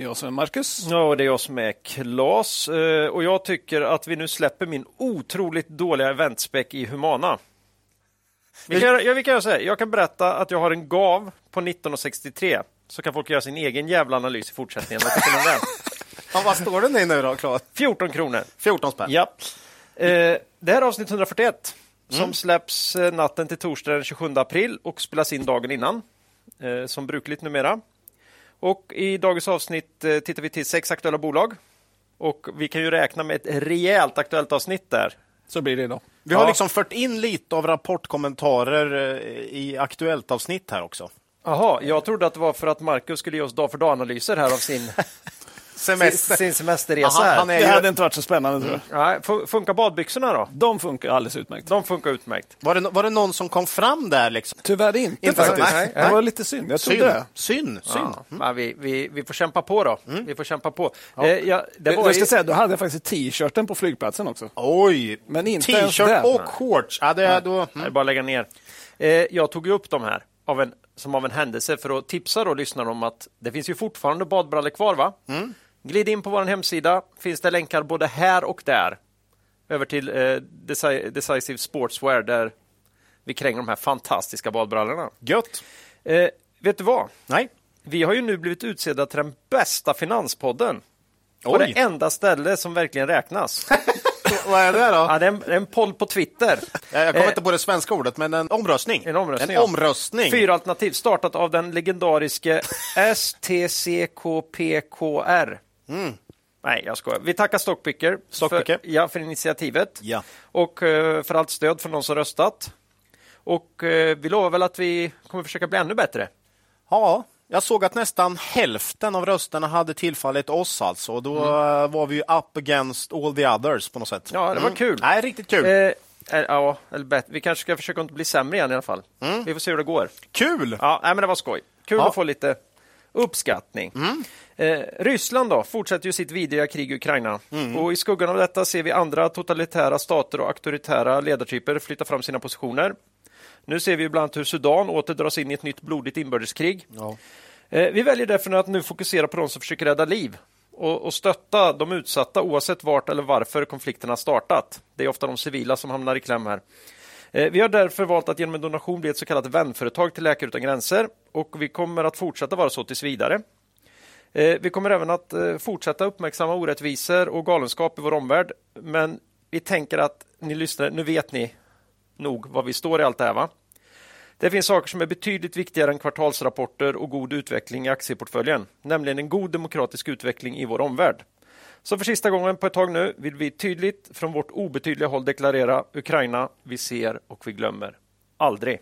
Jag som är Marcus. Ja, och det är jag som är Klas. Eh, Och jag tycker att vi nu släpper min otroligt dåliga eventspäck i Humana. Vi kan, ja, vi kan göra så här. Jag kan berätta att jag har en GAV på 1963. Så kan folk göra sin egen jävla analys i fortsättningen. Vad tycker ni om den? Ja, vad står det nu då, Claes? 14 kronor. 14 spänn. Ja. Eh, det här är avsnitt 141 som släpps eh, natten till torsdag den 27 april och spelas in dagen innan, som brukligt numera. Och I dagens avsnitt eh, tittar vi till sex aktuella bolag. Och Vi kan ju räkna med ett rejält aktuellt avsnitt där. Så blir det idag. Vi har Ja. liksom fört in lite av rapportkommentarer eh, i aktuellt avsnitt här också. Jaha, jag trodde att det var för att Marcus skulle ge oss dag för dag-analyser här av sin, Semester. sin semesterresa. Ja, han- är Det ju- hade inte varit så spännande tror jag. Nej, fun- funkar badbyxorna då? De funkar alldeles utmärkt. De funkar utmärkt. Var, det, var det någon som kom fram där? Liksom? Tyvärr inte, Inte faktiskt. nej, Det var lite synd. Jag trodde Synd. det. Synd. synd. Ja, ja, vi, vi, vi får kämpa på då. Vi får kämpa på. Eh, ja, det Det var jag ska i- säga, då hade jag faktiskt t-shirten på flygplatsen också. Oj! Men inte T-shirt och shorts. Ja, det, är då, Nej, det är bara att lägga ner. Eh, jag tog ju upp de här av en, som av en händelse för att tipsa då lyssnarna om att det finns ju fortfarande badbrallor kvar. va? Glid in på vår hemsida. Finns det länkar både här och där. Över till eh, Deci- Decisive Sportswear där vi kränger de här fantastiska badbrallorna. Gött. Eh, vet du vad? Nej. Vi har ju nu blivit utsedda till den bästa finanspodden. På Oj. det enda ställe som verkligen räknas. Vad är det då? ja, det är en, det är en poll på Twitter. Jag kommer Eh, inte på det svenska ordet, men en omröstning. En omröstning, En ja. omröstning. Fyra alternativ startat av den legendariske STCKPKR. Nej, jag skojar. Vi tackar Stockpicker, Stockpicker. För, ja, för initiativet Ja. och eh, för allt stöd från de som röstat. Och eh, vi lovar väl att vi kommer försöka bli ännu bättre. Ja, jag såg att nästan hälften av rösterna hade tillfallit oss alltså. Och då eh, var vi ju up against all the others på något sätt. Ja, det var kul. Nej, riktigt kul. Eh, ja, eller bättre. Vi kanske ska försöka inte bli sämre igen i alla fall. Vi får se hur det går. Kul! Ja, nej, men det var skoj. Kul Ja. att få lite uppskattning. Eh, Ryssland då fortsätter ju sitt vidriga krig i Ukraina. Och I skuggan av detta ser vi andra totalitära stater och auktoritära ledartyper flytta fram sina positioner. Nu ser vi bland annat hur Sudan åter dras in i ett nytt blodigt inbördeskrig. Ja. Eh, vi väljer därför att nu fokusera på de som försöker rädda liv och, och stötta de utsatta oavsett vart eller varför konflikterna startat. Det är ofta de civila som hamnar i kläm här. Eh, vi har därför valt att genom en donation bli ett så kallat vänföretag till Läkare utan gränser och vi kommer att fortsätta vara så tills vidare. Eh, vi kommer även att eh, fortsätta uppmärksamma orättvisor och galenskap i vår omvärld. Men vi tänker att ni lyssnare, nu vet ni nog var vi står i allt det här. Va? Det finns saker som är betydligt viktigare än kvartalsrapporter och god utveckling i aktieportföljen, nämligen en god demokratisk utveckling i vår omvärld. Så för sista gången på ett tag nu vill vi tydligt från vårt obetydliga håll deklarera Ukraina, vi ser och vi glömmer aldrig.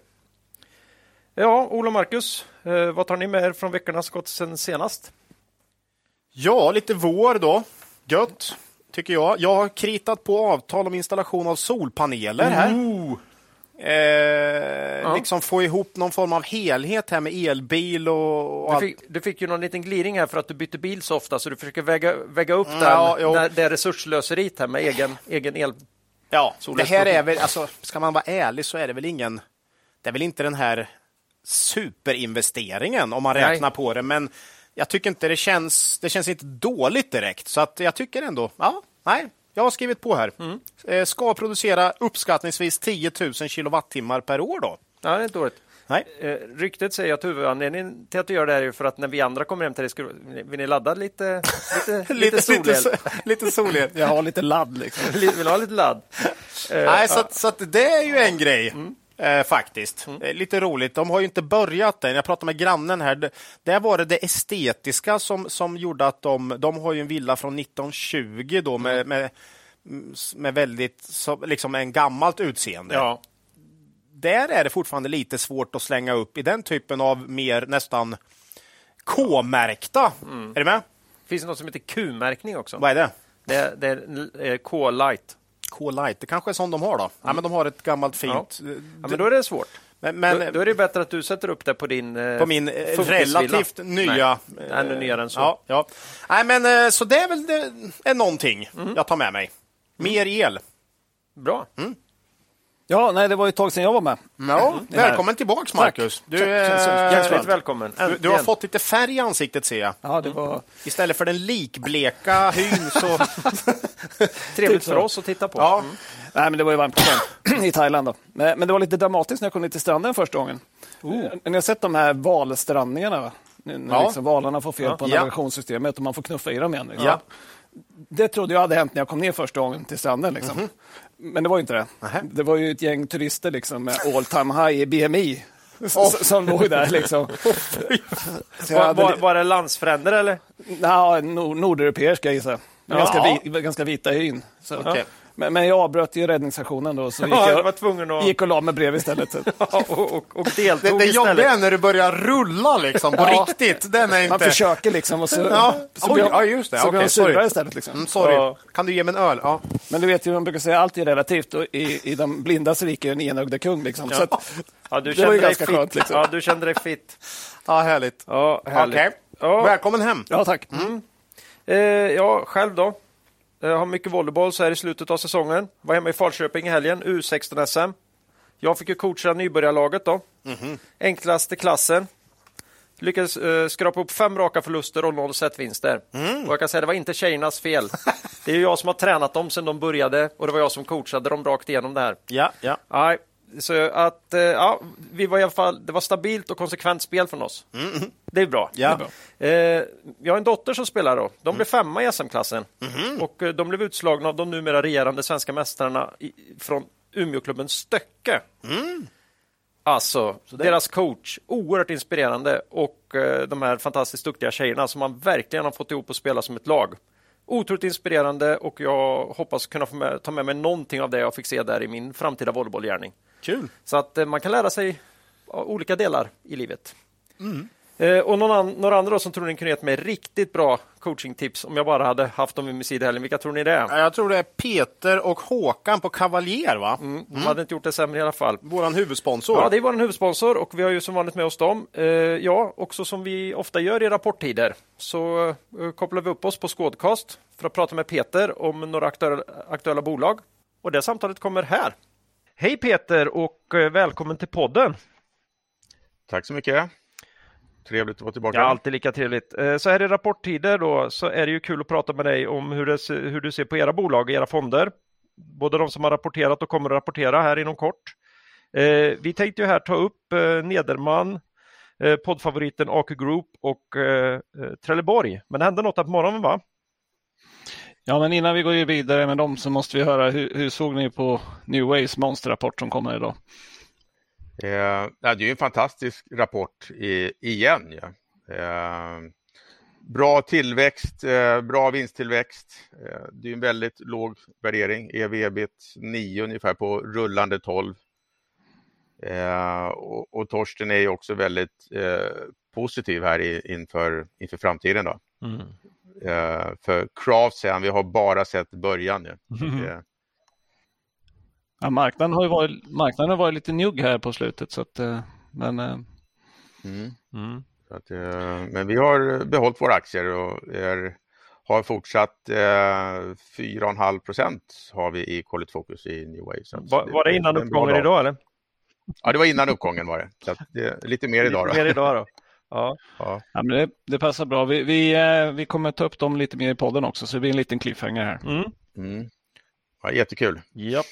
Ja, Ola och Marcus, eh, vad tar ni med er från veckorna som gått sen senast? Ja, lite vår då. Gött, tycker jag. Jag har kritat på avtal om installation av solpaneler här. Eh, Liksom få ihop någon form av helhet här med elbil och, och Du fick, du fick ju någon liten gliring här för att du bytte bil så ofta så du försöker väga, väga upp den, Ja, där, det resurslöseriet här med egen, egen el. Ja, det här är väl, alltså, ska man vara ärlig så är det väl ingen, det är väl inte den här superinvesteringen om man Nej. räknar på det, men jag tycker inte det känns, det känns inte dåligt direkt, så att jag tycker ändå, ja, nej, jag har skrivit på här. Mm. Eh, Ska producera uppskattningsvis 10 000 kilowattimmar per år då. Ja, det är inte dåligt. Nej. Eh, ryktet säger att huvudanledningen till att du gör det här är för att när vi andra kommer hem till dig, ska, vill ni ladda lite, lite, lite solel? lite, lite solel. Jag har lite ladd liksom. Vill ha lite ladd? Eh, Nej, så, att, så att det är ju en grej. Mm. Eh, faktiskt. Eh, lite roligt. De har ju inte börjat än. Jag pratade med grannen här. Det- Där var det det estetiska som, som gjorde att de... De har ju en villa från 1920 då med, med, med väldigt, så, liksom en gammalt utseende. Ja, Där är det fortfarande lite svårt att slänga upp i den typen av mer nästan K-märkta. Är du med? Finns det något som heter Q-märkning också? Vad är det? Det, det är eh, K-light. K-Light, det kanske är sån de har då? Ja, men de har ett gammalt fint... Ja, men då är det svårt. Men, men då, då, är det bättre att du sätter upp det på din eh, På min eh, relativt nya... Nej, ännu nyare än så. Ja, ja. Nej, men eh, så det är väl det, är någonting mm. jag tar med mig. Mer el. Bra. Mm. Ja, nej, det var ett tag sedan jag var med. Ja, mm. välkommen tillbaks Marcus. Du, Hjärtligt välkommen. Du, du, har fått lite färg i ansiktet ser jag. Ja, det var... Istället för den likbleka hyn så... Trevligt för oss att titta på. Ja. Mm. Nej, men det var ju varmt i Thailand. Då. Men, men, det var lite dramatiskt när jag kom ner till stranden första gången. Oh. Ni har sett de här valstrandningarna? När ja. liksom valarna får fel på ja. navigationssystemet och man får knuffa i dem igen. Liksom. Ja. Det trodde jag hade hänt när jag kom ner första gången till stranden. Liksom. Mm -hmm. Men det var inte det. Aha. Det var ju ett gäng turister liksom, med all time high i BMI oh. som låg där. Liksom. var, var, var det landsfränder eller? Ja, nord nordeuropeer ska jag. Ganska, vi, ganska vita i hyn. Så. Okay. Men, men jag avbröt ju räddningsaktionen då, så gick, ja, jag, var tvungen att... gick och la mig bredvid istället. ja, och, och, och deltog det, det jobbiga är när du börjar rulla liksom, på ja. riktigt. Den är inte... Man försöker liksom och så, ja. så blir ja, det. Så okay, surare istället. Liksom. Mm, sorry. Ja. Kan du ge mig en öl? Ja. Men du vet ju, man brukar säga allt är relativt och i, i de blindas rike är en enögde kung. Liksom. Så att, ja, du det var ju ganska fit. skönt. Liksom. Ja, du kände dig fit. Ja, härligt. Ja, härligt. Okay. Ja. Välkommen hem. Ja, tack. Mm. Eh, ja, själv då? Jag har mycket volleyboll så här i slutet av säsongen. Var hemma i Falköping i helgen, U16-SM. Jag fick ju coacha nybörjarlaget då. Mm -hmm. Enklaste klassen. Lyckades uh, skrapa upp fem raka förluster och noll setvinster. Mm. Och jag kan säga det var inte tjejernas fel. Det är jag som har tränat dem sedan de började och det var jag som coachade dem rakt igenom det här. Ja, ja. Nej, så att uh, ja, vi var i alla fall, det var stabilt och konsekvent spel från oss. Mm. Det är bra. Ja. Det är bra. Eh, jag har en dotter som spelar då. De blev femma i SM-klassen mm. och eh, de blev utslagna av de numera regerande svenska mästarna från Umeåklubben Stöcke. Mm. Alltså, det... deras coach, oerhört inspirerande och eh, de här fantastiskt duktiga tjejerna som man verkligen har fått ihop att spela som ett lag. Otroligt inspirerande och jag hoppas kunna få med, ta med mig någonting av det jag fick se där i min framtida volleybollgärning. Kul! Så att eh, man kan lära sig olika delar i livet. Mm. Eh, och någon an, några andra som tror ni kunde gett mig riktigt bra coachingtips om jag bara hade haft dem i min sida Vilka tror ni det är? Jag tror det är Peter och Håkan på Cavalier. Va? Mm, de mm. hade inte gjort det sämre i alla fall. Vår huvudsponsor. Ja, det är vår huvudsponsor och vi har ju som vanligt med oss dem. Eh, ja, också som vi ofta gör i rapporttider så eh, kopplar vi upp oss på Skådcast för att prata med Peter om några aktuella, aktuella bolag. Och det samtalet kommer här. Hej Peter och eh, välkommen till podden. Tack så mycket. Trevligt att vara tillbaka. Ja, alltid lika trevligt. Eh, så här i rapporttider då så är det ju kul att prata med dig om hur, det, hur du ser på era bolag, era fonder. Både de som har rapporterat och kommer att rapportera här inom kort. Eh, vi tänkte ju här ta upp eh, Nederman, poddfavoriten AQ Group och Trelleborg. Men det hände något här på morgonen va? Ja, men innan vi går vidare med dem så måste vi höra hur, hur såg ni på New Ways monsterrapport som kommer idag? Eh, det är ju en fantastisk rapport i, igen. Ja. Eh, bra tillväxt, eh, bra vinsttillväxt. Eh, det är en väldigt låg värdering, ev ebit 9 ungefär på rullande 12. Eh, och, och Torsten är ju också väldigt eh, positiv här i, inför, inför framtiden. Då. Mm. för Craft säger han, vi har bara sett början nu. Mm. Ja, marknaden har ju varit, marknaden har varit lite njugg här på slutet. Så att, eh, men, eh, mm. Mm. Att, eh, men vi har behållit våra aktier och är, har fortsatt eh, 4,5 procent har vi i Quality Focus i New Way. Så var, var det innan uppgången idag eller? Ja, det var innan uppgången var det. Så det lite mer idag. Lite mer idag då. Ja. ja. ja men det, det, passar bra. Vi, vi, vi kommer ta upp dem lite mer i podden också, så det blir en liten cliffhanger här. Mm. Mm. Ja, jättekul. Japp.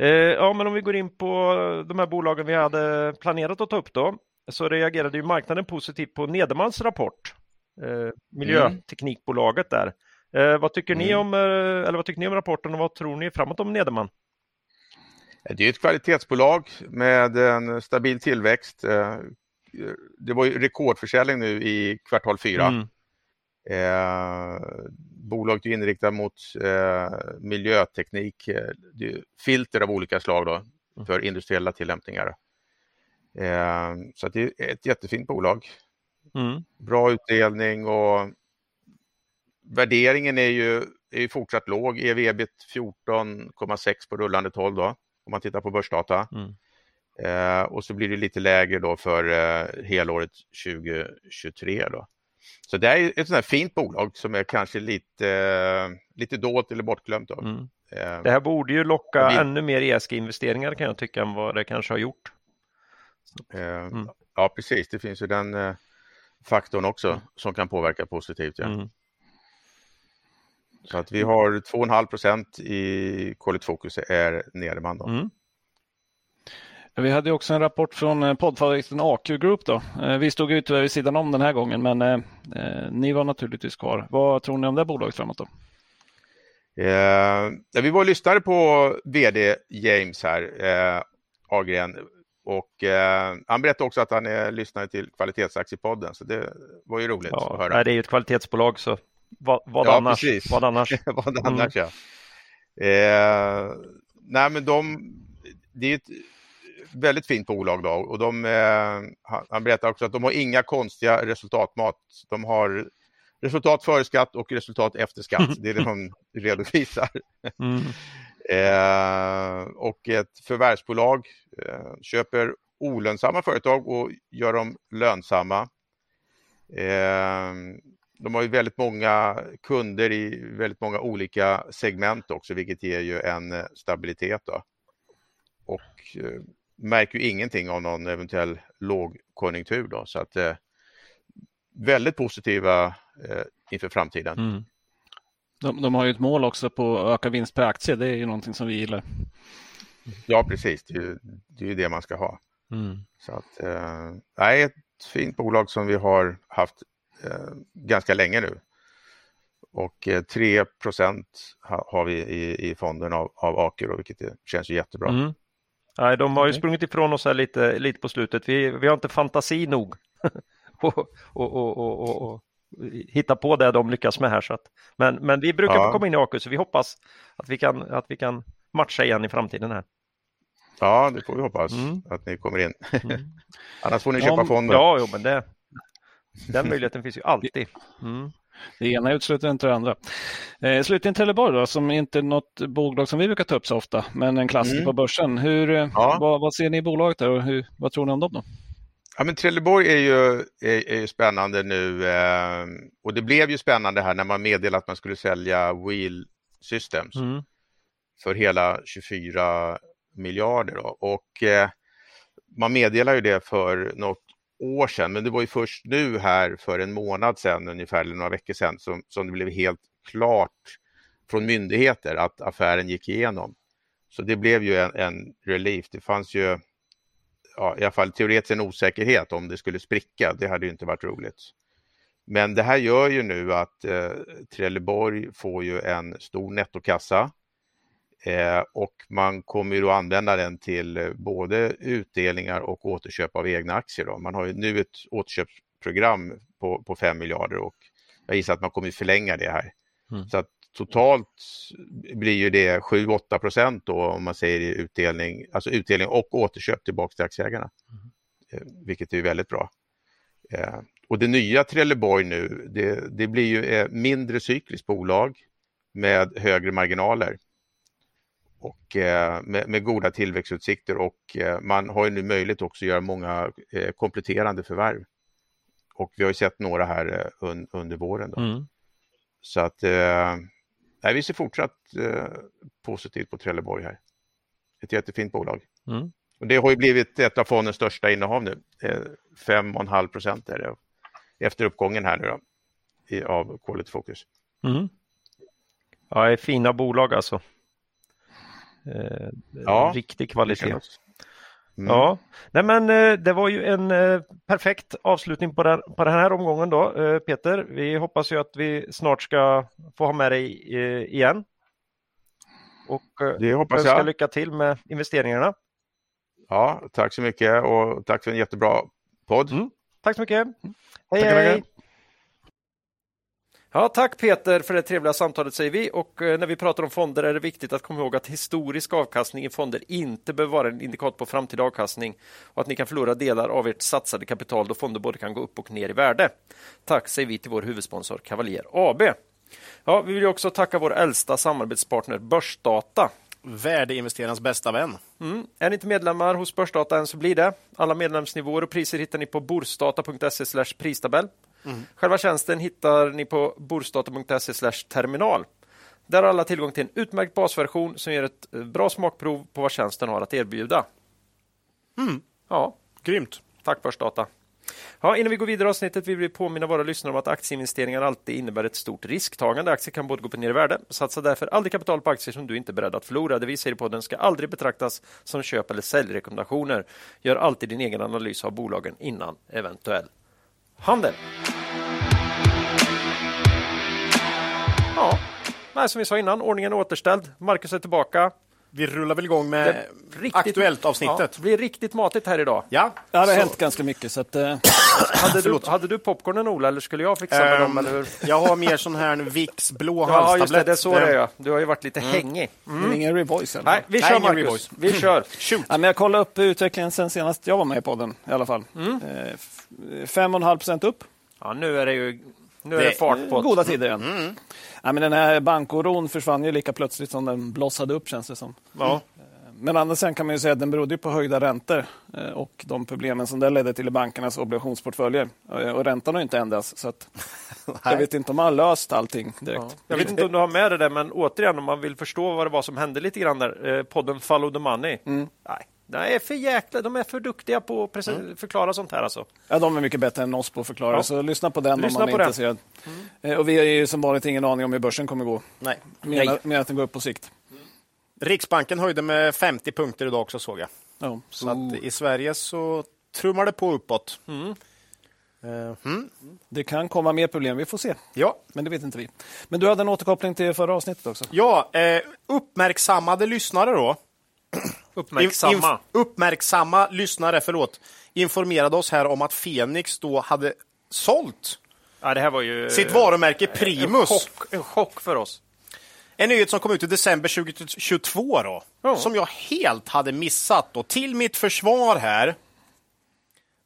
Eh, ja, men om vi går in på de här bolagen vi hade planerat att ta upp då, så reagerade ju marknaden positivt på Nedermans rapport, eh, miljöteknikbolaget där. Eh, vad tycker mm. ni om, eller vad tycker ni om rapporten och vad tror ni framåt om Nederman? Det är ett kvalitetsbolag med en stabil tillväxt. Det var ju rekordförsäljning nu i kvartal fyra. Mm. Eh, bolaget är inriktat mot eh, miljöteknik, eh, filter av olika slag då, mm. för industriella tillämpningar. Eh, så det är ett jättefint bolag. Mm. Bra utdelning och värderingen är ju, är fortsatt låg, ev-ebit 14,6 på rullande 12 då, om man tittar på börsdata. Mm. Eh, och så blir det lite lägre då för eh, helåret 2023. Då. Så det är ett sånt här fint bolag som är kanske lite, lite dolt eller bortglömt. Mm. Eh, det här borde ju locka vi... ännu mer ESG-investeringar kan jag tycka än vad det kanske har gjort. Eh, mm. Ja, precis. Det finns ju den eh, faktorn också mm. som kan påverka positivt. Ja. Mm. Så att vi har 2,5 procent i Quality Focus är Nederman. Då. Mm. Vi hade också en rapport från eh, poddfavoriten AQ Group. Då. Eh, vi stod ju tyvärr vid sidan om den här gången, men eh, ni var naturligtvis kvar. Vad tror ni om det bolaget framåt? Då? Eh, vi var och lyssnade på vd James här, eh, Agren, och eh, han berättade också att han är lyssnare till Kvalitetsaktiepodden, så det var ju roligt ja, att höra. det är ju ett kvalitetsbolag, så vad, vad ja, annars? Precis. Vad annars? vad annars, mm. ja. Eh, nej, men de, det är ett väldigt fint bolag då, och de, eh, han berättar också att de har inga konstiga resultatmat. De har resultat före skatt och resultat efter skatt. Det är det de redovisar. Mm. eh, och ett förvärvsbolag eh, köper olönsamma företag och gör dem lönsamma. Eh, de har ju väldigt många kunder i väldigt många olika segment också, vilket ger ju en eh, stabilitet. Då. Och eh, märker ju ingenting av någon eventuell lågkonjunktur. Då, så att eh, väldigt positiva eh, inför framtiden. Mm. De, de, har ju ett mål också på att öka vinst per aktie. Det är ju någonting som vi gillar. Ja, precis. Det är ju det, är det man ska ha. Mm. Så att, eh, ett fint bolag som vi har haft eh, ganska länge nu. Och eh, 3 ha, har vi i, i fonden av, av Aker, vilket känns ju jättebra. Mm. Nej, de har ju sprungit ifrån oss här lite, lite på slutet. Vi, vi har inte fantasi nog och, och, och, och, hitta på det de lyckas med här. Så att, men, men vi brukar ja. komma in i AQ så vi hoppas att vi, kan, att vi kan matcha igen i framtiden här. Ja, det får vi hoppas mm. att ni kommer in. Mm. Annars får ni köpa ja, fonden. Ja, jo, men det, den möjligheten finns ju alltid. Mm. Det ena utesluter inte det andra. Eh, slutligen Trelleborg då, som inte är något bolag som vi brukar ta upp så ofta, men en klassiker mm. på börsen. Hur, eh, ja. vad, vad, ser ni i bolaget där och hur, vad tror ni om dem då? Ja, men Trelleborg är ju, är, är spännande nu eh, och det blev ju spännande här när man meddelade att man skulle sälja Wheel Systems mm. för hela 24 miljarder. Då. Och eh, man meddelade ju det för något år sedan, men det var ju först nu här för en månad sedan ungefär, eller några veckor sedan, som, som det blev helt klart från myndigheter att affären gick igenom. Så det blev ju en, en relief. Det fanns ju ja, i alla fall teoretiskt en osäkerhet om det skulle spricka. Det hade ju inte varit roligt. Men det här gör ju nu att eh, Trelleborg får ju en stor nettokassa eh, och man kommer ju att använda den till eh, både utdelningar och återköp av egna aktier. Då. Man har ju nu ett återköpsprogram på, på 5 miljarder och jag gissar att man kommer förlänga det här. Mm. Så att totalt blir ju det 7-8 procent då om man säger i utdelning, alltså utdelning och återköp tillbaka till aktieägarna. Mm. Vilket är väldigt bra. Eh, och det nya Trelleborg nu, det, det blir ju mindre cykliskt bolag med högre marginaler och eh, med, med, goda tillväxtutsikter och man har ju nu möjlighet också att göra många kompletterande förvärv. Och vi har ju sett några här under våren. Då. Mm. Så att nej, vi ser fortsatt eh, positivt på Trelleborg här. Ett jättefint bolag. Mm. Och det har ju blivit ett av fondens största innehav nu. 5,5 procent är det efter uppgången här nu då, av Quality Focus. Mm. Ja, det är fina bolag alltså. Eh, ja, riktig kvalitet. Mm. Ja, Nej, men eh, det var ju en eh, perfekt avslutning på den, på den här omgången då, Peter. Vi hoppas ju att vi snart ska få ha med dig igen. Och det hoppas jag. lycka till med investeringarna. Ja, tack så mycket och tack för en jättebra podd. Mm. Tack så mycket. Hej, tack, hej. Ja, tack Peter för det trevliga samtalet säger vi och eh, när vi pratar om fonder är det viktigt att komma ihåg att historisk avkastning i fonder inte behöver vara en indikator på framtida avkastning och att ni kan förlora delar av ert satsade kapital då fonder både kan gå upp och ner i värde. Tack säger vi till vår huvudsponsor Cavalier AB. Ja, vi vill också tacka vår äldsta samarbetspartner Börsdata. Värdeinvesterarens bästa vän. Mm. Är ni inte medlemmar hos Börsdata än så blir det. Alla medlemsnivåer och priser hittar ni på borsdata.se pristabell. Mm. Själva tjänsten hittar ni på borsdata.se terminal. Där har alla tillgång till en utmärkt basversion som ger ett eh, bra smakprov på vad tjänsten har att erbjuda. Mm. Ja, grymt. Tack Börsdata. Ja, innan vi går vidare i avsnittet vill vi påminna våra lyssnare om att aktieinvesteringar alltid innebär ett stort risktagande. Aktier kan både gå upp och ner i värde. Satsa därför aldrig kapital på aktier som du inte är beredd att förlora. Det vi säger på den ska aldrig betraktas som köp eller säljrekommendationer. Gör alltid din egen analys av bolagen innan eventuell handel. Ja, Nej, som vi sa innan, ordningen är återställd. Marcus är tillbaka. Vi rullar väl igång med riktigt, aktuellt avsnittet. Ja, det blir riktigt matigt här idag. Ja, ja det har så. hänt ganska mycket. Så att, uh... hade, du, hade du popcornen Ola, eller skulle jag fixa med um, dem? Eller? Jag har mer sån här Vicks blå ja, halstablett. Just det, det är så det är. Du har ju varit lite mm. hängig. Mm. Men ingen Revoice? Nej, vi kör Nej, Marcus. Vi kör. Shoot. Ja, men jag kollade upp utvecklingen sen senast jag var med i podden i alla fall. Mm. Eh, 5,5 procent upp. Ja, nu är det ju nu är det, det fart på Goda tider igen. Mm. Ja, men den här bankoron försvann ju lika plötsligt som den blossade upp känns det som. Ja. Eh, men andra sidan kan man ju säga att den berodde på höjda räntor eh, och de problemen som det ledde till i bankernas obligationsportföljer. Eh, och räntan har inte ändrats. Så jag vet inte om man har löst allting direkt. Ja. Jag vet inte om du har med det där, men återigen om man vill förstå vad det var som hände lite grann där. Podden Follow the Money. Mm. Nej, är för jäkla, de är för duktiga på att mm. förklara sånt här. Alltså. Ja, de är mycket bättre än oss på att förklara, ja. så lyssna på den lyssna om man är intresserad. Mm. Och vi har ju som vanligt ingen aning om hur börsen kommer gå. Nej. Mer att den går upp på sikt. Mm. Riksbanken höjde med 50 punkter idag också såg jag. Ja. Så att i Sverige så trummar det på uppåt. Mm. Uh, mm. Det kan komma mer problem, vi får se. Ja. Men det vet inte vi. Men du hade en återkoppling till förra avsnittet också. Ja, eh, uppmärksammade lyssnare då Uppmärksamma. Inf uppmärksamma lyssnare förlåt, informerade oss här om att Fenix då hade sålt ja, det här var ju, sitt varumärke Primus. En chock, en chock för oss. En nyhet som kom ut i december 2022 då, oh. som jag helt hade missat. Och till mitt försvar här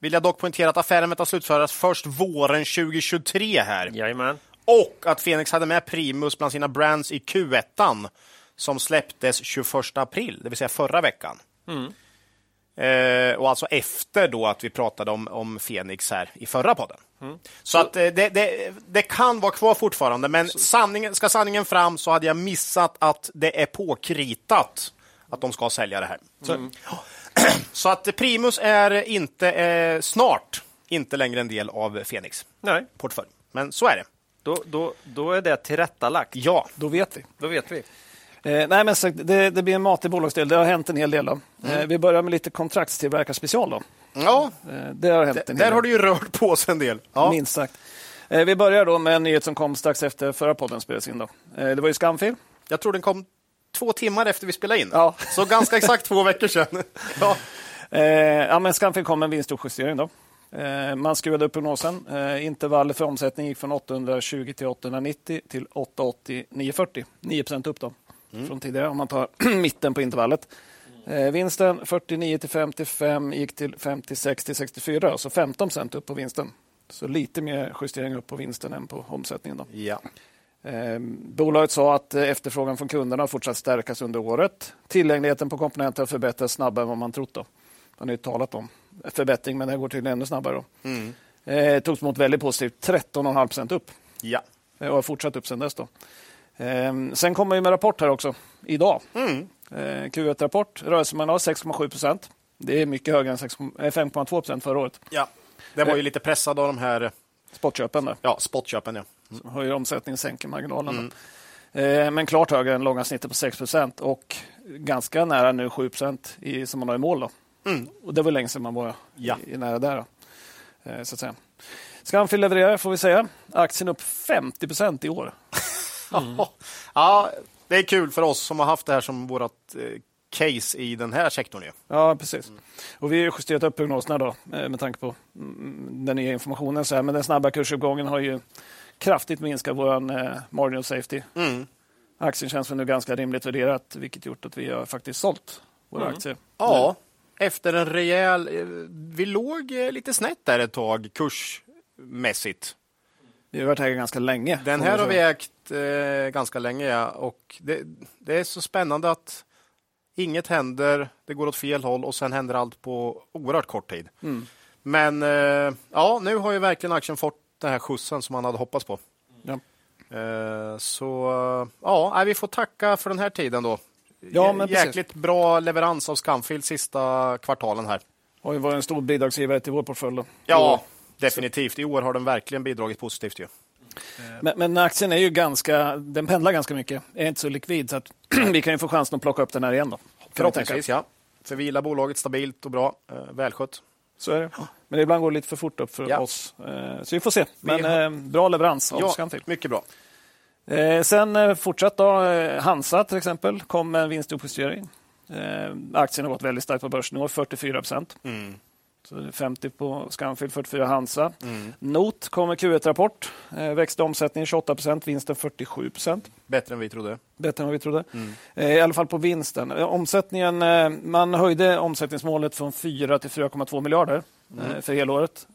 vill jag dock poängtera att affären väntas slutföras först våren 2023 här. Jajamän. Och att Fenix hade med Primus bland sina brands i Q1 som släpptes 21 april, det vill säga förra veckan. Mm. Eh, och alltså efter då att vi pratade om, om Fenix här i förra podden. Mm. Så att eh, det, det, det, kan vara kvar fortfarande, men sanningen, ska sanningen fram så hade jag missat att det är påkritat att de ska sälja det här. Mm. Så, så, att Primus är inte eh, snart inte längre en del av Fenix Nej. portfölj. Men så är det. Då, då, då är det tillrättalagt. Ja, då vet vi. Då vet vi. Eh, nej, men det, det blir en matig bolagsdel. Det har hänt en hel del. Då. Mm. Eh, vi börjar med lite kontraktstillverkarspecial. Då. Ja, eh, det har hänt en där har det ju rört på sig en del. Ja. Minst sagt. Eh, vi börjar då med en nyhet som kom strax efter förra podden spelades in. Då. Eh, det var ju Skamfil. Jag tror den kom två timmar efter vi spelade in. Ja. Så ganska exakt två veckor sedan. ja. Eh, ja, men Skamfil kom med en vinstjustering. Då. Man skruvade upp prognosen. Intervallet för omsättning gick från 820 till 890 till 880 940. 9% upp. Då mm. från tidigare om man tar mitten på intervallet. Eh, vinsten 49 till 55 gick till 56 till 64, alltså 15 procent upp på vinsten. Så lite mer justering upp på vinsten än på omsättningen. Då. Ja. Eh, bolaget sa att efterfrågan från kunderna har fortsatt stärkas under året. Tillgängligheten på komponenter har förbättrats snabbare än vad man trott. Då. Man har ju talat om förbättring, men det går tydligen ännu snabbare. Då. Mm. Eh, togs emot väldigt positivt, 13,5 procent upp. Ja. Eh, och har fortsatt upp sen dess. Då. Ehm, sen kommer vi med rapport här också, idag. Mm. Ehm, Q1-rapport, rörelsemarginal 6,7 procent. Det är mycket högre än 5,2 eh, procent förra året. Ja, det var ju ehm. lite pressad av de här Spotköpen. Där. Ja, spotköpen. Ja. Mm. Höjer omsättningen, sänker marginalerna. Mm. Men klart högre än långa snittet på 6 procent och ganska nära nu 7 procent som man har i mål. Då. Mm. Och det var länge sedan man var ja. i, i nära där. Då. Så att säga. Scanfil levererar, får vi säga. Aktien upp 50 procent i år. Mm. ja, det är kul för oss som har haft det här som vårt eh, case i den här sektorn. Ju. Ja, precis. Mm. Och vi har justerat upp prognoserna då, eh, med tanke på mm, den nya informationen. Så här. Men den snabba kursuppgången har ju kraftigt minskat vår eh, margin of safety. Mm. Aktien känns nu ganska rimligt värderat, vilket gjort att vi har faktiskt sålt våra mm. aktier. Ja, nu. efter en rejäl... Vi låg lite snett där ett tag kursmässigt. Vi har varit här ganska länge. Den här har vi ägt eh, ganska länge, ja. Och det, det, är så spännande att inget händer, det går åt fel håll och sen händer allt på oerhört kort tid. Mm. Men eh, ja, nu har ju verkligen aktien fått den här skjutsen som man hade hoppats på. Ja. Eh, så ja, vi får tacka för den här tiden då. Ja, men Jäkligt precis. bra leverans av Scamfield sista kvartalen här. Har ju varit en stor bidragsgivare till vår portfölj. Ja, definitivt. I år har den verkligen bidragit positivt. Ju. Men, men, aktien är ju ganska, den pendlar ganska mycket. Är inte så likvid så att vi kan ju få chansen att plocka upp den här igen. Då, Förhoppningsvis, ja. För vi gillar bolaget stabilt och bra, eh, välskött. Så är det. Men ibland går det lite för fort upp för ja. oss. Eh, så vi får se. Men. Eh, bra leverans av ja, Scanfil. Mycket bra. Sen fortsatt då, Hansa till exempel kom med en vinstuppjustering. Aktien har gått väldigt starkt på börsen i år, 44 procent. Mm. Så 50 på Scanfield, 44 Hansa. Mm. Not kom med Q1-rapport. Eh, växte omsättningen 28 procent, vinsten 47 procent. Bättre än vi trodde. Bättre än vad vi trodde. Mm. Eh, I alla fall på vinsten. Eh, omsättningen, eh, man höjde omsättningsmålet från 4 till 4,2 miljarder eh, mm. för helåret.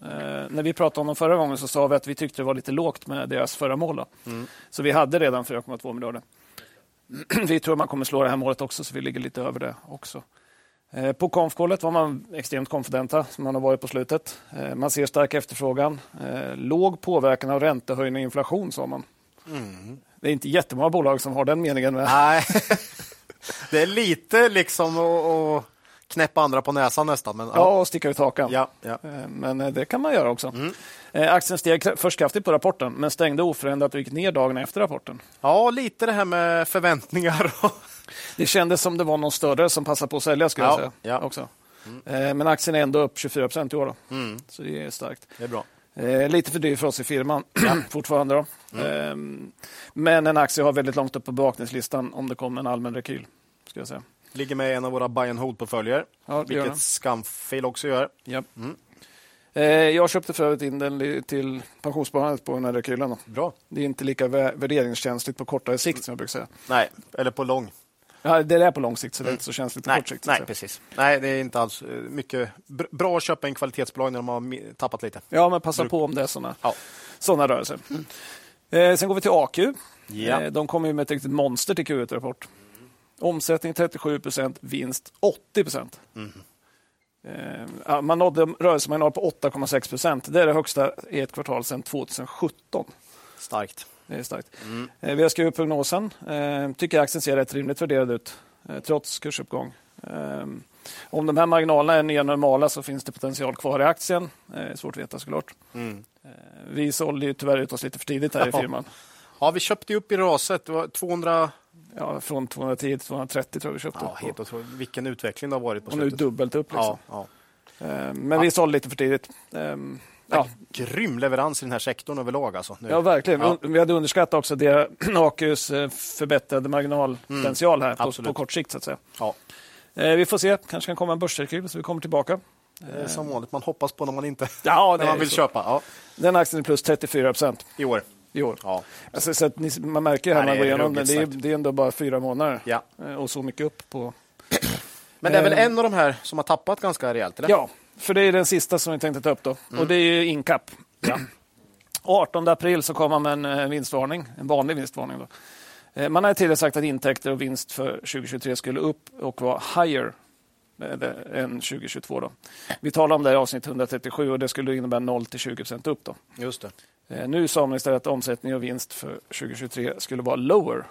När vi pratade om dem förra gången så sa vi att vi tyckte det var lite lågt med deras förra mål. Mm. Så vi hade redan 4,2 miljarder. vi tror man kommer slå det här målet också, så vi ligger lite över det också. Eh, på konfkollet var man extremt konfidenta, som man har varit på slutet. Eh, man ser stark efterfrågan. Eh, låg påverkan av räntehöjning och inflation, sa man. Mm. Det är inte jättemånga bolag som har den meningen. Med. Nej, det är lite liksom att knäppa andra på näsan nästan. Men, ja. ja, och sticka ut hakan. Ja, ja. Men det kan man göra också. Mm. Aktien steg först kraftigt på rapporten, men stängde oförändrat och gick ner dagen efter rapporten. Ja, lite det här med förväntningar. Det kändes som det var någon större som passade på att sälja. Skulle ja, jag säga, ja. också. Mm. Men aktien är ändå upp 24 procent i år. Mm. Så det är starkt. Det är bra. Eh, lite för dyr för oss i firman fortfarande. Då. Mm. Eh, men en aktie har väldigt långt upp på bevakningslistan om det kommer en allmän rekyl. Ska jag säga. Ligger med i en av våra buy and hold-portföljer, ja, vilket Scamfail också gör. Ja. Mm. Eh, jag köpte för övrigt in den till pensionssparandet på den här rekylen. Bra. Det är inte lika värderingskänsligt på kortare sikt som jag brukar säga. Nej, eller på lång. Ja, det är på lång sikt, så det är inte så känsligt på nej, kort sikt. Nej, precis. Nej, det är inte alls eh, mycket bra att köpa en kvalitetsbolag när de har tappat lite. Ja, men passa på om det är sådana ja. Såna rörelser. Mm. Eh, sen går vi till AQ. Ja. Eh, de kommer med ett riktigt monster till Q1-rapport. Omsättning 37 procent, vinst 80 procent. Mm. Eh, man nådde rörelsemarginal på 8,6 procent. Det är det högsta i ett kvartal sedan 2017. Starkt. Det är starkt. Mm. Eh, vi har skrivit prognosen. Eh, tycker aktien ser rätt rimligt värderad ut, eh, trots kursuppgång. Om de här marginalerna är nya normala så finns det potential kvar i aktien. Svårt att veta såklart. Mm. Vi sålde ju tyvärr ut oss lite för tidigt här ja. i firman. Ja, vi köpte upp i raset. Det var 200... Ja, från 210 till 230 tror jag vi köpte ja. Helt otroligt. Vilken utveckling det har varit på Och nu dubbelt upp. Liksom. Ja, ja. Men vi sålde lite för tidigt. Ja. Grym leverans i den här sektorn överlag. Alltså, nu. Ja, verkligen. Ja. Vi hade underskattat också det, AQs eh, förbättrade marginalpotential här på, på, kort sikt. Så att säga. Ja. Eh, vi får se, kanske kan komma en börsrekyl så vi kommer tillbaka. Som vanligt, man hoppas på när man inte ja, när man vill så. köpa. Ja. Den aktien är plus 34 procent. I år. I år. Ja. Alltså, så ni, man märker här när man går igenom det är, det är ändå bara fyra månader ja. Eh, och så mycket upp på... Men det är väl en av de här som har tappat ganska rejält? Eller? Ja, för det är den sista som vi tänkte ta upp. Då. Mm. Och det är ju Incap. Ja. 18 april så kom man med en eh, vinstvarning, en vanlig vinstvarning. Då. Eh, man har tidigare sagt att intäkter och vinst för 2023 skulle upp och vara higher eh, än 2022. Då. Vi talade om det i avsnitt 137 och det skulle innebära 0 till 20 procent upp. Då. Just det. Nu sa man istället att omsättning och vinst för 2023 skulle vara lower.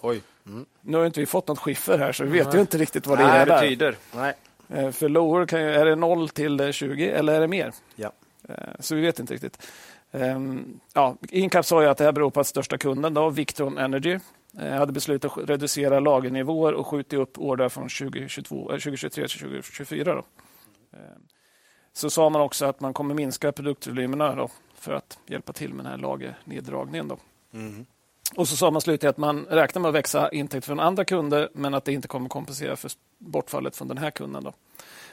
Oj. Mm. Nu har inte vi fått något skiffer här så vi vet Nej. ju inte riktigt vad det Nej, betyder. Nej. Eh, för lower kan ju, är det 0 till 20 eller är det mer? Ja. Eh, så vi vet inte riktigt. Ehm, ja, Incap sa ju att det här beror på att största kunden, då, Victron Energy, eh, hade beslutat att reducera lagernivåer och skjuta upp order från 2022, 2023 till 2024. Då. Ehm, så sa man också att man kommer minska produktvolymerna då, för att hjälpa till med den här lagerneddragningen. Då. Mm. Och så sa man slutligen att man räknar med att växa intäkter från andra kunder men att det inte kommer kompensera för bortfallet från den här kunden. Då.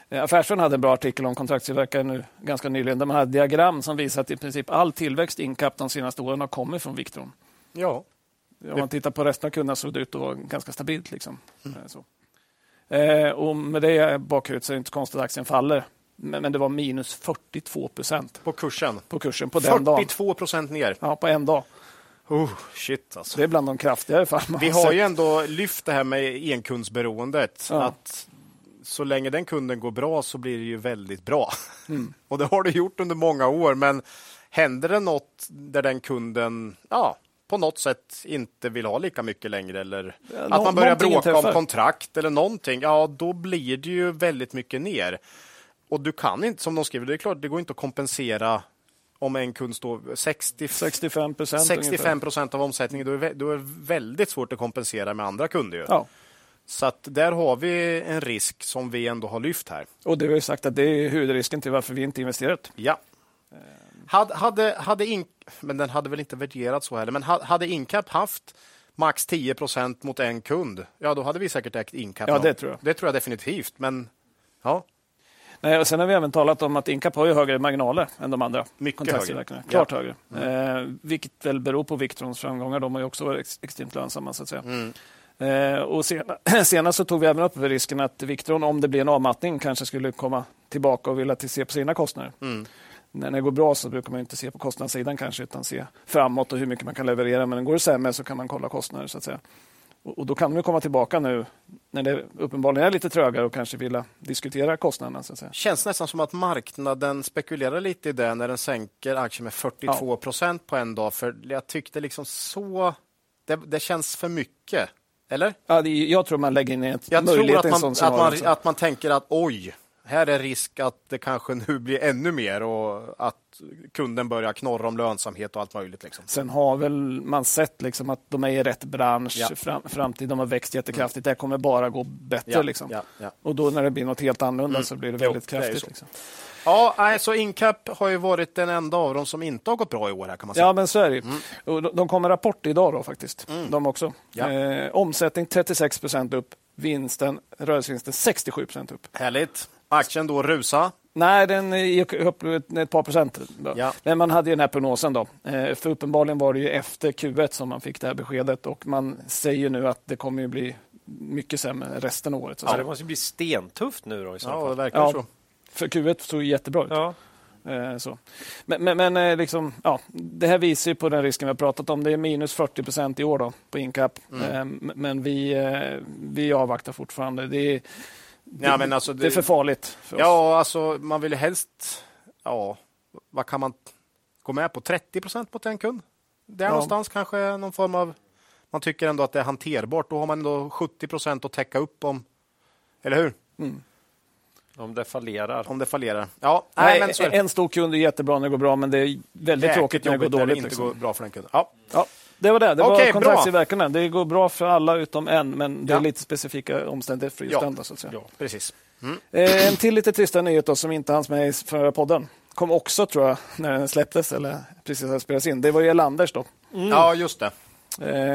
Eh, Affärsvärlden hade en bra artikel om kontraktstillverkare nu ganska nyligen där man hade diagram som visar att i princip all tillväxt incap de senaste åren har kommit från Victron. Ja. Om man tittar på resten av kunderna såg det ut att vara ganska stabilt. Liksom. Mm. Så. Eh, och med det bakhuvudet så är det inte konstigt att aktien faller Men, men det var minus 42 procent På kursen? på kursen på den dagen. 42 procent ner. Ja, på en dag. Oh, shit alltså. Det är bland de kraftigare fall Vi har har ju ändå lyft det här med enkundsberoendet. Ja. Att så länge den kunden går bra så blir det ju väldigt bra. Mm. Och det har det gjort under många år. Men händer det något där den kunden ja, på något sätt inte vill ha lika mycket längre eller Ja, att man börjar bråka om kontrakt eller någonting, ja då blir det ju väldigt mycket ner. Och du kan inte, som de skriver, det är klart, det går inte att kompensera om en kund står 60, 65 procent 65 procent av omsättningen, då är, det då är väldigt svårt att kompensera med andra kunder. Ja. Så att där har vi en risk som vi ändå har lyft här. Och du har ju sagt att det är huvudrisken till varför vi inte investerat. Ja. Hade, hade, hade in, men den hade väl inte värderats så heller, men ha- hade Incap haft max 10 procent mot en kund, ja då hade vi säkert ägt Incap. Ja, det tror jag. Det tror jag definitivt, men ja, Nej, och sen har vi även talat om att Incap har ju högre marginaler än de andra Mycket högre. Klart Ja. högre. Eh, vilket väl beror på Victrons framgångar. De har ju också varit ex- extremt lönsamma. Så att säga. Mm. Eh, och sena, senast så tog vi även upp risken att Victron, om det blir en avmattning, kanske skulle komma tillbaka och vilja till se på sina kostnader. Mm. När det går bra så brukar man inte se på kostnadssidan kanske, utan se framåt och hur mycket man kan leverera. Men går det sämre så kan man kolla kostnader. så att säga. Och, då kan de komma tillbaka nu när det uppenbarligen är lite trögare och kanske vilja diskutera kostnaderna. Så att säga. känns nästan som att marknaden spekulerar lite i det när den sänker aktien med 42 procent på en dag. För jag tyckte liksom så... Det, det känns för mycket. Eller? Ja, det, jag tror man lägger in ett Jag tror möjlighet att i en man, sån att, man, också. att man tänker att oj, här är risk att det kanske nu blir ännu mer och att kunden börjar knorra om lönsamhet och allt möjligt. Liksom. Sen har väl man sett liksom att de är i rätt bransch, Ja. Mm. fram, framtid, de har växt jättekraftigt. Det kommer bara gå bättre. Ja, liksom. ja. Och då när det blir något helt annorlunda Mm. så blir det Jo, väldigt det ju kraftigt. så. liksom. Ja, nej, så Incap har ju varit den enda av dem som inte har gått bra i år. här kan man säga. Ja, men så är det. Och de, de kommer rapport idag då faktiskt. De också. Mm. Ja. Eh, omsättning 36 procent upp, vinsten, rörelsevinsten 67 procent upp. Härligt. Aktien då rusa. Nej, den gick upp ett par procent. Då. Ja. Men man hade ju den här prognosen. Då. Eh, För uppenbarligen var det ju efter Q1 som man fick det här beskedet och man säger nu att det kommer ju bli mycket sämre resten av året. Ja, det måste ju bli stentufft nu då i så Ja, det fall. verkar Ja. så. För Q1 såg ju jättebra ut. Ja. Eh, Så. Men, men, men eh, liksom, ja, det här visar ju på den risken vi har pratat om. Det är minus 40 procent i år då, på Incap. Mm. Men vi, vi avvaktar fortfarande. Det är, det, Ja, men alltså, det är för farligt för oss. Ja, alltså man vill ju helst... Ja, vad kan man gå med på? 30 procent mot en kund? Där Ja. någonstans kanske någon form av... Man tycker ändå att det är hanterbart. Då har man ändå 70 procent att täcka upp om... Eller hur? Om det fallerar. Om det fallerar. Ja, nej, Nej, men så är det. en stor kund är jättebra när det går bra, men det är väldigt tråkigt när det går dåligt. inte liksom. går bra för den kunden. Ja. Ja, det var det. Det var bra. kontraktstillverkarna. Det går bra för alla utom en, men det är Ja. lite specifika omständigheter för just Ja. den. Då, så att säga. Precis. Eh, en till lite tristare nyhet då, som inte hanns med i förra podden. Kom också, tror jag, när den släpptes eller precis hade spelats in. Det var ju Elanders då. Ja, just det.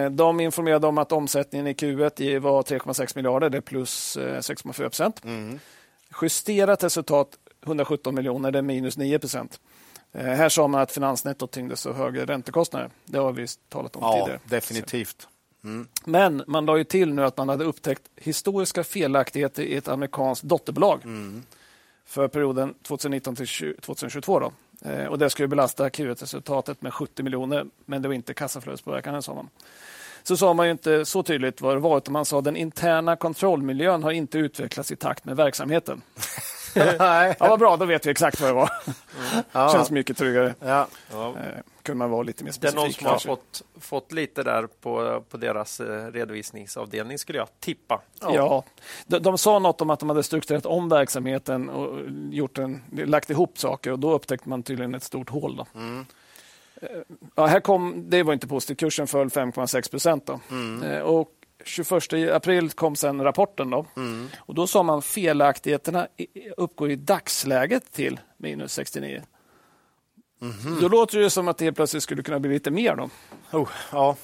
Eh, De informerade om att omsättningen i Q1 i- var 3,6 miljarder, det är plus eh, 6,4 procent. Justerat resultat 117 miljoner, det är minus 9 procent. Eh, Här sa man att finansnettot tyngdes av högre räntekostnader. Det har vi talat om Ja, tidigare. definitivt. Men man la ju till nu att man hade upptäckt historiska felaktigheter i ett amerikanskt dotterbolag för perioden 2019 till 20 2022. Då. Eh, Och det skulle belasta Q1-resultatet med 70 miljoner, men det var inte kassaflödespåverkande, sa man. Så sa man ju inte så tydligt vad det var, utan man sa att den interna kontrollmiljön har inte utvecklats i takt med verksamheten. Nej. Ja, vad bra, då vet vi exakt vad det var. Ja. Känns mycket tryggare. Ja. Ja. Eh, kunde man vara lite mer Det är någon specifik. som har kanske. fått, fått lite där på, på deras eh, redovisningsavdelning skulle jag tippa. Ja, de, de sa något om att de hade strukturerat om verksamheten och gjort en, lagt ihop saker och då upptäckte man tydligen ett stort hål. Då. Eh, Ja, här kom, det var inte positivt, kursen föll 5,6 procent. Då. Eh, Och 21 april kom sen rapporten. Då. Och då sa man felaktigheterna i- uppgår i dagsläget till minus 69. Då låter det som att det helt plötsligt skulle kunna bli lite mer. Då. Oh, ja.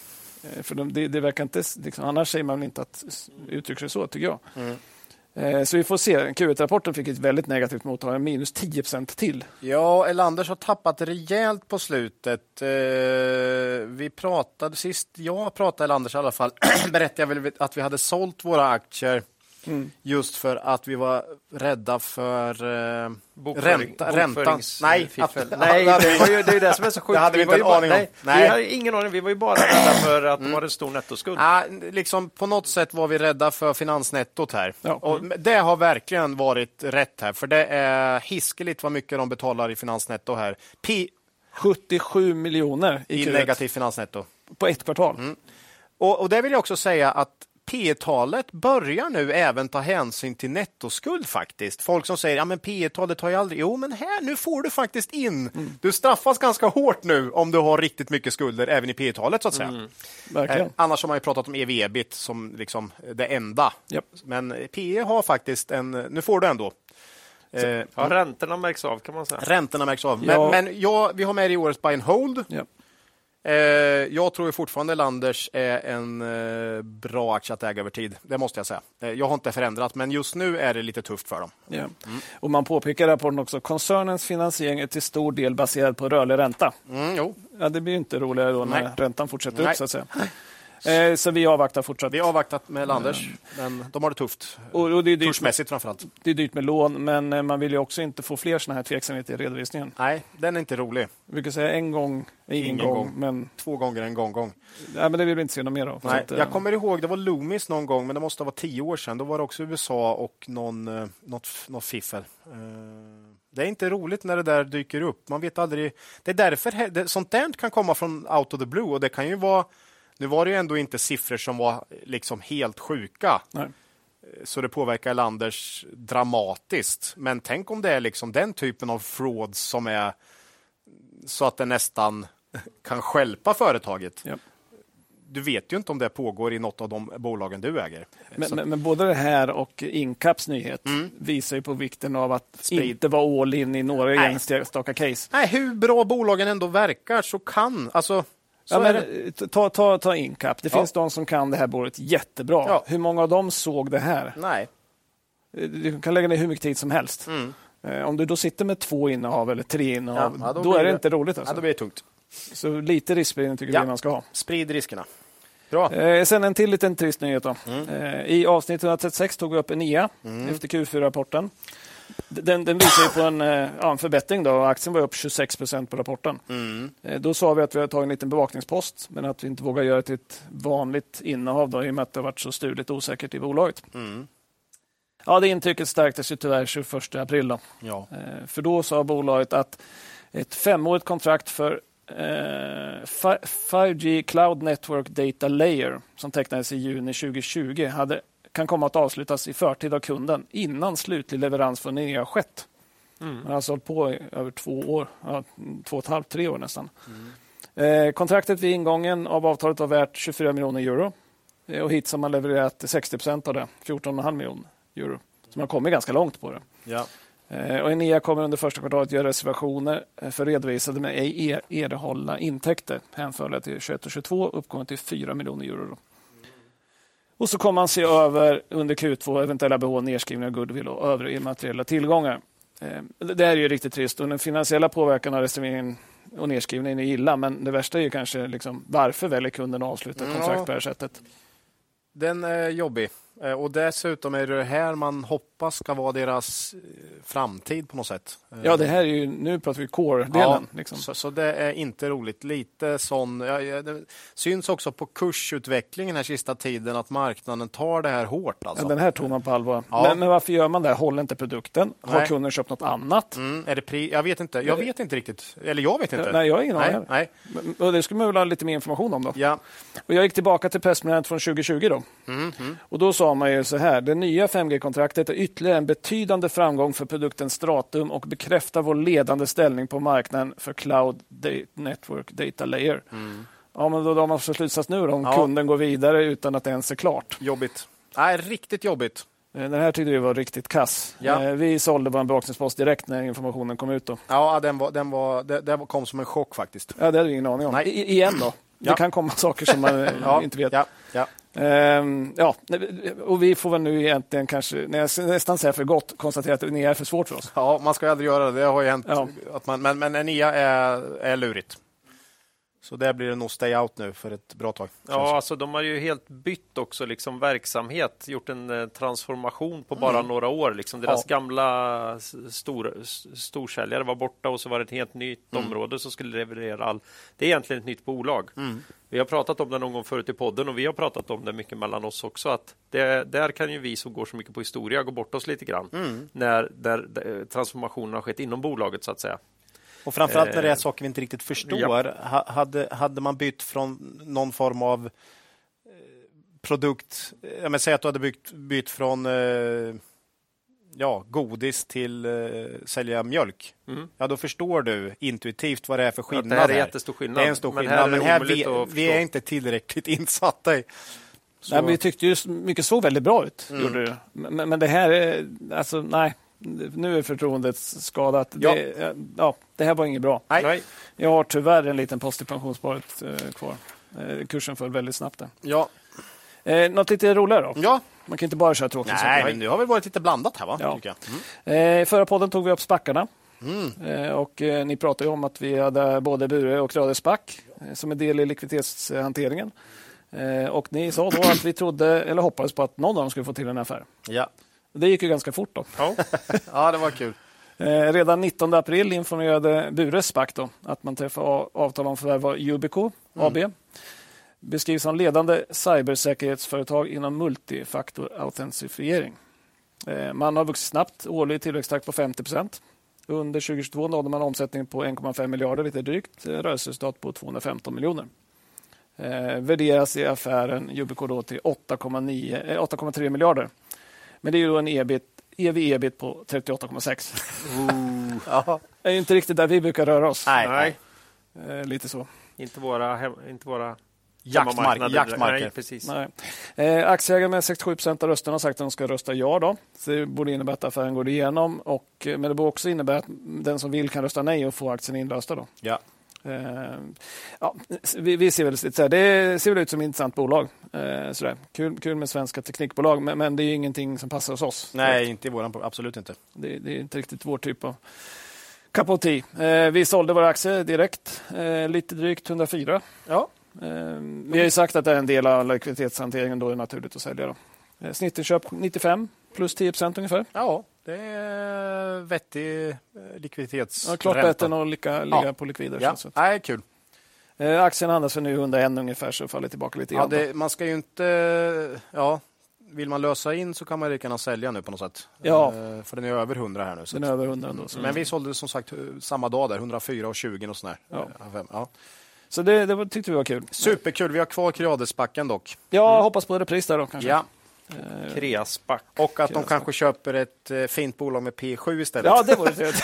Eh, För de, det, det verkar inte, liksom, annars säger man väl inte att uttrycker sig så, tycker jag. Eh, Eh, så vi får se. Q1-rapporten fick ett väldigt negativt mottagande, minus 10 procent till. Ja, Elanders har tappat rejält på slutet. Eh, vi pratade sist jag pratade Elanders i alla fall, berättade jag väl att vi hade sålt våra aktier Mm. Just för att vi var rädda för eh, ränta, räntan. Nej, att, nej det, var ju, det är det som är så sjukt. Det hade vi, vi inte en aning om. Nej, nej. Vi hade ingen aning. Vi var ju bara rädda för att mm. de hade en stor nettoskuld. Ja, liksom, på något sätt var vi rädda för finansnettot här. Ja. Och det har verkligen varit rätt här, för det är hiskeligt vad mycket de betalar i finansnetto här. P 77 miljoner i, i negativt finansnetto. På ett kvartal. Mm. Och, och det vill jag också säga att P talet börjar nu även ta hänsyn till nettoskuld faktiskt. Folk som säger ja men P talet har jag aldrig. Jo, men här nu får du faktiskt in. Mm. Du straffas ganska hårt nu om du har riktigt mycket skulder även i P talet så att säga. Mm. Eh, annars har man ju pratat om ev-ebit som liksom det enda. Yep. Men P har faktiskt en. Nu får du ändå. Eh, ja, räntorna märks av kan man säga. Räntorna märks av. Men, ja. men ja, vi har med det i årets buy and hold. Yep. Eh, jag tror fortfarande Landers är en eh, bra aktie att äga över tid. Det måste jag säga. Eh, jag har inte förändrat, men just nu är det lite tufft för dem. Ja. Mm. Och Man påpekar i rapporten också koncernens finansiering är till stor del baserad på rörlig ränta. Mm, jo. Ja, det blir inte roligare då när Nej. räntan fortsätter Nej. upp. Så att säga. Eh, så vi avvaktar fortsatt. Vi har avvaktat med Landers, men de har det tufft. Och, och det är dyrt Kursmässigt framförallt. Det är dyrt med lån, men eh, man vill ju också inte få fler såna här tveksamheter i redovisningen. Nej, den är inte rolig. Vi brukar säga en gång ingen, ingen gång, gång, men... Två gånger en gång, gång. Nej, men det vill vi inte se något mer av. Nej, att, jag kommer ihåg, det var Loomis någon gång, men det måste ha varit tio år sedan. Då var det också USA och någon, något, något fiffel. Det är inte roligt när det där dyker upp. Man vet aldrig. Det är därför sånt där kan komma från out of the blue och det kan ju vara nu var det ju ändå inte siffror som var liksom helt sjuka. Nej. Så det påverkar Landers dramatiskt. Men tänk om det är liksom den typen av fraud som är så att det nästan kan skälpa företaget. Ja. Du vet ju inte om det pågår i något av de bolagen du äger. Men, men, men både det här och Incaps nyhet mm. visar ju på vikten av att Sprid. inte vara all in i några enstaka case. Nej, hur bra bolagen ändå verkar så kan... Alltså, Ja, men, ta, ta, ta Incap. Det ja. finns de som kan det här bolaget jättebra. Ja. Hur många av dem såg det här? Nej. Du kan lägga ner hur mycket tid som helst. Mm. Eh, om du då sitter med två innehav eller tre innehav, ja, då, då är det, det, inte roligt. Alltså. Ja, då blir det tungt. Så lite riskspridning tycker ja. vi man ska ha. Sprid riskerna. Bra. Eh, sen en till liten trist nyhet. Mm. Eh, I avsnitt 136 tog vi upp Enea mm. efter Q4-rapporten. Den, den visar ju på en, eh, ja, en förbättring. Då. Aktien var upp 26 procent på rapporten. Mm. Eh, då sa vi att vi har tagit en liten bevakningspost men att vi inte vågar göra det till ett vanligt innehav då, i och med att det har varit så stuligt osäkert i bolaget. Mm. Ja, det intrycket stärktes ju tyvärr 21 april. Då. Ja. Eh, för då sa bolaget att ett femårigt kontrakt för 5G Cloud Network Data Layer som tecknades i juni 2020 hade kan komma att avslutas i förtid av kunden innan slutlig leverans från EA skett. Mm. Har alltså hållit på i över två år, ja, två och ett halvt, tre år nästan. Mm. Eh, kontraktet vid ingången av avtalet var värt 24 miljoner euro eh, och hittills har man levererat 60 procent av det, 14,5 miljoner euro. Så man har kommit ganska långt på det. Ja. Eh, och Enea kommer under första kvartalet göra reservationer eh, för redovisade med ej erhållna intäkter hänförliga till 21 och 22 uppgående till 4 miljoner euro. Och så kommer man se över under Q2 eventuella behov av nedskrivning av goodwill och övriga immateriella tillgångar. Eh, det är ju riktigt trist och den finansiella påverkan av reserveringen och nedskrivningen är illa men det värsta är ju kanske liksom, varför väljer kunden att avsluta kontrakt på det här sättet? Den är jobbig. Eh, och dessutom är det här man hoppas ska vara deras eh, framtid på något sätt. Ja, det här är ju, nu pratar vi core-delen. Ja, liksom. så, så, det är inte roligt. Lite sån, ja, det syns också på kursutvecklingen här sista tiden att marknaden tar det här hårt. Alltså. Ja, den här tog man på allvar. Men, men, varför gör man det? Håller inte produkten? Har Nej. kunden köpt något annat? Mm, är det pri jag vet inte. Jag vet inte riktigt. Eller jag vet inte. Nej, jag har ingen aning. Nej. Och det skulle man vilja ha lite mer information om. Då. Ja. Och jag gick tillbaka till pressmeddelandet från 2020. Då. Mm, mm. Och då sa man ju så här. Det nya 5G-kontraktet är ytterligare en betydande framgång för produkten Stratum och bekräftar vår ledande ställning på marknaden för Cloud Network Data Layer. Mm. Ja, men då drar man slutsats nu då, om ja. kunden går vidare utan att det ens är klart. Jobbigt. Nej, riktigt jobbigt. Eh, den här tyckte vi var riktigt kass. Ja. Eh, vi sålde vår bevakningspost direkt när informationen kom ut. Då. Ja, den, var, den var, det kom som en chock faktiskt. Ja, det hade vi ingen aning om. Nej. I, igen då. Det kan komma saker som man eh, ja. inte vet. Ja. Ja. Ehm, ja, och vi får väl nu egentligen kanske, när jag nästan säger för gott, konstatera att NIA är för svårt för oss. Ja, man ska aldrig göra det. Det har ju hänt. Ja. Att man, men, men NIA är, är lurigt. Så där blir det nog stay out nu för ett bra tag. Ja, alltså de har ju helt bytt också liksom verksamhet, gjort en eh, transformation på bara mm. några år. Liksom deras ja. gamla stor, storsäljare var borta och så var det ett helt nytt mm. område som skulle leverera all... Det är egentligen ett nytt bolag. Mm. Vi har pratat om det någon gång förut i podden och vi har pratat om det mycket mellan oss också. att det, Där kan ju vi som går så mycket på historia gå bort oss lite grann mm. när, där transformationen har skett inom bolaget så att säga. Och framförallt när det är eh, saker vi inte riktigt förstår. Ja. Hade, hade man bytt från någon form av eh, produkt, jag menar, säg att du hade bytt, bytt från eh, ja, godis till uh, sälja mjölk. Mm. Ja, då förstår du intuitivt vad det är för skillnad. Ja, det är jättestor skillnad. Det är en stor skillnad, men här, men här vi, vi, är inte tillräckligt insatta i. Nej, men vi tyckte ju mycket såg väldigt bra ut. Mm. Gjorde det. Men, men det här är, alltså nej, nu är förtroendet skadat. Ja. Det, ja, det här var inget bra. Nej. Jag har tyvärr en liten post i pensionssparet eh, kvar. Eh, kursen föll väldigt snabbt. Där. Ja. Eh, något lite roligare då? Ja. Man kan inte bara köra tråkiga Nej, men nu har väl varit lite blandat här va? Ja. Mm. Eh, förra podden tog vi upp spackarna. Mm. Eh, och eh, ni pratade om att vi hade både Bure och Rade Spack eh, som en del i likviditetshanteringen. Eh, och ni sa då att vi trodde, eller hoppades på att någon av dem skulle få till en affär. Ja. Det gick ju ganska fort. då. Ja, ja det var kul. Eh, redan 19 april informerade Bures SPAC då, att man träffade avtal om förvärv av Yubico AB. Mm. Beskrivs som ledande cybersäkerhetsföretag inom multifaktor-autentifiering. Eh, man har vuxit snabbt, årlig tillväxttakt på 50 procent. Under 2022 nådde man omsättning på 1,5 miljarder, lite drygt. Eh, rörelseresultat på 215 miljoner. Eh, värderas i affären Yubico då till 8,3 miljarder. Men det är ju en ebit, ev-ebit på 38,6. Uh. Det är inte riktigt där vi brukar röra oss. Nej. Nej. Eh, lite så. Inte våra, inte våra Jaktmark, jaktmarker. Nej, precis. Nej. Eh, aktieägare med 67 procent av rösterna har sagt att de ska rösta ja. Då. Så det borde innebära att affären går igenom. Och, men det borde också innebära att den som vill kan rösta nej och få aktien inlösta. Då. Ja. Eh, ja, vi, vi, ser väl så det ser väl ut som ett intressant bolag. Eh. Kul, kul med svenska teknikbolag, men, men, det är ingenting som passar hos oss. Nej, inte i våran, absolut inte. Det, det, är inte riktigt vår typ av tea. Eh, vi sålde våra aktier direkt, eh, lite drygt 104. Ja. Eh, vi har ju sagt att det är en del av likviditetshanteringen, då är det naturligt att sälja. Då. Eh, snittinköp 95 plus 10 procent ungefär. Ja, det är vettig likviditets... Ja, klart bättre än att ligga, ligga ja. på likvider. Ja, Nej, kul. Eh, aktien handlas för nu 101 ungefär, så faller tillbaka lite grann. Ja, det, man ska ju inte... Ja, vill man lösa in så kan man lika gärna sälja nu på något sätt. Ja. Eh, för den är över 100 här nu. den är över 100 ändå. Men vi sålde som sagt samma dag där, 104 och 20 och sådär. Ja. ja. Så det, det tyckte vi var kul. Superkul. Vi har kvar Kryadesbacken dock. Ja, mm. hoppas på repris där då kanske. Ja. Eh, Kreasback. Och att de kanske köper ett eh, fint bolag med P7 istället. Ja, det vore trevligt.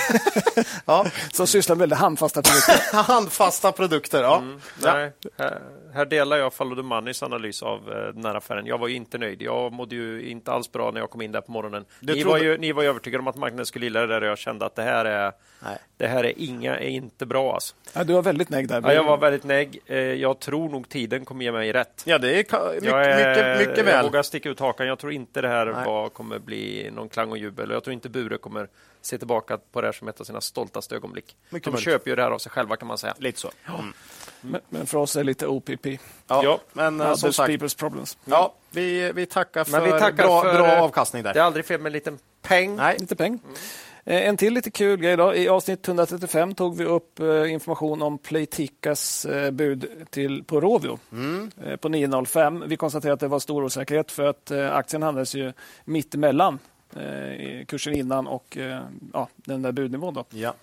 ja. Som sysslar med väldigt handfasta produkter. handfasta produkter, ja. Mm, nej, här, här, delar jag Follow the Moneys analys av eh, den här affären. Jag var ju inte nöjd. Jag mådde ju inte alls bra när jag kom in där på morgonen. ni, trodde... var ju, ni var ju övertygade om att marknaden skulle gilla det där och jag kände att det här är, nej. det här är, inga, är inte bra. Alltså. Ja, du var väldigt neg där. Ja, jag var väldigt neg. Eh, jag tror nog tiden kommer ge mig rätt. Ja, det är mycket, är, mycket, mycket väl. Jag vågar sticka ut hakan. Jag tror inte det här var, kommer bli någon klang och jubel. Jag tror inte Bure kommer se tillbaka på det här som ett av sina stoltaste ögonblick. Mycket De möjligt. köper ju det här av sig själva kan man säga. Lite så. Mm. Men, men, för oss är det lite OPP. Ja, ja men uh, som sagt. people's problems. Ja, vi, vi tackar för, vi tackar bra, för bra avkastning där. Det är aldrig fel med en liten peng. Nej. Lite peng. Mm. Eh, en till lite kul grej. Då. I avsnitt 135 tog vi upp eh, information om Playticas bud till, på Rovio mm. på 9.05. Vi konstaterade att det var stor osäkerhet för att aktien handlades ju mitt emellan kursen innan och ja, den där budnivån. Då. Ja.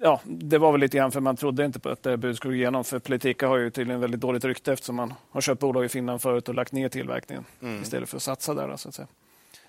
Ja, det var väl lite grann för man trodde inte på att det budet skulle gå igenom. För Politika har ju tydligen väldigt dåligt rykte eftersom man har köpt bolag i Finland förut och lagt ner tillverkningen mm. istället för att satsa där. Så att säga.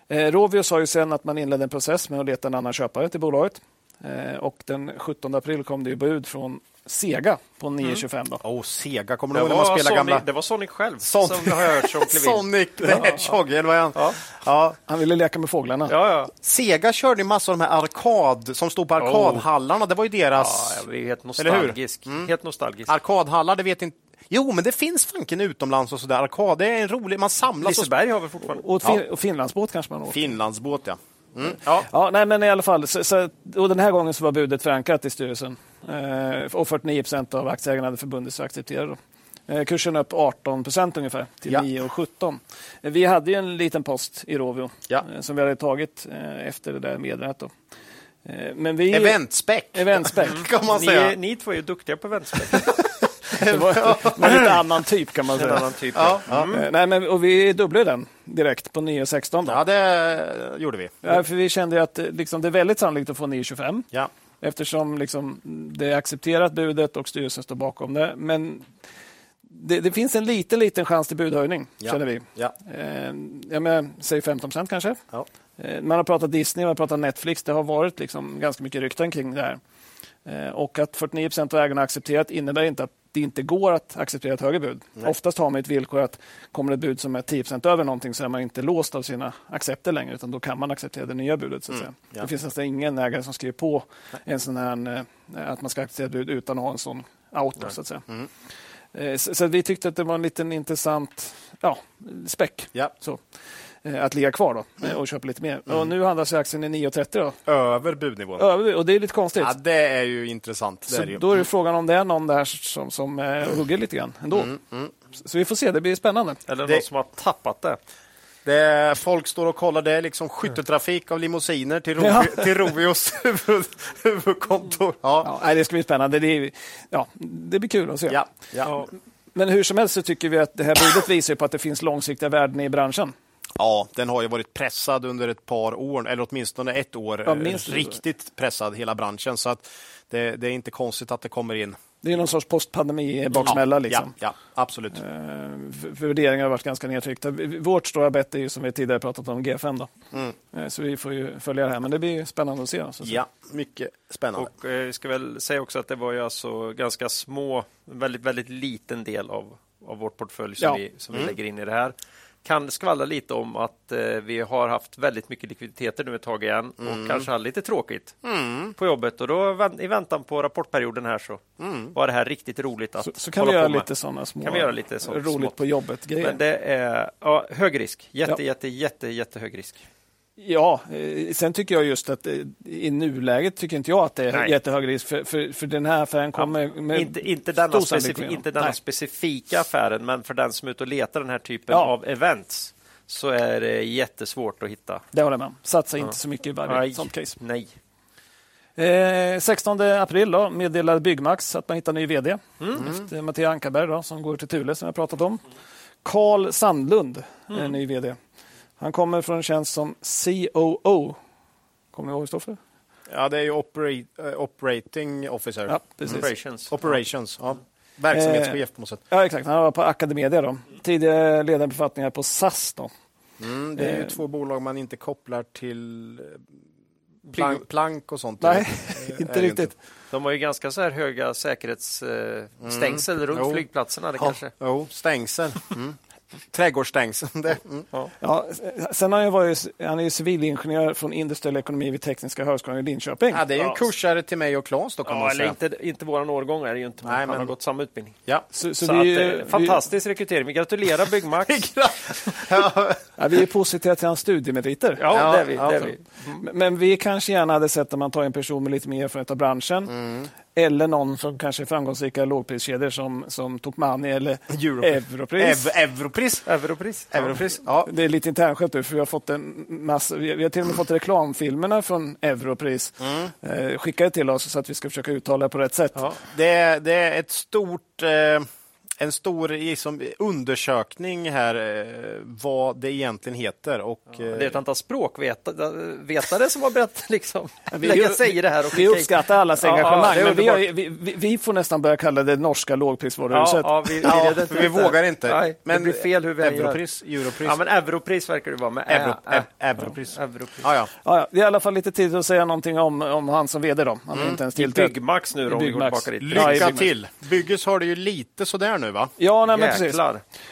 Eh, Rovio sa ju sen att man inledde en process med att leta en annan köpare till bolaget. Eh, och den 17 april kom det bud från Sega på 9.25. Mm. Oh, Sega, kommer du ihåg när man spelade gamla... Det var Sonic själv Son... som har hört som Sonic the Hedgehog, eller vad han? Ja. ja. Han ville leka med fåglarna. Ja, ja. Sega körde massor av de här arkad som stod på oh. arkadhallarna. Det var ju deras... Ja, jag helt nostalgisk. Mm. Helt nostalgisk. Arkadhallar, det vet inte Jo, men det finns fanken utomlands och sådär. Arkad, det är en rolig... Man samlas... Liseberg har vi fortfarande. Och, fin ja. och Finlandsbåt kanske man åker. Finlandsbåt, ja. Mm. Ja. ja, nej, men i alla fall. Så, så, och den här gången så var budet förankrat i styrelsen. och 49 procent av aktieägarna hade förbundit sig att acceptera. Då. Kursen upp 18 procent ungefär till ja. 9,17. Vi hade en liten post i Rovio ja. som vi hade tagit efter det där meddelandet. Men vi... Eventspec, Eventspec. kan man säga. Ni, ni två är ju duktiga på eventspec. det var, var lite annan typ kan man säga. annan typ, ja. Mm. Nej, men, och vi dubblade den direkt på 9,16. Ja, det gjorde vi. Ja, för vi kände att liksom, det är väldigt sannolikt att få 9,25. Ja. Eftersom liksom, det är accepterat budet och styrelsen står bakom det. Men det, det, finns en liten, liten chans till budhöjning, ja. känner vi. Ja. Eh, jag menar, säg 15 procent kanske. Ja. Eh, man har pratat Disney, man har pratat Netflix. Det har varit liksom ganska mycket rykten kring det här. Eh, och att 49 procent av ägarna accepterat innebär inte att det inte går att acceptera ett högre bud. Nej. Oftast har man ett villkor att kommer det ett bud som är 10% över någonting så är man inte låst av sina accepter längre utan då kan man acceptera det nya budet. Så att mm. ja. Det finns nästan ingen ägare som skriver på en sån här, eh, att man ska acceptera ett bud utan att ha en sån out. Så, att säga. Mm. Eh, så, så, vi tyckte att det var en liten intressant ja, späck. Ja. Så. Eh, att ligga kvar då, mm. och köpa lite mer. Mm. Och nu handlas aktien i 9,30. Då. Över budnivån? Över, och det är lite konstigt. Ja, det är ju intressant. Så är ju. Då är det frågan om det är någon där som, som eh, hugger lite grann ändå. Mm. Mm. Så vi får se, det blir spännande. Eller det... någon som har tappat det. Det folk står och kollar. Det är liksom skytteltrafik av limousiner till, Rovi, ja. till Rovios huvudkontor. Ja. Ja, det ska bli spännande. Det, ja, det blir kul att se. Ja. Ja. Men hur som helst så tycker vi att det här budet visar på att det finns långsiktiga värden i branschen. Ja, den har ju varit pressad under ett par år, eller åtminstone ett år. Ja, riktigt pressad, hela branschen. Så att det, det, är inte konstigt att det kommer in. Det är någon sorts postpandemi-baksmälla. Ja, liksom. ja, ja, absolut. Eh, värderingar har varit ganska nedtryckta. Vårt stora bett är ju som vi tidigare pratat om, G5. Då. Mm. Eh, så vi får ju följa det här, men det blir spännande att se. Så ja, mycket spännande. Och eh, ska väl säga också att det var ju alltså ganska små, väldigt, väldigt liten del av, av vårt portfölj som, ja. vi, som mm. vi lägger in i det här kan skvallra lite om att eh, vi har haft väldigt mycket likviditeter nu ett tag igen mm. och kanske hade lite tråkigt mm. på jobbet. Och då i väntan på rapportperioden här så mm. var det här riktigt roligt att Så, så kan vi göra lite sådana små, kan vi göra lite sånt, roligt smått. på jobbet grejer. Men det är ja, hög risk, jätte, ja. jätte, jätte, jätte hög risk. Ja, eh, sen tycker jag just att eh, i nuläget tycker inte jag att det är Nej. jättehög risk för, för, för den här affären kommer ja, med inte, inte denna, specif inte denna specifika affären, men för den som är ute och letar den här typen ja. av events så är det jättesvårt att hitta. Det håller jag med om. Satsa ja. inte så mycket i varje Nej. sånt case. Nej. Eh, 16 april då, meddelade Byggmax att man hittar ny vd. Mm. Efter Mattias Ankarberg då, som går till Thule som jag pratat om. Karl Sandlund mm. är ny vd. Han kommer från en tjänst som COO. Kommer ni ihåg vad det står för? Ja, det är ju operate, uh, Operating Officer. Ja, Operations. Operations, ja. Verksamhetschef på något sätt. Ja, exakt. Han var på Academedia då. Tidigare ledande befattningar på SAS då. Mm, det är ju eh. två bolag man inte kopplar till plank, plank och sånt. Nej, inte riktigt. Inte. De har ju ganska så här höga säkerhetsstängsel mm. runt jo. flygplatserna. Det kanske. Jo, stängsel. Mm. Trädgårdsstängsel. Mm. Ja. ja. sen har han, varit, han är ju civilingenjör från industriell ekonomi vid Tekniska högskolan i Linköping. Ja, det är ju en kursare till mig och Claes då kan ja, man säga. Inte, inte vår årgång är det ju inte, Nej, men han har gått samma utbildning. Ja. Så, så, så vi, att, vi, fantastisk rekrytering. Vi gratulerar Byggmax. ja. ja, vi är positiva till hans studiemeriter. Ja, ja, det är vi. Det är vi. Men vi kanske gärna hade sett att man tar en person med lite mer erfarenhet av branschen. Mm. Eller någon som kanske är framgångsrika lågpriskedjor som, som Tokmanni eller Europris. Ev Europris. Europris. Europris. Ja. Det är lite internskämt nu, för vi har fått en massa, vi har till och med fått reklamfilmerna från Europris mm. eh, skickade till oss så att vi ska försöka uttala det på rätt sätt. Ja. Det, det är ett stort eh en stor liksom, undersökning här eh, vad det egentligen heter. Och, ja, det är ett antal språkvetare som har börjat liksom, vi, lägga sig i det här. Och vi uppskattar allas engagemang, ja, men vi, har, vi, vi, får nästan börja kalla det norska lågprisvaruhuset. Ja, vi, ja, vi vågar inte. Nej, men det blir fel hur vi Europris. Europris. Ja, men Europris verkar det vara. Med Euro, ä, Europris. Europris. Ja, ja. Ja, det är i alla fall lite tid att säga någonting om, om han som vd. Då. Han mm. inte ens I Byggmax nu då, Byggmax. Lycka till! Bygges har det ju lite sådär nu va? Ja, nej, men precis.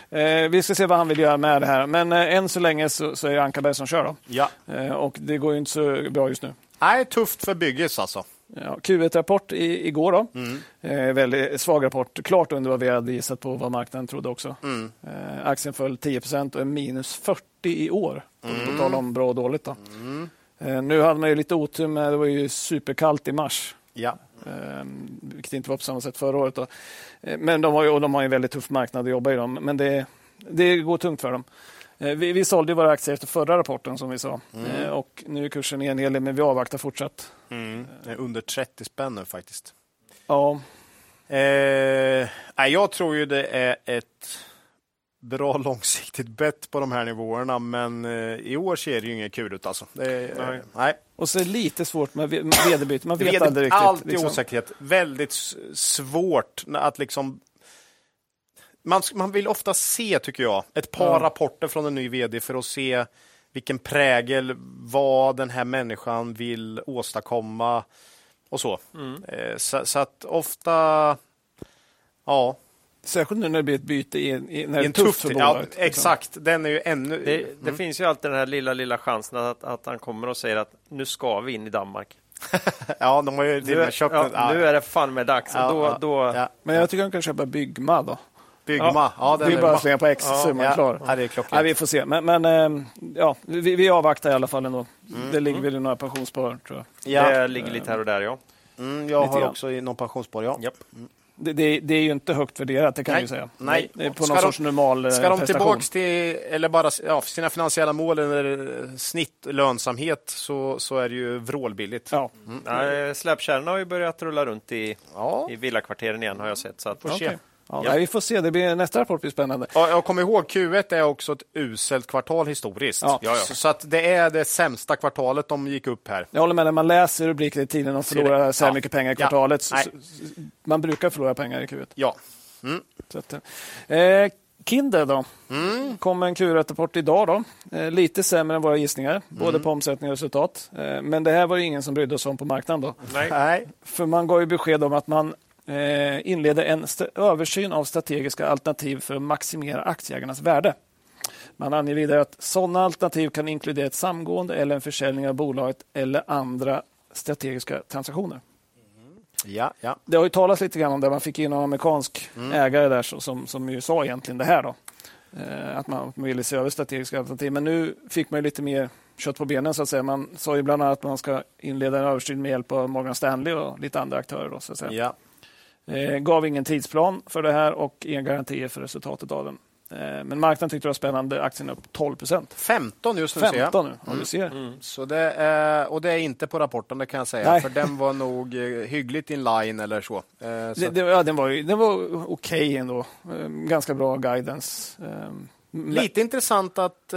Eh, vi ska se vad han vill göra med det här. Men eh, än så länge så, så är det Ankarberg som kör. Då. Ja. Eh, och det går ju inte så bra just nu. Nej, tufft för Bygges alltså. Ja, Q1-rapport igår. Då. Mm. Eh, väldigt svag rapport, klart under vad vi hade gissat på vad marknaden trodde också. Mm. Eh, aktien föll 10 och är minus 40 i år. Mm. På tal om bra och dåligt. Då. Mm. Eh, nu hade man ju lite otur med, det var ju superkallt i mars. Ja. Ehm, vilket inte var på samma sätt förra året. Då. Eh, men de har, ju, och de har en väldigt tuff marknad att jobba i. Dem, men det, det går tungt för dem. Eh, vi, vi sålde våra aktier efter förra rapporten som vi sa. Mm. Och nu är kursen ner en hel del, men vi avvaktar fortsatt. Mm. under 30 spänn nu faktiskt. Ja. Eh, jag tror ju det är ett bra långsiktigt bett på de här nivåerna, men eh, i år ser det ju inget kul ut. Alltså. Det, nej. nej. Och så är det lite svårt med vederbyte. Man vet Veder, aldrig riktigt. Alltid liksom. osäkerhet. Väldigt svårt att liksom man, man vill ofta se, tycker jag, ett par ja. rapporter från en ny vd för att se vilken prägel, vad den här människan vill åstadkomma och så. Mm. Eh, så, så, att ofta, ja. Särskilt nu när det blir ett byte i, i när det är tufft för ja, liksom. Exakt, den är ju ännu... Det, det mm. finns ju alltid den här lilla, lilla chansen att, att han kommer och säger att nu ska vi in i Danmark. ja, de har ju nu, köpt ja, Nu är det fan med dags. Ja, då, då... Men jag tycker han kan köpa Byggma då. Byggma. Ja, ja det är bara att slänga på X så är man klar. Ja, det är ja, vi får se. Men, men ehm, ja, vi, vi avvaktar i alla fall ändå. Mm. Det ligger väl i några pensionsspar, tror jag. Ja. Det ligger lite här och där, ja. Mm, jag lite har också i någon pensionsspar, ja. Yep. Det, det, det, är ju inte högt värderat, det kan Nej. jag säga. Nej. Det är på någon ska sorts de, normal Ska de tillbaka till eller bara, ja, sina finansiella mål eller snitt lönsamhet så, så är det ju vrålbilligt. Ja. Mm. Ja, släpkärrorna har ju börjat rulla runt i, ja. i villakvarteren igen har jag sett. Så att, okay. Ja, ja. vi får se, det blir, nästa rapport blir spännande. Ja, jag kommer ihåg, Q1 är också ett uselt kvartal historiskt. Ja. Ja, så, så, att det är det sämsta kvartalet de gick upp här. Jag håller med, när man läser rubriker i tidningen och förlorar så här mycket pengar i kvartalet. Så, man brukar förlora pengar i Q1. Ja. Mm. Att, eh, Kinder då? Mm. kom en Q1-rapport idag. Då. Eh, lite sämre än våra gissningar, både mm. på omsättning och resultat. Eh, men det här var ingen som brydde sig om på marknaden. Då. Nej. För man gav ju besked om att man inleder en översyn av strategiska alternativ för att maximera aktieägarnas värde. Man anger vidare att sådana alternativ kan inkludera ett samgående eller en försäljning av bolaget eller andra strategiska transaktioner. Ja, ja. Det har ju talats lite grann om det. Man fick in en amerikansk mm. ägare där som, som ju sa egentligen det här. Då. Eh, att man ville se över strategiska alternativ. Men nu fick man lite mer kött på benen. så att säga. Man sa ju bland annat att man ska inleda en översyn med hjälp av Morgan Stanley och lite andra aktörer. Då, så att säga. Ja. Eh, gav ingen tidsplan för det här och inga garantier för resultatet av den. Eh, men marknaden tyckte det var spännande. Aktien upp 12 procent. 15 just nu 15 nu, mm. du ser. Mm. Så det är, och det är inte på rapporten, det kan jag säga. Nej. För den var nog eh, hyggligt in line eller så. Eh, så. Det, det, ja, den var, den var okej okay ändå. Ganska bra guidance. Eh, Lite intressant att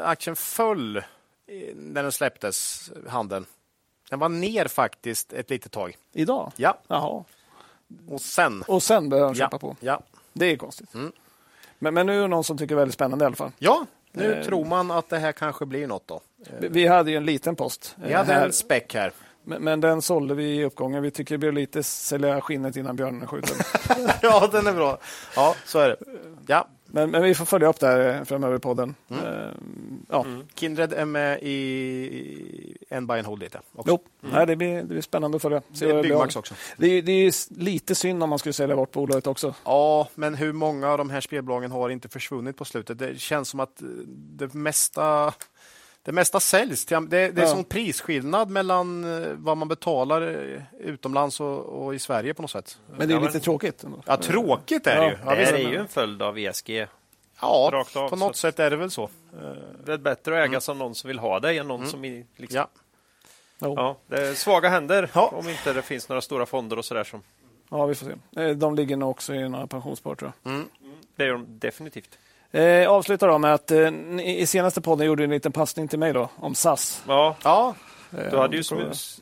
aktien föll när den släpptes, handeln. Den var ner faktiskt ett litet tag. Idag? Ja. Jaha. Och sen? Och sen börjar de köpa ja. på. Ja. Det är konstigt. Mm. Men, men nu är det någon som tycker det är väldigt spännande i alla fall. Ja, nu eh. tror man att det här kanske blir något då. Vi, vi hade ju en liten post. Vi hade här. en späck här. Men, men, den sålde vi i uppgången. Vi tycker det blir lite sälja skinnet innan björnen är skjuten. ja, den är bra. Ja, så är det. Ja. Men, men vi får följa upp det här framöver i podden. Mm. Uh, ja. Mm. Kindred är med i en buy and hold lite. Också. Jo, mm. Nej, det, blir, det blir spännande att följa. Se det är Byggmax också. Det, det, är lite synd om man skulle sälja bort bolaget också. Ja, men hur många av de här spelbolagen har inte försvunnit på slutet? Det känns som att det mesta det mesta säljs. det, det är ja. sån prisskillnad mellan eh, vad man betalar eh, utomlands och, och i Sverige på något sätt. Men det är ja, lite men... tråkigt. Ändå. Ja, tråkigt är det ju. Ja, det är ju en följd av ESG. Ja, av, på något sätt är det väl så. Det är bättre att äga mm. som någon som vill ha det än någon mm. som liksom... Ja. Ja, det är svaga händer ja. om inte det finns några stora fonder och sådär som... Ja, vi får se. Eh, de ligger nog också i några pensionsspar tror jag. Mm. Det gör de definitivt. Eh, avslutar då med att eh, i senaste podden gjorde en liten passning till mig då om SAS. Ja, ja. Eh, du hade ju sm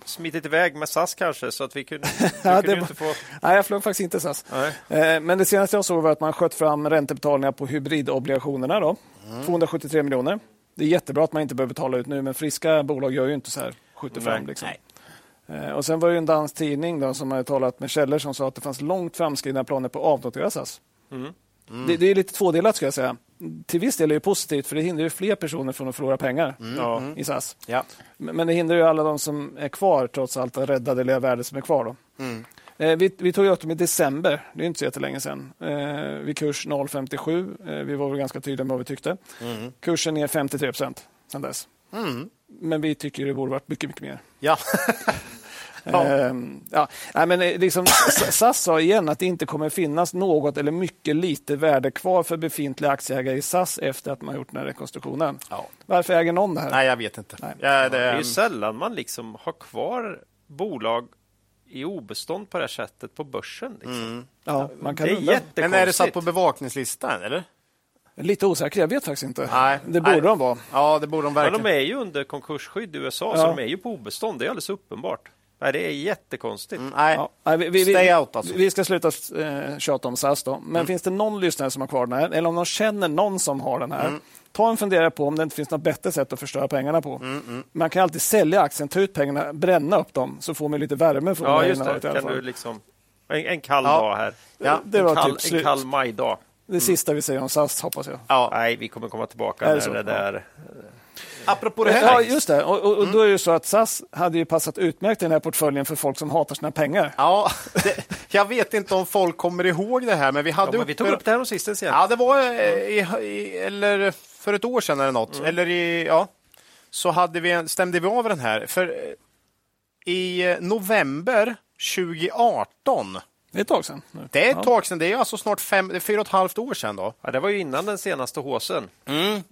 smitit iväg med SAS kanske så att vi kunde, ja, kunde inte få... Nej, jag flög faktiskt inte SAS. Eh, men det senaste jag såg var att man sköt fram räntebetalningar på hybridobligationerna. Då. Mm. 273 miljoner. Det är jättebra att man inte behöver betala ut nu, men friska bolag gör ju inte så här. Skjuter fram. Liksom. Eh, och sen var det en dansk tidning då, som hade talat med källor som sa att det fanns långt framskridna planer på att avnotera SAS. Mm. Mm. Det, det, är lite tvådelat ska jag säga. Till viss del är det positivt för det hindrar fler personer från att förlora pengar mm. i SAS. Ja. Men det hindrar ju alla de som är kvar trots allt, att rädda det lilla värde som är kvar. Då. Mm. Eh, vi, vi, tog upp dem i december, det är inte så jättelänge sedan, eh, vid kurs 0,57. Eh, vi var väl ganska tydliga med vad vi tyckte. Mm. Kursen är 53 procent sedan dess. Mm. Men vi tycker det borde varit mycket, mycket mer. Ja. Ja. Ehm, ja. Nej, men eh, liksom, SAS sa igen att det inte kommer finnas något eller mycket lite värde kvar för befintliga aktieägare i SAS efter att man gjort den här rekonstruktionen. Ja. Varför äger någon det här? Nej, jag vet inte. Nej. Ja, det... det är ju sällan man liksom har kvar bolag i obestånd på det här sättet på börsen. Liksom. Mm. Ja, man kan det är jättekonstigt. Men är det satt på bevakningslistan, eller? Lite osäker, jag vet faktiskt inte. Nej, det borde nej. de vara. Ja, det borde de verkligen. Men de är ju under konkursskydd i USA, ja. så de är ju på obestånd. Det är alldeles uppenbart. Nej, det är jättekonstigt. Mm, nej. Ja, nej, vi, vi, Stay out alltså. Vi ska sluta eh, tjata om SAS då. Men mm. finns det någon lyssnare som har kvar den här, eller om de känner någon som har den här, mm. ta en funderare på om det inte finns något bättre sätt att förstöra pengarna på. Mm, mm. Man kan alltid sälja aktien, ta ut pengarna, bränna upp dem, så får man lite värme från ja, just det. Kan du liksom, en, en kall ja. dag här. Ja, det en, var kall, typ en kall majdag. Det mm. sista vi säger om SAS, hoppas jag. Ja. Nej, vi kommer komma tillbaka när det där... Apropå det här. Ja, just det. Och, och, och, då är det så att SAS hade ju passat utmärkt i den här portföljen för folk som hatar sina pengar. Ja, det, jag vet inte om folk kommer ihåg det här, men vi hade ja, men Vi tog upp det här sist igen. Ja, det var eh, i, i, eller för ett år sedan eller något. Mm. Eller i, ja, så hade vi, stämde vi av den här. För eh, i november 2018 det är ett tag sedan. Det är ett ja. tag sedan. Det är alltså snart fem, fyra och ett halvt år sedan. Då. Ja, det var ju innan den senaste håsen. Mm.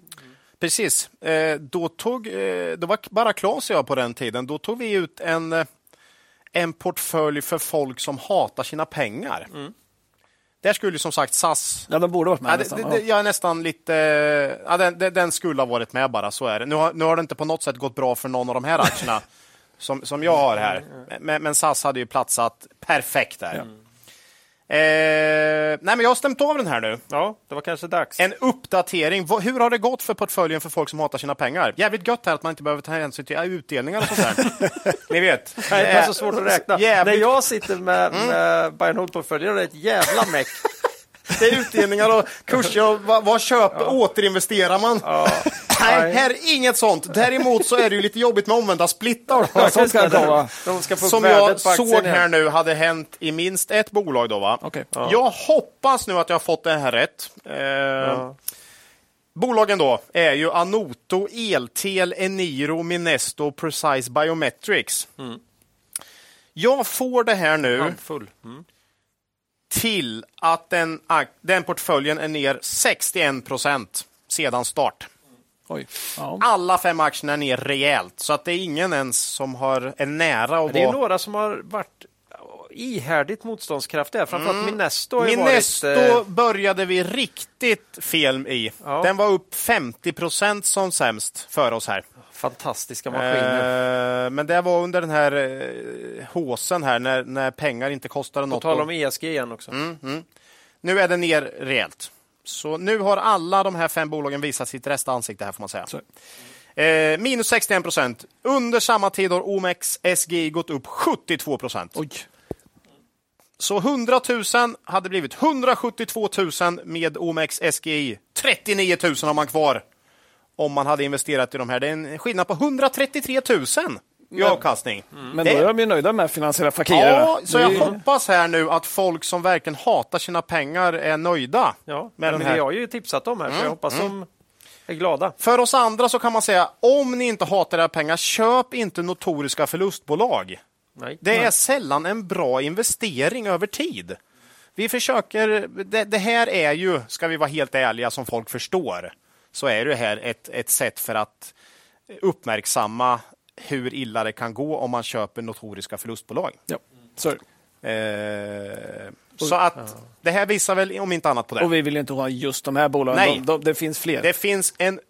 Precis. Eh, då, tog, eh, då var bara Claes och jag på den tiden. Då tog vi ut en, eh, en portfölj för folk som hatar sina pengar. Mm. Där skulle som sagt SAS... Ja, de borde varit med. Ja, nästan, det, det, jag är nästan lite... Ja, den, den, skulle ha varit med bara, så är det. Nu har, nu har det inte på något sätt gått bra för någon av de här aktierna som, som jag har här. Men, men SAS hade ju platsat perfekt där. Mm. Eh, nej, men jag har stämt av den här nu. Ja, det var kanske dags. En uppdatering. Hur har det gått för portföljen för folk som hatar sina pengar? Jävligt gött här att man inte behöver ta hänsyn till utdelningar och sånt där. Ni vet. Nej, det är så svårt att räkna. Jävligt... När jag sitter med, mm. med buy and hold-portföljer, det är ett jävla meck. Det är utdelningar och kurser och vad, vad köper, ja. återinvesterar man? Ja. Nej, här är inget sånt. Däremot så är det ju lite jobbigt med omvända splittar. Ja, som ska komma. Som jag såg här nu hade hänt i minst ett bolag. Då, va? Okay. Ja. Jag hoppas nu att jag har fått det här rätt. Eh, Bolagen då är ju Anoto, Eltel, Eniro, Minesto, Precise Biometrics. Mm. Jag får det här nu mm. Till att den, den portföljen är ner 61 procent sedan start. Ja. Alla fem aktierna är ner rejält, så att det är ingen ens som har, är nära att Det är några som har varit ihärdigt motståndskraftiga, framförallt mm. Minesto. Minesto varit, eh... började vi riktigt fel i. Ja. Den var upp 50 procent som sämst för oss här. Fantastiska maskiner. Eh, men det var under den här eh, håsen här, när, när pengar inte kostade något. På tal om ESG igen också. Mm, mm. Nu är det ner rejält. Så nu har alla de här fem bolagen visat sitt rätta ansikte här får man säga. Eh, minus 61 procent. Under samma tid har OMX SGI gått upp 72 procent. Så 100 000 hade blivit 172 000 med OMX SGI. 39 000 har man kvar om man hade investerat i de här. Det är en skillnad på 133 000 i avkastning. Mm. Men då är de ju nöjda med finansiella fakirerna. Ja, så jag hoppas här nu att folk som verkligen hatar sina pengar är nöjda. Ja, med men den här. Jag har ju tipsat dem här, mm. så jag hoppas mm. de är glada. För oss andra så kan man säga, om ni inte hatar era pengar, köp inte notoriska förlustbolag. Nej. Det är sällan en bra investering över tid. Vi försöker, det, det, här är ju, ska vi vara helt ärliga, som folk förstår, så är det här ett, ett sätt för att uppmärksamma hur illa det kan gå om man köper notoriska förlustbolag. Ja, så eh, så att det här visar väl om inte annat på det. Och vi vill inte ha just de här bolagen. Nej. De, de, det finns fler. Det finns en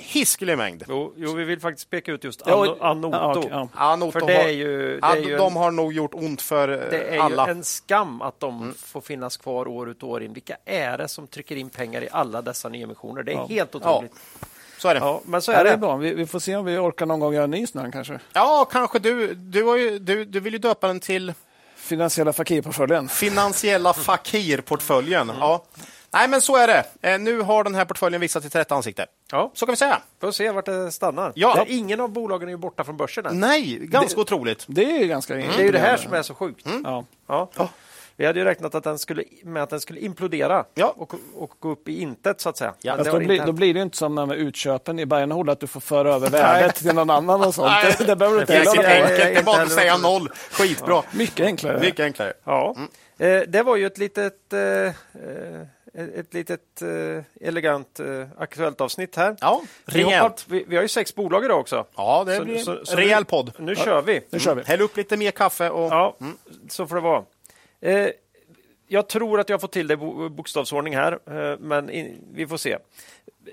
hiskelig mängd. Jo, jo, vi vill faktiskt peka ut just Anoto. Ja, okay, ja. Anoto för det är ju, det är ju de har nog gjort ont för alla. Det är alla. ju en skam att de mm. får finnas kvar år ut och år in. Vilka är det som trycker in pengar i alla dessa nyemissioner? Det är helt otroligt. Så är det. Ja, men så är ja, det. är bra. Vi, vi, får se om vi orkar någon gång göra en ny sån kanske. Ja, kanske. Du, du, ju, du, du vill ju döpa den till Finansiella Fakir-portföljen. Finansiella Fakir-portföljen. Mm. Ja. Nej, men så är det. Eh, nu har den här portföljen visat sitt rätta ansikte. Ja. Så kan vi säga. Får se vart det stannar. Ja. Ingen av bolagen är ju borta från börsen än. Nej, ganska det, otroligt. Det är ganska mm. Det är ju det här som är så sjukt. Mm. Ja. Ja. Vi hade ju räknat att den skulle, med att den skulle implodera ja. och, och gå upp i intet så att säga. Ja, då, blir, då blir det inte som med utköpen i Bayern Hall att du får föra över värdet till någon annan och sånt. Nej, det behöver du inte det är enkelt, det är bara att säga noll. Skitbra. Ja, mycket enklare. Mycket enklare. Ja. Mm. Eh, det var ju ett litet, eh, eh ett litet eh, elegant eh, aktuellt avsnitt här. Ja, rejält. Vi, vi, har ju sex bolag idag också. Ja, det så, blir så, så rejäl podd. Nu ja. kör vi. Nu kör vi. Häll upp lite mer kaffe. Och... Ja, mm. så får det vara. Eh, jag tror att jag får till det i bokstavsordning här, eh, men in, vi får se.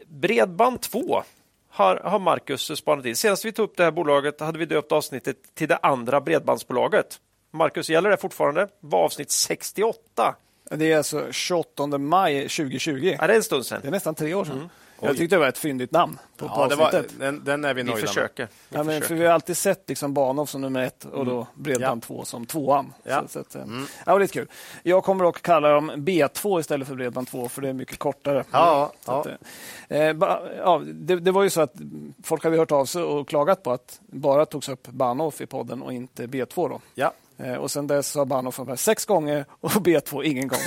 Bredband 2 har, har Marcus spanat in. Senast vi tog upp det här bolaget hade vi döpt avsnittet till det andra bredbandsbolaget. Marcus, gäller det fortfarande? var avsnitt 68. Det är alltså 28 maj 2020. Ja, det är en stund sedan. Det är nästan tre år sedan. Mm. Jag tyckte det var ett fyndigt namn på, ja, på var, den, den, är vi nöjda vi försöker. med. Vi, ja, men, för vi har alltid sett liksom Bahnhof som nummer ett och då mm. Bredband 2 ja. som tvåan. Ja. Så, så att, eh, mm. ja, det är kul. Jag kommer dock kalla dem B2 istället för Bredband 2 för det är mycket kortare. Ja, ja. Att, eh, eh ja, det, det, var ju så att folk hade hört av sig och klagat på att bara togs upp Bahnhof i podden och inte B2. Då. Ja. Eh, och sen dess har Bahnhof varit sex gånger och B2 ingen gång.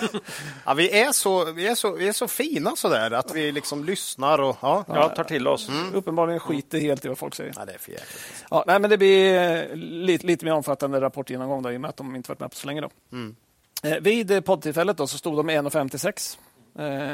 ja, vi, är så, vi, är så, vi är så fina så där att vi liksom lyssnar och ja. Ja, tar till oss. Mm. Uppenbarligen skiter helt i vad folk säger. Ja, det är för jäkligt. Ja, nej, men det blir eh, lite, lite mer omfattande rapportgenomgång då, i och med att de inte varit med på så länge. Då. Mm. Eh, vid poddtillfället då, så stod de 1,56 Eh,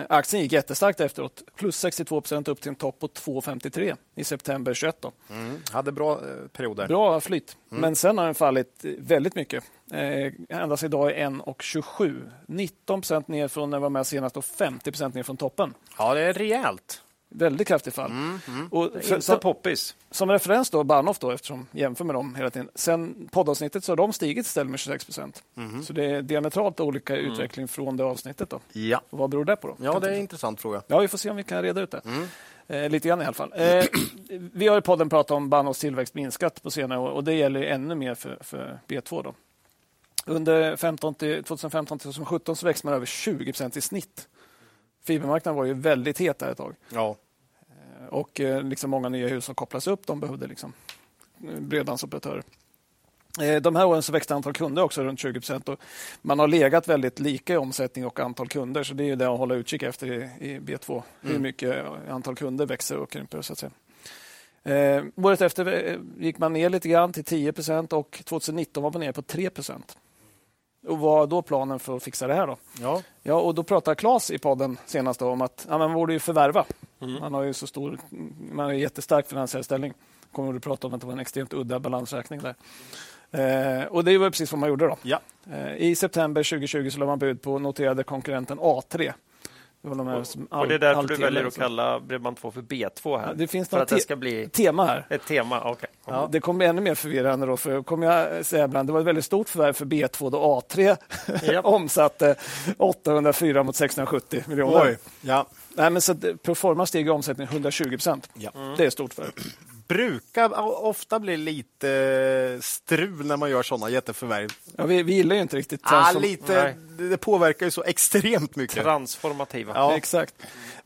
aktien gick jättestarkt efteråt, plus 62 procent upp till en topp på 2,53 i september 21. Mm, hade bra eh, perioder. Bra flyt, mm. men sen har den fallit väldigt mycket. Eh, endast idag är 1,27. 19 procent ner från när den var med senast och 50 procent ner från toppen. Ja, det är rejält. Väldigt kraftigt fall. Mm, mm. Och för, inte poppis. Som referens då, Bahnhof då, eftersom jag jämför med dem hela tiden. Sen poddavsnittet så har de stigit istället med 26 procent. Mm. Så det är diametralt olika mm. utveckling från det avsnittet. Då. Ja. Och vad beror det på? Då? Ja, det är en intressant fråga. Ja, vi får se om vi kan reda ut det. Mm. Eh, lite grann i alla fall. Eh, vi har i podden pratat om Bahnhofs tillväxt minskat på senare år och det gäller ännu mer för, för B2. Då. Under 15 till, 2015 till 2017 så växte man över 20 procent i snitt. Fibermarknaden var ju väldigt het där ett tag. Ja. Och eh, liksom många nya hus som kopplas upp, de behövde liksom eh, bredbandsoperatörer. Eh, de här åren så växte antal kunder också runt 20 procent. Man har legat väldigt lika i omsättning och antal kunder, så det är det att hålla utkik efter i, B2. Mm. Hur mycket antal kunder växer och krymper. Så att säga. Eh, året efter gick man ner lite grann till 10 procent och 2019 var man nere på 3 procent. Och vad var då planen för att fixa det här? då? Ja. Ja, och då pratade Claes i podden senast om att ja, man borde ju förvärva. Mm. Han har ju så stor, man har jättestark finansiell ställning. Kommer du prata om att det var en extremt udda balansräkning där. Eh, och det var precis vad man gjorde. då. Ja. Eh, I september 2020 så la man bud på noterade konkurrenten A3 det och, all, och, det är därför du väljer att kalla Bredband2 för B2 här? Ja, det finns för att det ska bli tema här. Ett tema, okay. Ja, det kommer bli ännu mer förvirrande. Då, för kommer jag säga ibland, det var ett väldigt stort förvärv för B2 då A3 yep. omsatte 804 mot 670 miljoner. Oj, ja. Nej, men så Proforma steg i omsättning 120 procent. Ja. Mm. Det är stort förvärv brukar ofta bli lite strul när man gör sådana jätteförvärv. Ja, vi, vi gillar ju inte riktigt ah, som... lite, Det påverkar ju så extremt mycket. Transformativa. Ja. Exakt.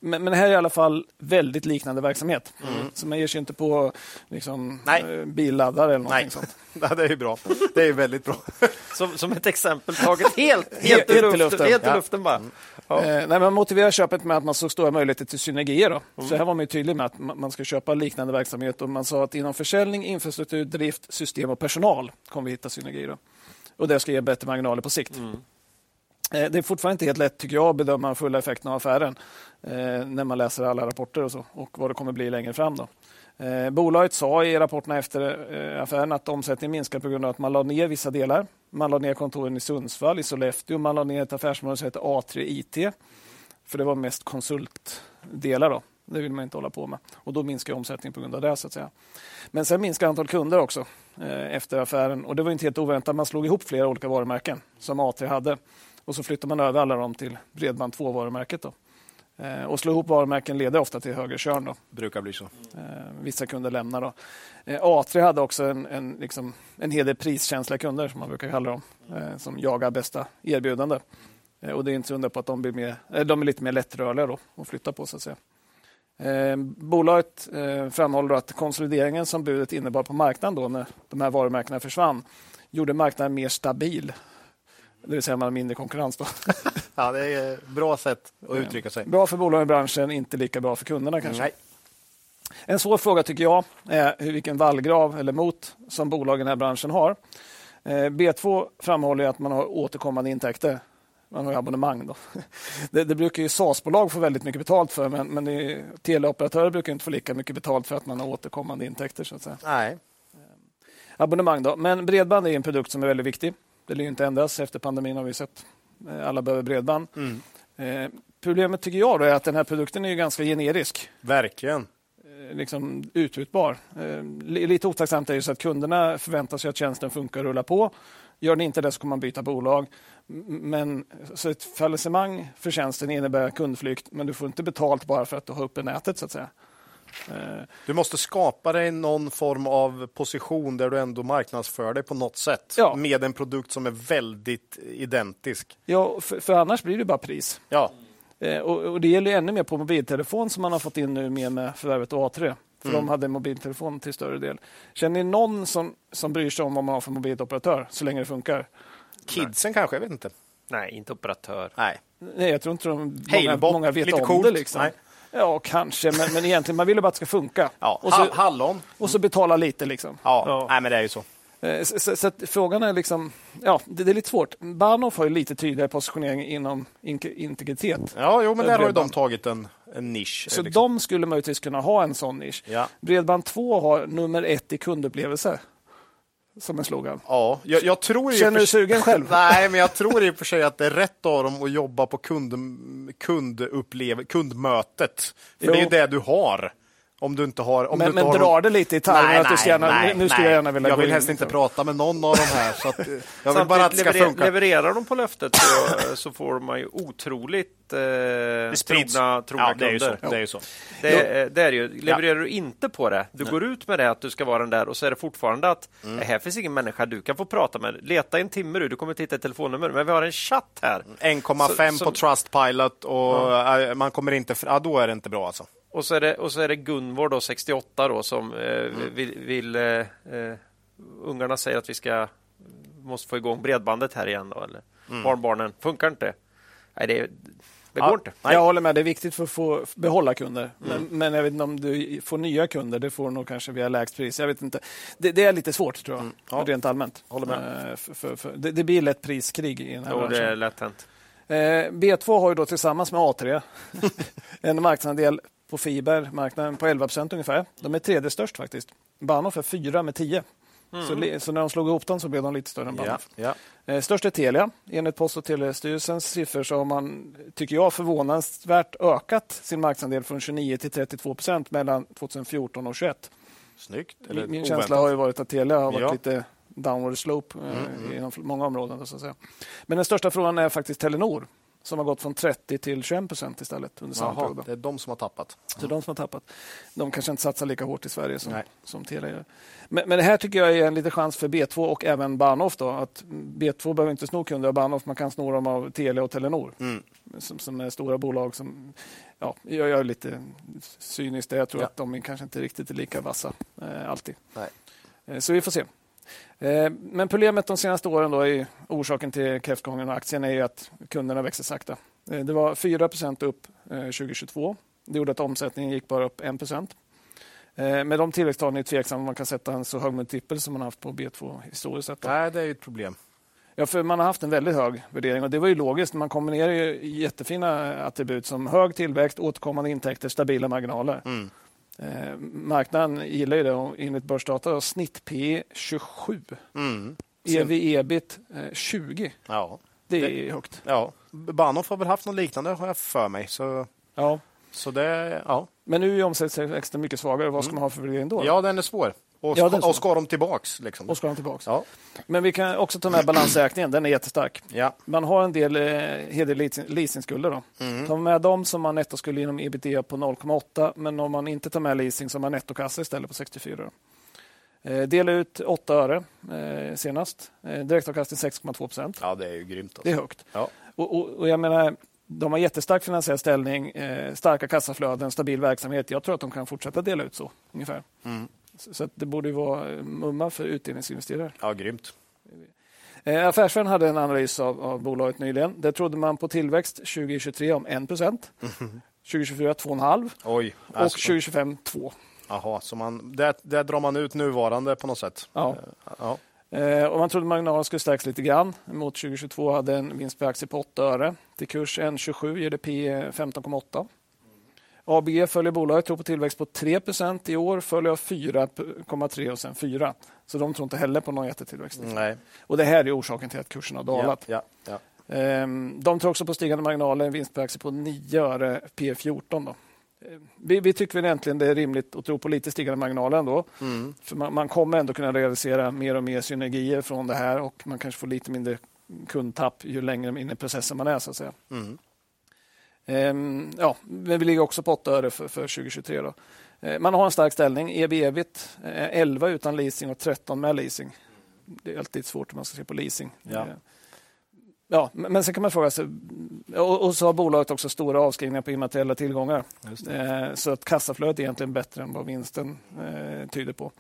Men, men det här är i alla fall väldigt liknande verksamhet. Mm. Så man ger sig inte på liksom, Nej. billaddare eller någonting Nej. sånt. Ja, det är bra. Det är väldigt bra. Som, som ett exempel taget helt, helt, helt, i luften. Helt i luften bara. Mm. Ja. Eh, nej, man motiverar köpet med att man såg stora möjligheter till synergier. Då. Mm. Så här var man tydlig med att man ska köpa liknande verksamhet och man sa att inom försäljning, infrastruktur, drift, system och personal kommer vi hitta synergier. Då. Och det ska ge bättre marginaler på sikt. Mm. Eh, det är fortfarande inte helt lätt tycker jag att bedöma fulla effekten av affären eh, när man läser alla rapporter och, så, och vad det kommer bli längre fram. Då. Eh, bolaget sa i rapporterna efter eh, affären att omsättningen minskar på grund av att man la ner vissa delar. Man la ner kontoren i Sundsvall, i Sollefteå, man la ner ett affärsområde som heter A3 IT. För det var mest konsultdelar. Då. Det vill man inte hålla på med. Och Då minskar omsättningen på grund av det. så att säga. Men sen minskar antalet kunder också eh, efter affären. Och Det var inte helt oväntat. Man slog ihop flera olika varumärken som A3 hade. Och så flyttade man över alla dem till Bredband2-varumärket. Eh, och slå ihop varumärken leder ofta till högre körn. Då. Brukar bli så. Eh, vissa kunder lämnar. Då. Eh, A3 hade också en, en, liksom, en hel del priskänsliga kunder, som man brukar kalla dem, som jagar bästa erbjudande. Och det är inte så undra på att de, blir mer, de är lite mer lättrörliga då, att flytta på. så att säga. Eh, bolaget eh, framhåller att konsolideringen som budet innebar på marknaden då, när de här varumärkena försvann gjorde marknaden mer stabil Det vill säga man har mindre konkurrens. Då. ja, det är ett bra sätt att uttrycka sig. Bra för bolagen i branschen, inte lika bra för kunderna kanske. Nej. En svår fråga tycker jag är vilken vallgrav eller mot som bolagen i den här branschen har. Eh, B2 framhåller att man har återkommande intäkter. Man har abonnemang. Då. Det, det brukar ju SAS-bolag få väldigt mycket betalt för men, men teleoperatörer brukar inte få lika mycket betalt för att man har återkommande intäkter. Så att säga. Nej. Abonnemang då. Men bredband är en produkt som är väldigt viktig. Det lär inte ändras. Efter pandemin har vi sett eh, alla behöver bredband. Mm. Eh, problemet tycker jag är att den här produkten är ganska generisk. Verkligen liksom utbytbar. Eh, lite otacksamt är ju så att kunderna förväntar sig att tjänsten funkar och rullar på. Gör den inte det så kommer man byta bolag. Men så ett fallissemang för tjänsten innebär kundflykt men du får inte betalt bara för att du har uppe nätet så att säga. Eh, du måste skapa dig någon form av position där du ändå marknadsför dig på något sätt ja. med en produkt som är väldigt identisk. Ja, för, för annars blir det bara pris. Ja. Eh, och, och, Det gäller ännu mer på mobiltelefon som man har fått in nu med, med förvärvet A3. För mm. de hade mobiltelefon till större del. Känner ni någon som, som bryr sig om vad man har för mobiloperatör så länge det funkar? Kidsen Nej. kanske, jag vet inte. Nej, inte operatör. Nej, Nej jag tror inte de, många, många vet om coolt. det. Liksom. Nej. Ja, kanske, men, men egentligen man vill ju bara att det ska funka. Ja, och så, hallon. Och så betala lite. Liksom. Ja, ja. Nej, men det är ju så. Eh, så, så, så frågan är liksom, ja, det, det, är lite svårt. Bahnhof har ju lite tydligare positionering inom in integritet. Ja, jo, men där har ju de tagit en, en nisch. Så liksom. de skulle möjligtvis kunna ha en sån nisch. Ja. Bredband 2 har nummer ett i kundupplevelse som en slogan. Ja, jag, jag tror Känner du sugen själv? Nej, men jag tror i och för sig att det är rätt av dem att jobba på kund, kundupplev, kundmötet. För jo. det är ju det du har. Om du inte har... Om men du inte men har drar någon... det lite i tarmen? att du ska gärna, nej, nu skulle jag gärna vilja Jag vill helst inte prata med någon av de här. Så att, jag vill bara att det ska funka. Levererar de på löftet så, så får man ju otroligt eh, trogna, trogna ja, det är kunder. Så, det är ju så. Det, det är ju. Levererar ja. du inte på det, du nej. går ut med det att du ska vara den där och så är det fortfarande att mm. här finns ingen människa du kan få prata med. Leta en timme du, du kommer att hitta ett telefonnummer, men vi har en chatt här. 1,5 på Trustpilot och ja. man kommer inte... Ja, då är det inte bra alltså. Och så är det, och så är det Gunvor, då, 68, då, som eh, mm. vill... vill eh, eh, ungarna säger att vi ska måste få igång bredbandet här igen. Då, eller mm. Barnbarnen. Funkar inte. Nej, det, det ja, går inte. Nej. Jag håller med. Det är viktigt för att få behålla kunder. Mm. Men, men, jag vet inte om du får nya kunder. Det får du nog kanske via lägst pris. Jag vet inte. Det, det är lite svårt, tror jag. Mm. Ja. Rent allmänt. Håller med. Eh, för, för, för, det, det, blir lätt priskrig i den här jo, branschen. det är lätt hänt. Eh, B2 har ju då tillsammans med A3 en marknadsandel på fibermarknaden på 11 procent ungefär. De är tredje störst faktiskt. Bahnhof är fyra med 10. Mm. Så, så, när de slog ihop dem så blev de lite större än Bahnhof. Ja, ja. Eh, störst är Telia. Enligt Post och telestyrelsens siffror så har man, tycker jag, förvånansvärt ökat sin marknadsandel från 29 till 32 procent mellan 2014 och 2021. Snyggt. Eller Min oväntat. känsla har ju varit att Telia har varit ja. lite downward slope eh, mm, mm. inom många områden. Så att säga. Men den största frågan är faktiskt Telenor som har gått från 30 till 21 procent istället under samma period. Det är de som har tappat. Så de som har tappat. De kanske inte satsar lika hårt i Sverige som, som Telia gör. Men, men, det här tycker jag är en liten chans för B2 och även Bahnhof. Då, att B2 behöver inte sno kunder av Bahnhof, man kan sno dem av Telia och Telenor. Mm. Som, som är stora bolag som ja, jag är lite cynisk Jag tror ja. att de kanske inte riktigt är lika vassa eh, alltid. Nej. Eh, så vi får se. Eh, men problemet de senaste åren då är orsaken till kräftgången och aktien är att kunderna växer sakta. Eh, det var 4% upp 2022. Eh, det gjorde att omsättningen gick bara upp 1% med de tillväxttalen är det tveksamt om man kan sätta en så hög multipel som man haft på B2 historiskt sett. Nej, det är ett problem. Ja, för man har haft en väldigt hög värdering och det var ju logiskt. Man kombinerar ju jättefina attribut som hög tillväxt, återkommande intäkter, stabila marginaler. Mm. Eh, marknaden gillar ju det och enligt börsdata snitt P 27. Mm. EV ebit eh, 20. Ja. Det är det, högt. Ja. Bahnhof har väl haft något liknande har jag för mig. Så, ja. så det, ja. Men nu är omsättningstillväxten mycket svagare. Vad ska man ha för värdering då? Ja, den är svår. Och, ja, ska, och ska de tillbaks? Liksom. Och ska de tillbaks. Ja. Men vi kan också ta med balansräkningen. Den är jättestark. Ja. Man har en del eh, leasingskulder. Då. Mm. Tar man med dem som har nettoskuld inom ebitda på 0,8 men om man inte tar med leasing så har man nettokassa istället på 64. Eh, dela ut 8 öre eh, senast. Eh, direktavkastning 6,2 procent. Ja, det är ju grymt. Alltså. Det är högt. Ja. Och, och, och, jag menar, de har jättestark finansiell ställning, eh, starka kassaflöden, stabil verksamhet. Jag tror att de kan fortsätta dela ut så ungefär. Mm. Så det borde vara mumma för utdelningsinvesterare. Ja, grymt. Eh, Affärsvärlden hade en analys av, av bolaget nyligen. Där trodde man på tillväxt 2023 om 1 procent, 2024 2,5 Oj, och alltså, 2025 2. Jaha, så man, där, där drar man ut nuvarande på något sätt? Ja. Ja. Eh, och man trodde marginalen skulle stärkas lite grann. Mot 2022 hade en vinst per aktie på 8 öre. Till kurs 1,27 ger det P 15,8. ABG följer bolaget, tror på tillväxt på 3% i år, följer av 4,3 och sen 4. Så de tror inte heller på någon jättetillväxt. Nej. Och det här är orsaken till att kursen har dalat. Ja, ja, ja. Ehm, De tror också på stigande marginaler, en vinst per aktie på 9 öre P 14. Då. Vi, vi tycker väl egentligen det är rimligt att tro på lite stigande marginaler ändå. Mm. För man, man kommer ändå kunna realisera mer och mer synergier från det här och man kanske får lite mindre kundtapp ju längre in i processen man är. så att säga. Mm. Ehm, ja, men vi ligger också på 8 öre för, för 2023. Då. Ehm, man har en stark ställning. EB-EBIT eh, 11 utan leasing och 13 med leasing. Det är alltid svårt om man ska se på leasing. Ja. Ehm, Ja, men sen kan man fråga sig... Och, och så har bolaget också stora avskrivningar på immateriella tillgångar. Eh, så att kassaflödet är egentligen bättre än vad vinsten eh, tyder på.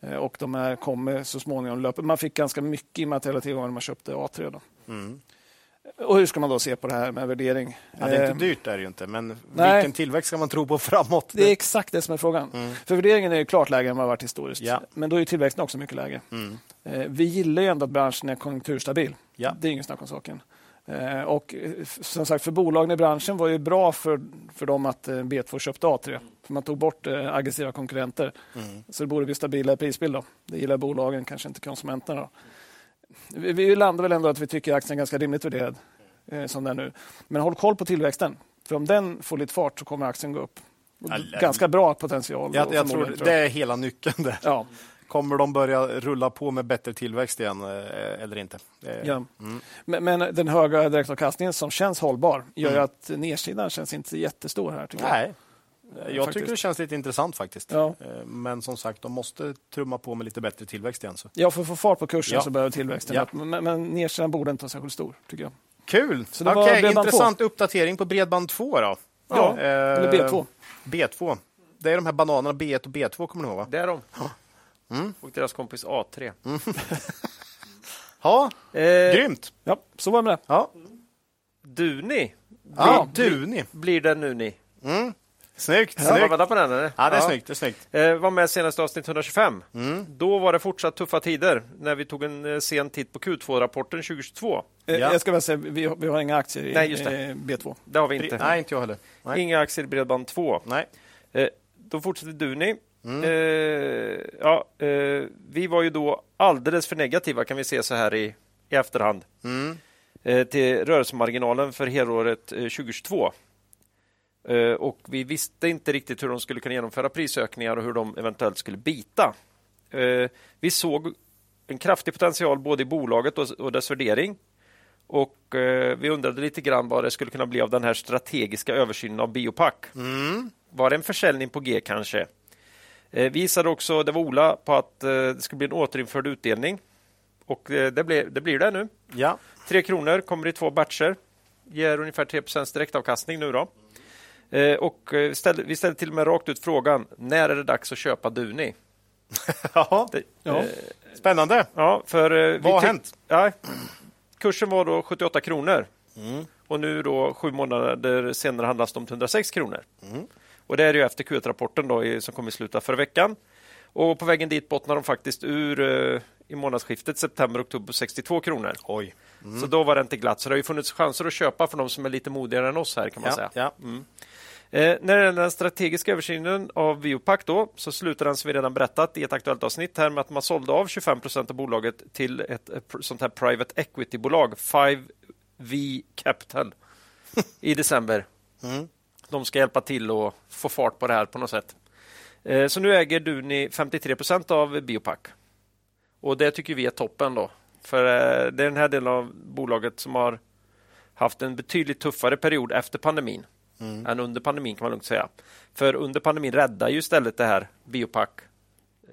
Eh, och de här kommer så småningom löpa. Man fick ganska mycket immateriella tillgångar när man köpte A3. Då. Mm. Och hur ska man då se på det här med värdering? Ja, det är Eh, inte dyrt, är det inte. Men nej. vilken tillväxt ska man tro på framåt? Det är exakt det som är frågan. För värderingen är ju klart lägre än vad har varit historiskt. Ja. Men då är tillväxten också mycket lägre. Mm. Eh, Vi gillar ju ändå att branschen är konjunkturstabil. Ja. Det är ingen snack om saken. Eh, Och eh, som sagt, för bolagen i branschen var det bra för, för dem att eh, B2 köpte A3. För man tog bort aggressiva konkurrenter. Mm. Så det borde bli stabilare prisbild. Då. Det gillar bolagen, kanske inte konsumenterna. Då. Vi, vi landar väl ändå att vi tycker aktien är ganska rimligt värderad eh, som den är nu. Men håll koll på tillväxten. För om den får lite fart så kommer aktien gå upp. Ganska bra potential. Jag, jag tror förmodligen, det är hela nyckeln. Där. Ja, Kommer de börja rulla på med bättre tillväxt igen eh, eller inte? Det- ja. Mm. Men, men den höga direktavkastningen som känns hållbar gör Mm. att nedsidan känns inte jättestor här. Tycker jag. Nej, jag Faktiskt. tycker det känns lite intressant faktiskt. Ja. Eh, Men som sagt, de måste trumma på med lite bättre tillväxt igen. Så. Ja, för att få fart på kursen Ja. så behöver tillväxten Ja. Men, men nedsidan borde inte vara särskilt stor, tycker jag. Kul! Så det Bredband intressant uppdatering på Bredband 2 då. Ja, Eh, eller B2. B2. Det är de här bananerna B1 och B2 kommer ni ihåg va? Det är de. Mm. Och deras kompis A3. Ja, Eh, grymt! Ja, så var det med det. Ja, Duni ja blir, Duni. blir det nu ni. Snyggt! Ska man snyggt. vänta på den eller? Ja, det är snyggt. Det är snyggt. Eh, var med senaste avsnitt 125. Mm. Då var det fortsatt tuffa tider när vi tog en eh, sen titt på Q2-rapporten 2022. Eh, Ja. Jag ska väl säga, vi, har- vi har inga aktier i Nej, just det. eh, B2. Det har vi inte. Nej, inte jag heller. Nej. Inga aktier i Bredband 2. Nej. Eh, då fortsätter Duni. Mm. Eh, ja, eh, vi var ju då alldeles för negativa kan vi se så här i, i efterhand Mm. eh, till rörelsemarginalen för helåret eh, 2022. Eh, och vi visste inte riktigt hur de skulle kunna genomföra prisökningar och hur de eventuellt skulle bita. Eh, vi såg en kraftig potential både i bolaget och, och dess värdering. Och eh, vi undrade lite grann vad det skulle kunna bli av den här strategiska översynen av Biopac. Mm. Var det en försäljning på G kanske? Eh, vi gissade också, det var Ola, på att eh, det skulle bli en återinförd utdelning. Och eh, det, blev, det blir det nu. Ja. Tre kronor kommer i två batcher. Ger ungefär 3% direktavkastning nu då. Eh, och eh, ställde, vi ställde till och med rakt ut frågan, när är det dags att köpa Duni? ja. Det, Ja. eh, Spännande. ja, för, eh, Vad har hänt? Ja, kursen var då 78 kronor. Mm. Och nu då sju månader senare handlas de till 106 kronor. Mm. Och det är ju efter Q1-rapporten då, i- som kom i slutet av förra veckan. Och på vägen dit bottnar de faktiskt ur eh, i månadsskiftet september-oktober på 62 kronor. Oj. Så då var det inte glatt. Så det har ju funnits chanser att köpa för de som är lite modigare än oss här kan man Ja. säga. Ja. Eh, när det gäller den strategiska översynen av Biopac då, så slutar den som vi redan berättat i ett aktuellt avsnitt här med att man sålde av 25 procent av bolaget till ett, eh, pr- sånt här private equity-bolag, 5V Capital, i december. Mm. De ska hjälpa till att få fart på det här på något sätt. Eh, så nu äger Duni 53 procent av Biopac. Och det tycker vi är toppen då. För eh, det är den här delen av bolaget som har haft en betydligt tuffare period efter pandemin Mm. än under pandemin kan man lugnt säga. För under pandemin räddar ju istället det här Biopac eh,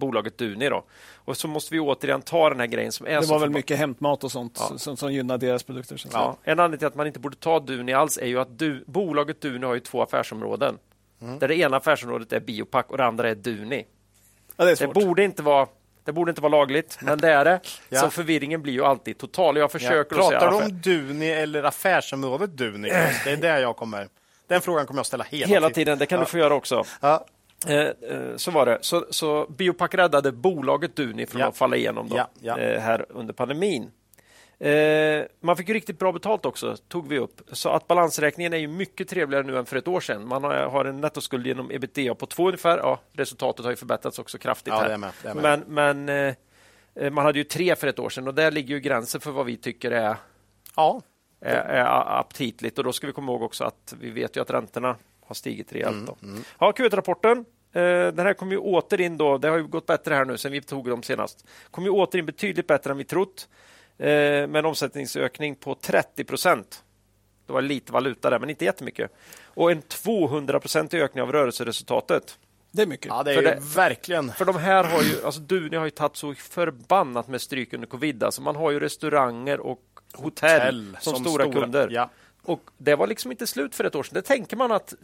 bolaget Duni då. Och så måste vi återigen ta den här grejen som är Det så var väl förba- mycket hämtmat och sånt Ja. som, som gynnar deras produkter. Så Ja, en anledning till att man inte borde ta Duni alls är ju att du, bolaget Duni har ju två affärsområden. Mm. Där det ena affärsområdet är Biopac och det andra är Duni. ja, det är Det borde inte vara Det borde inte vara lagligt, men det är det. ja. Så förvirringen blir ju alltid total. Jag försöker ja. Pratar du om Duni eller affärsområdet Duni? Det är där jag kommer. Den frågan kommer jag ställa hela, hela tiden. Det kan ja. du få göra också. Ja. Eh, eh, så var det. Så, så Biopack räddade bolaget Duni från att falla igenom då, eh, här under pandemin. Man fick ju riktigt bra betalt också, tog vi upp. Så att balansräkningen är ju mycket trevligare nu än för ett år sedan. Man har, en nettoskuld genom ebitda på två ungefär. Ja, resultatet har ju förbättrats också kraftigt. Ja, här. Med. Men, men man hade ju tre för ett år sedan och där ligger ju gränsen för vad vi tycker är, ja. är, är aptitligt. Och då ska vi komma ihåg också att vi vet ju att räntorna har stigit rejält. Mm, mm. Ja, Q1-rapporten. Eh, den här kommer ju åter in då. Det har ju gått bättre här nu sen vi tog dem senast. Kommer ju åter in betydligt bättre än vi trott. Eh, med en omsättningsökning på 30 procent. Det var lite valuta där, men inte jättemycket. Och en 200 procentig ökning av rörelseresultatet. Det är mycket. Ja, det är det, verkligen. För de här har ju, alltså Duni har ju tagit så förbannat med stryk under covid. Alltså man har ju restauranger och hotell, hotell som, som, stora, stora kunder. Ja. Och det var liksom inte slut för ett år sedan. Det tänker man att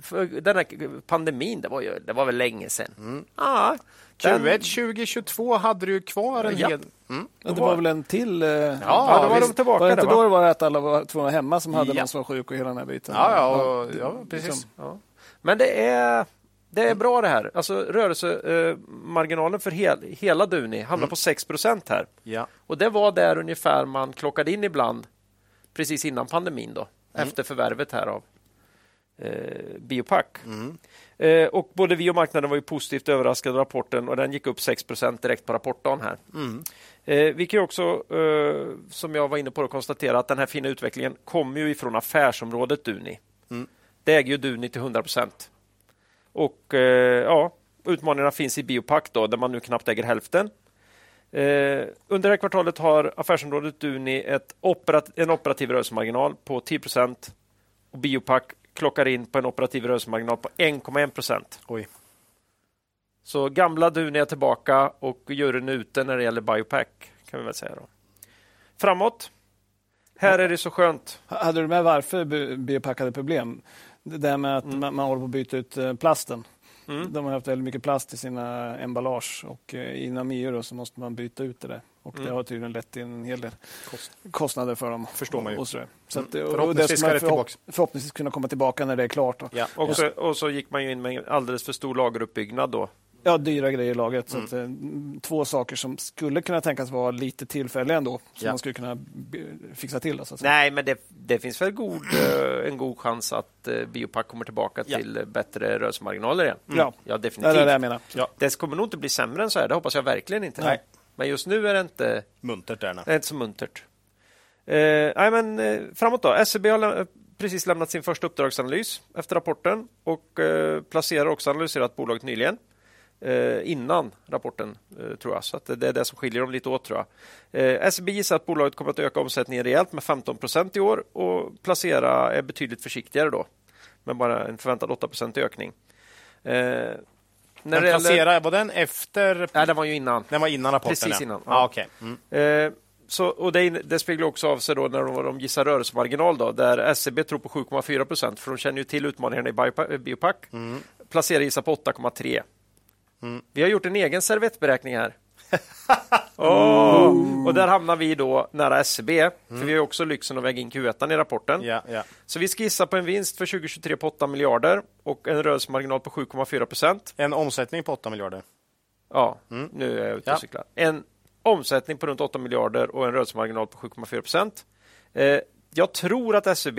den här pandemin, det var, ju, det var väl länge sedan. Mm. Ah, Q1 den... 2022 hade du kvar en ja. hel... Mm. Det, det var väl en till? Eh... Ja, ja, då var de tillbaka. Var det inte då det var att alla var tvungna hemma som hade ja. någon som var sjuk och hela den här biten? Ja, ja, och, ja precis. Liksom. Ja. Men det är... Det är bra det här. Alltså rörelsemarginalen eh, för hel, hela Duni hamnar mm. på 6% här. Ja. Och det var där ungefär man klockade in ibland precis innan pandemin då mm. efter förvärvet här av eh, Biopack. Mm. Eh, och både vi och marknaden var ju positivt överraskade av rapporten och den gick upp 6% direkt på rapportdagen här. Mm. Eh, vi kan också, eh, som jag var inne på, konstatera att den här fina utvecklingen kommer ju ifrån affärsområdet Duni. Mm. Det äger ju Duni till 100 Och eh, ja, utmaningarna finns i Biopack då, där man nu knappt äger hälften. Eh, under det här kvartalet har affärsområdet Duni ett operat en operativ rörelsemarginal på 10% och Biopack klockar in på en operativ rörelsemarginal på 1,1 procent. Så gamla Duni är tillbaka och juryn är ute när det gäller Biopack. kan vi väl säga. Då. Framåt. Här är det så skönt. Hade du med varför Biopack hade problem? Det där med att mm. man, man håller på att byta ut eh, plasten. Mm. De har haft väldigt mycket plast i sina emballage och eh, inom EU så måste man byta ut det där. Och mm. Det har tydligen lett till en hel del Kost. kostnader för dem. Förstår man ju. Och så, så att, mm. förhoppningsvis ska det förhopp förhoppningsvis kunna komma tillbaka när det är klart. Ja. Och. Så, och så gick man in med en alldeles för stor lageruppbyggnad då Ja, dyra grejer i lagret. Mm. Så att, eh, två saker som skulle kunna tänkas vara lite tillfälliga ändå, som ja. man skulle kunna fixa till. Alltså. Nej, men det, det finns väl god, eh, en god chans att uh, Biopack kommer tillbaka ja. till bättre rörelsemarginaler igen. Mm. Ja. ja, definitivt. Det, är det, jag menar. Ja. det kommer nog inte bli sämre än så här, det hoppas jag verkligen inte. Nej. Men just nu är det inte muntert. Där, det är inte så muntert. Nej, men, uh, framåt då. SEB har precis lämnat sin första uppdragsanalys efter rapporten och uh, placerar också analyserat bolaget nyligen eh, innan rapporten, eh, tror jag. Så det är det som skiljer dem lite åt, tror jag. Eh, SEB gissar att bolaget kommer att öka omsättningen rejält med 15 procent i år och placera är betydligt försiktigare då, med bara en förväntad 8 procent ökning. Eh, när det placera, gäller... var den efter? Nej, den var ju innan. Den var innan rapporten? Precis innan. Ja. Ah, okay. Mm. Eh, så, och det, det speglar också av sig då när de, de gissar rörelsemarginal då, där SEB tror på 7,4 procent, för de känner ju till utmaningarna i Biopack. Mm. Placerar gissar på 8,3. Mm. Vi har gjort en egen servettberäkning här. oh! Och där hamnar vi då nära SEB, mm. för vi har också lyxen att väga in Q1 i rapporten. Yeah, yeah. Så vi skissar på en vinst för 2023 på 8 miljarder och en rörelsemarginal på 7,4 procent. En omsättning på 8 miljarder? Ja, mm. nu är jag ute och cyklar. En omsättning på runt 8 miljarder och en rörelsemarginal på 7,4 procent. Eh, jag tror att SEB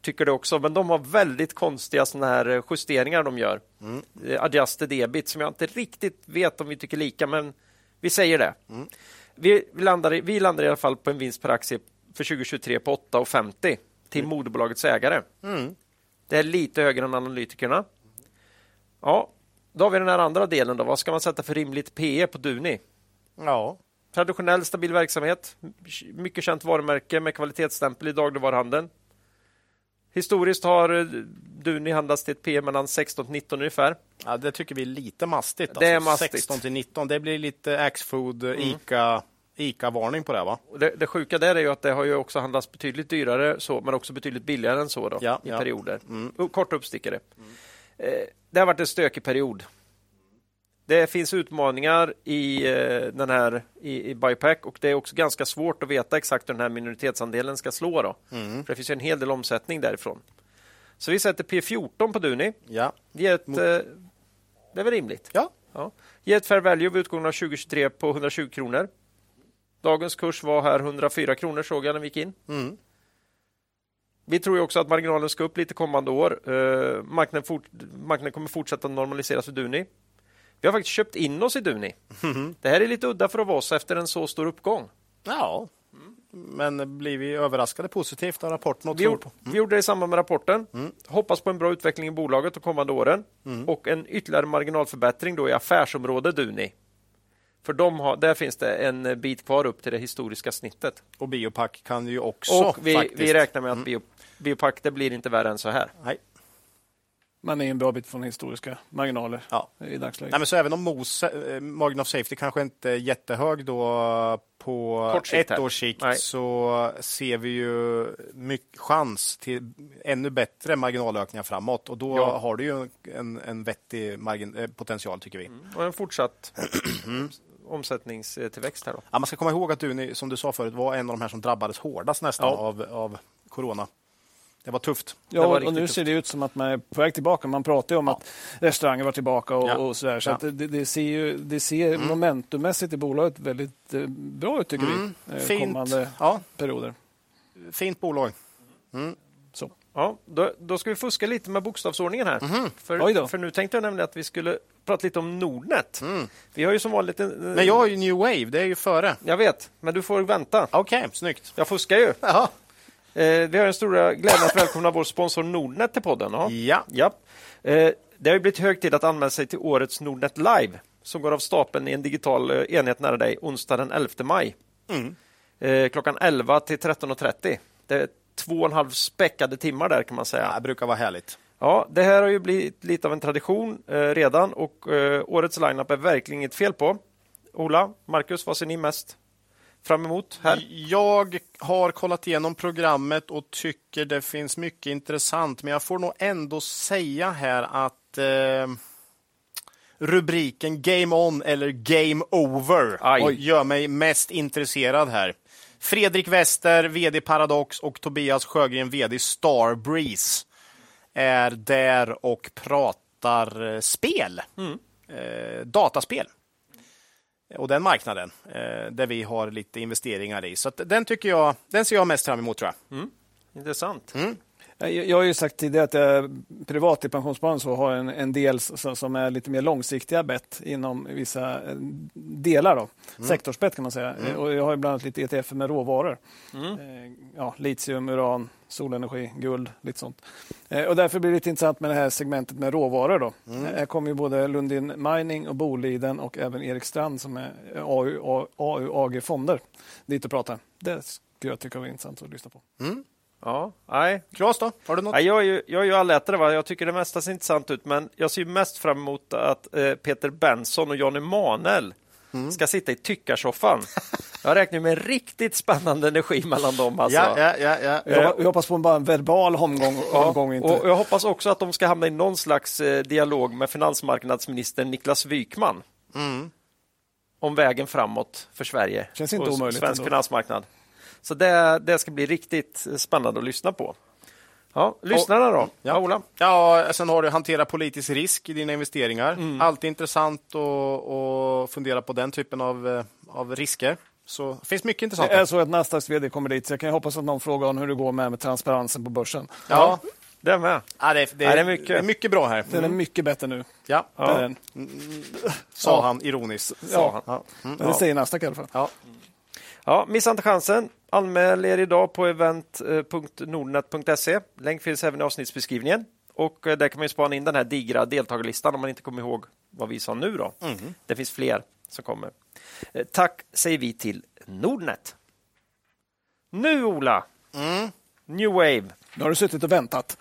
tycker det också, men de har väldigt konstiga såna här eh, justeringar de gör. Mm. Eh, adjusted debit som jag inte riktigt vet om vi tycker lika, men vi säger det. Mm. Vi, landar, vi landar i alla fall på en vinst per aktie för 2023 på 8,50 till mm. moderbolagets ägare. Mm. Det är lite högre än analytikerna. Ja, då har vi den här andra delen. Då. Vad ska man sätta för rimligt PE på Duni? Ja. Traditionell stabil verksamhet, mycket känt varumärke med kvalitetsstämpel i dagligvaruhandeln. Historiskt har eh, Duni handlats till ett P mellan 16 till 19 ungefär. Ja, det tycker vi är lite mastigt. Det är alltså, mastigt. 16 till 19, det blir lite Axfood, mm. Ica, Ica-varning på det va? Det, det sjuka där är ju att det har ju också handlats betydligt dyrare så, men också betydligt billigare än så då, ja, i ja. perioder. Mm. Kort uppstickare. Mm. Eh, det har varit en stökig period. Det finns utmaningar i eh, den här i, i Biopack och det är också ganska svårt att veta exakt hur den här minoritetsandelen ska slå. Då. Mm. För det finns en hel del omsättning därifrån. Så vi sätter P14 på Duni. Ja. Det är, ett, eh, det är väl rimligt? Ja. ja. Ge ett fair value vid utgången av 2023 på 120 kronor. Dagens kurs var här 104 kronor såg jag när vi gick in. Mm. Vi tror också att marginalen ska upp lite kommande år. Uh, marknaden, fort, marknaden kommer fortsätta normaliseras för Duni. Vi har faktiskt köpt in oss i Duni. Mm. Det här är lite udda för att vara oss efter en så stor uppgång. Ja, men blir vi överraskade positivt av rapporten? Och vi, gjorde, mm. vi gjorde det i samband med rapporten. Mm. Hoppas på en bra utveckling i bolaget de kommande åren mm. och en ytterligare marginalförbättring då i affärsområde Duni. För de har, där finns det en bit kvar upp till det historiska snittet. Och Biopack kan ju också. Och vi, vi räknar med att mm. bio, Biopack, det blir inte värre än så här. Nej. Man är en bra bit från historiska marginaler ja. i dagsläget. Nej, men så även om MOS, äh, margin of safety kanske inte är jättehög då på ett års sikt Nej. så ser vi ju mycket chans till ännu bättre marginalökningar framåt och då ja. har du ju en, en vettig margin, äh, potential tycker vi. Mm. Och en fortsatt omsättningstillväxt här då. Ja, man ska komma ihåg att du, som du sa förut, var en av de här som drabbades hårdast nästan ja. av, av corona. Det var tufft. Ja, var och nu tufft. ser det ut som att man är på väg tillbaka. Man pratar ju om ja. att restauranger var tillbaka och, ja. och sådär. Så ja. det, det, ser, ju, det ser mm. momentummässigt i bolaget väldigt eh, bra ut tycker mm. vi. Eh, Fint. Kommande ja. perioder. Fint bolag. Mm. Så. Ja, då, då, ska vi fuska lite med bokstavsordningen här. Mm. För, för, nu tänkte jag nämligen att vi skulle prata lite om Nordnet. Mm. Vi har ju som vanligt en, Men jag har ju New Wave, det är ju före. Jag vet, men du får vänta. Okej, okay, snyggt. Jag fuskar ju. Jaha. Eh, vi har den stora glädjen att välkomna vår sponsor Nordnet till podden. Ja. ja. Eh, det har blivit hög tid att anmäla sig till årets Nordnet Live som går av stapeln i en digital eh, enhet nära dig onsdag den 11 maj. Mm. Klockan 11 till 13.30. Det är två och en halv späckade timmar där kan man säga. Ja, det brukar vara härligt. Ja, det här har ju blivit lite av en tradition redan och årets lineup är verkligen inget fel på. Ola, Marcus, vad ser ni mest fram emot? Här? Jag har kollat igenom programmet och tycker det finns mycket intressant, men jag får nog ändå säga här att eh, rubriken Game On eller Game Over Aj. gör mig mest intresserad här. Fredrik Wester, VD Paradox och Tobias Sjögren, VD Starbreeze är där och pratar eh, spel. Mm. Eh, dataspel och den marknaden eh, där vi har lite investeringar i. Så den tycker jag, den ser jag mest fram emot tror jag. Mm. Intressant. Mm. Jag har ju sagt tidigare att jag privat i pensionssparande så har en, en del som är lite mer långsiktiga bett inom vissa eh, delar. Då. Mm. Sektorsbett kan man säga. Mm. Och jag har bland annat lite ETF med råvaror. Mm. Eh, ja, litium, uran, solenergi, guld, lite sånt. Eh, och därför blir det lite intressant med det här segmentet med råvaror. Då. Mm. Här kommer ju både Lundin Mining och Boliden och även Erik Strand som är AU, AU AG Fonder dit och pratar. Det skulle jag tycka var intressant att lyssna på. Mm. Ja, nej. Claes då? Har du något? Nej, jag, är ju, jag är ju allätare. Va? Jag tycker det mesta ser intressant ut, men jag ser mest fram emot att eh, Peter Benson och Jan Emanuel mm. ska sitta i tyckarsoffan. Jag räknar med en riktigt spännande energi mellan dem. Alltså. Ja, ja, ja, ja. Jag, jag hoppas på en, bara en verbal omgång. Ja, omgång inte. Och jag hoppas också att de ska hamna i någon slags eh, dialog med finansmarknadsminister Niklas Wykman. Mm. Om vägen framåt för Sverige Känns inte och omöjligt svensk ändå. finansmarknad. Så det, det ska bli riktigt spännande att lyssna på. Ja, lyssnarna då? Ja, Ola? Ja, sen har du hantera politisk risk i dina investeringar. Mm. Alltid intressant att fundera på den typen av, eh, av risker. Så det finns mycket intressant. Det är så att Nasdaqs vd kommer dit, så jag kan hoppas att någon frågar om hur det går med, med transparensen på börsen. Ja, ja. det med. Ja, det, det, ja, det, är mycket. det är mycket bra här. Den är mm. mycket bättre nu. Ja, ja. Mm. sa han ironiskt. Ja. Han. Mm. Men det säger Nasdaq i alla fall. Ja. Ja, missa inte chansen. Anmäl er idag på event.nordnet.se. Länk finns även i avsnittsbeskrivningen. Och eh, där kan man spana in den här digra deltagarlistan om man inte kommer ihåg vad vi sa nu. Då. Mm. Det finns fler som kommer. Eh, tack säger vi till Nordnet. Nu, Ola! Mm. New Wave. Nu har du suttit och väntat.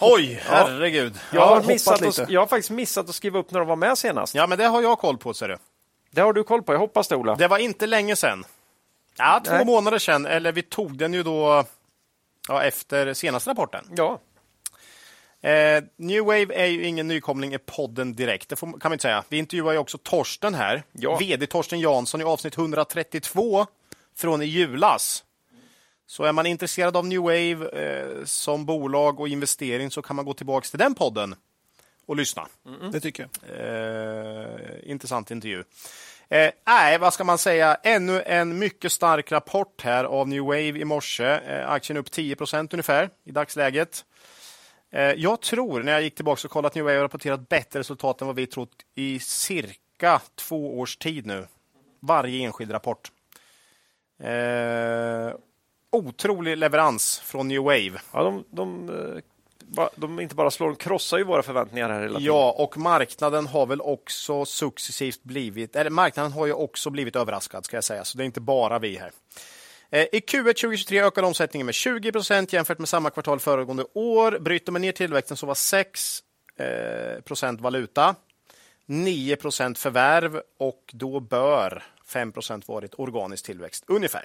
Oj, herregud. Ja. Jag, har missat att, jag har faktiskt missat att skriva upp när de var med senast. Ja, men det har jag koll på, ser du. Det har du koll på. Jag hoppas det, Ola. Det var inte länge sedan. Ja, två Nej. månader sedan. Eller vi tog den ju då ja, efter senaste rapporten. Ja. Eh, New Wave är ju ingen nykomling i podden direkt, det får, kan man inte säga. Vi intervjuar ju också Torsten här, ja. VD Torsten Jansson i avsnitt 132 från i julas. Så är man intresserad av New Wave eh, som bolag och investering så kan man gå tillbaka till den podden och lyssna. Mm. Det tycker jag. Eh, intressant intervju. Eh, vad ska man säga? Ännu en mycket stark rapport här av New Wave i morse. Eh, aktien upp 10 procent ungefär i dagsläget. Eh, jag tror, när jag gick tillbaka och kollade, att New Wave har rapporterat bättre resultat än vad vi trott i cirka två års tid nu. Varje enskild rapport. Eh, otrolig leverans från New Wave. Ja, de, de, eh, de inte bara slår, de krossar ju våra förväntningar här hela tiden. Ja, och marknaden har väl också successivt blivit, eller marknaden har ju också blivit överraskad ska jag säga, så det är inte bara vi här. Eh, I Q1 2023 ökade omsättningen med 20 procent jämfört med samma kvartal föregående år. Bryter man ner tillväxten så var 6 eh, procent valuta, 9 procent förvärv och då bör 5 procent varit organisk tillväxt ungefär.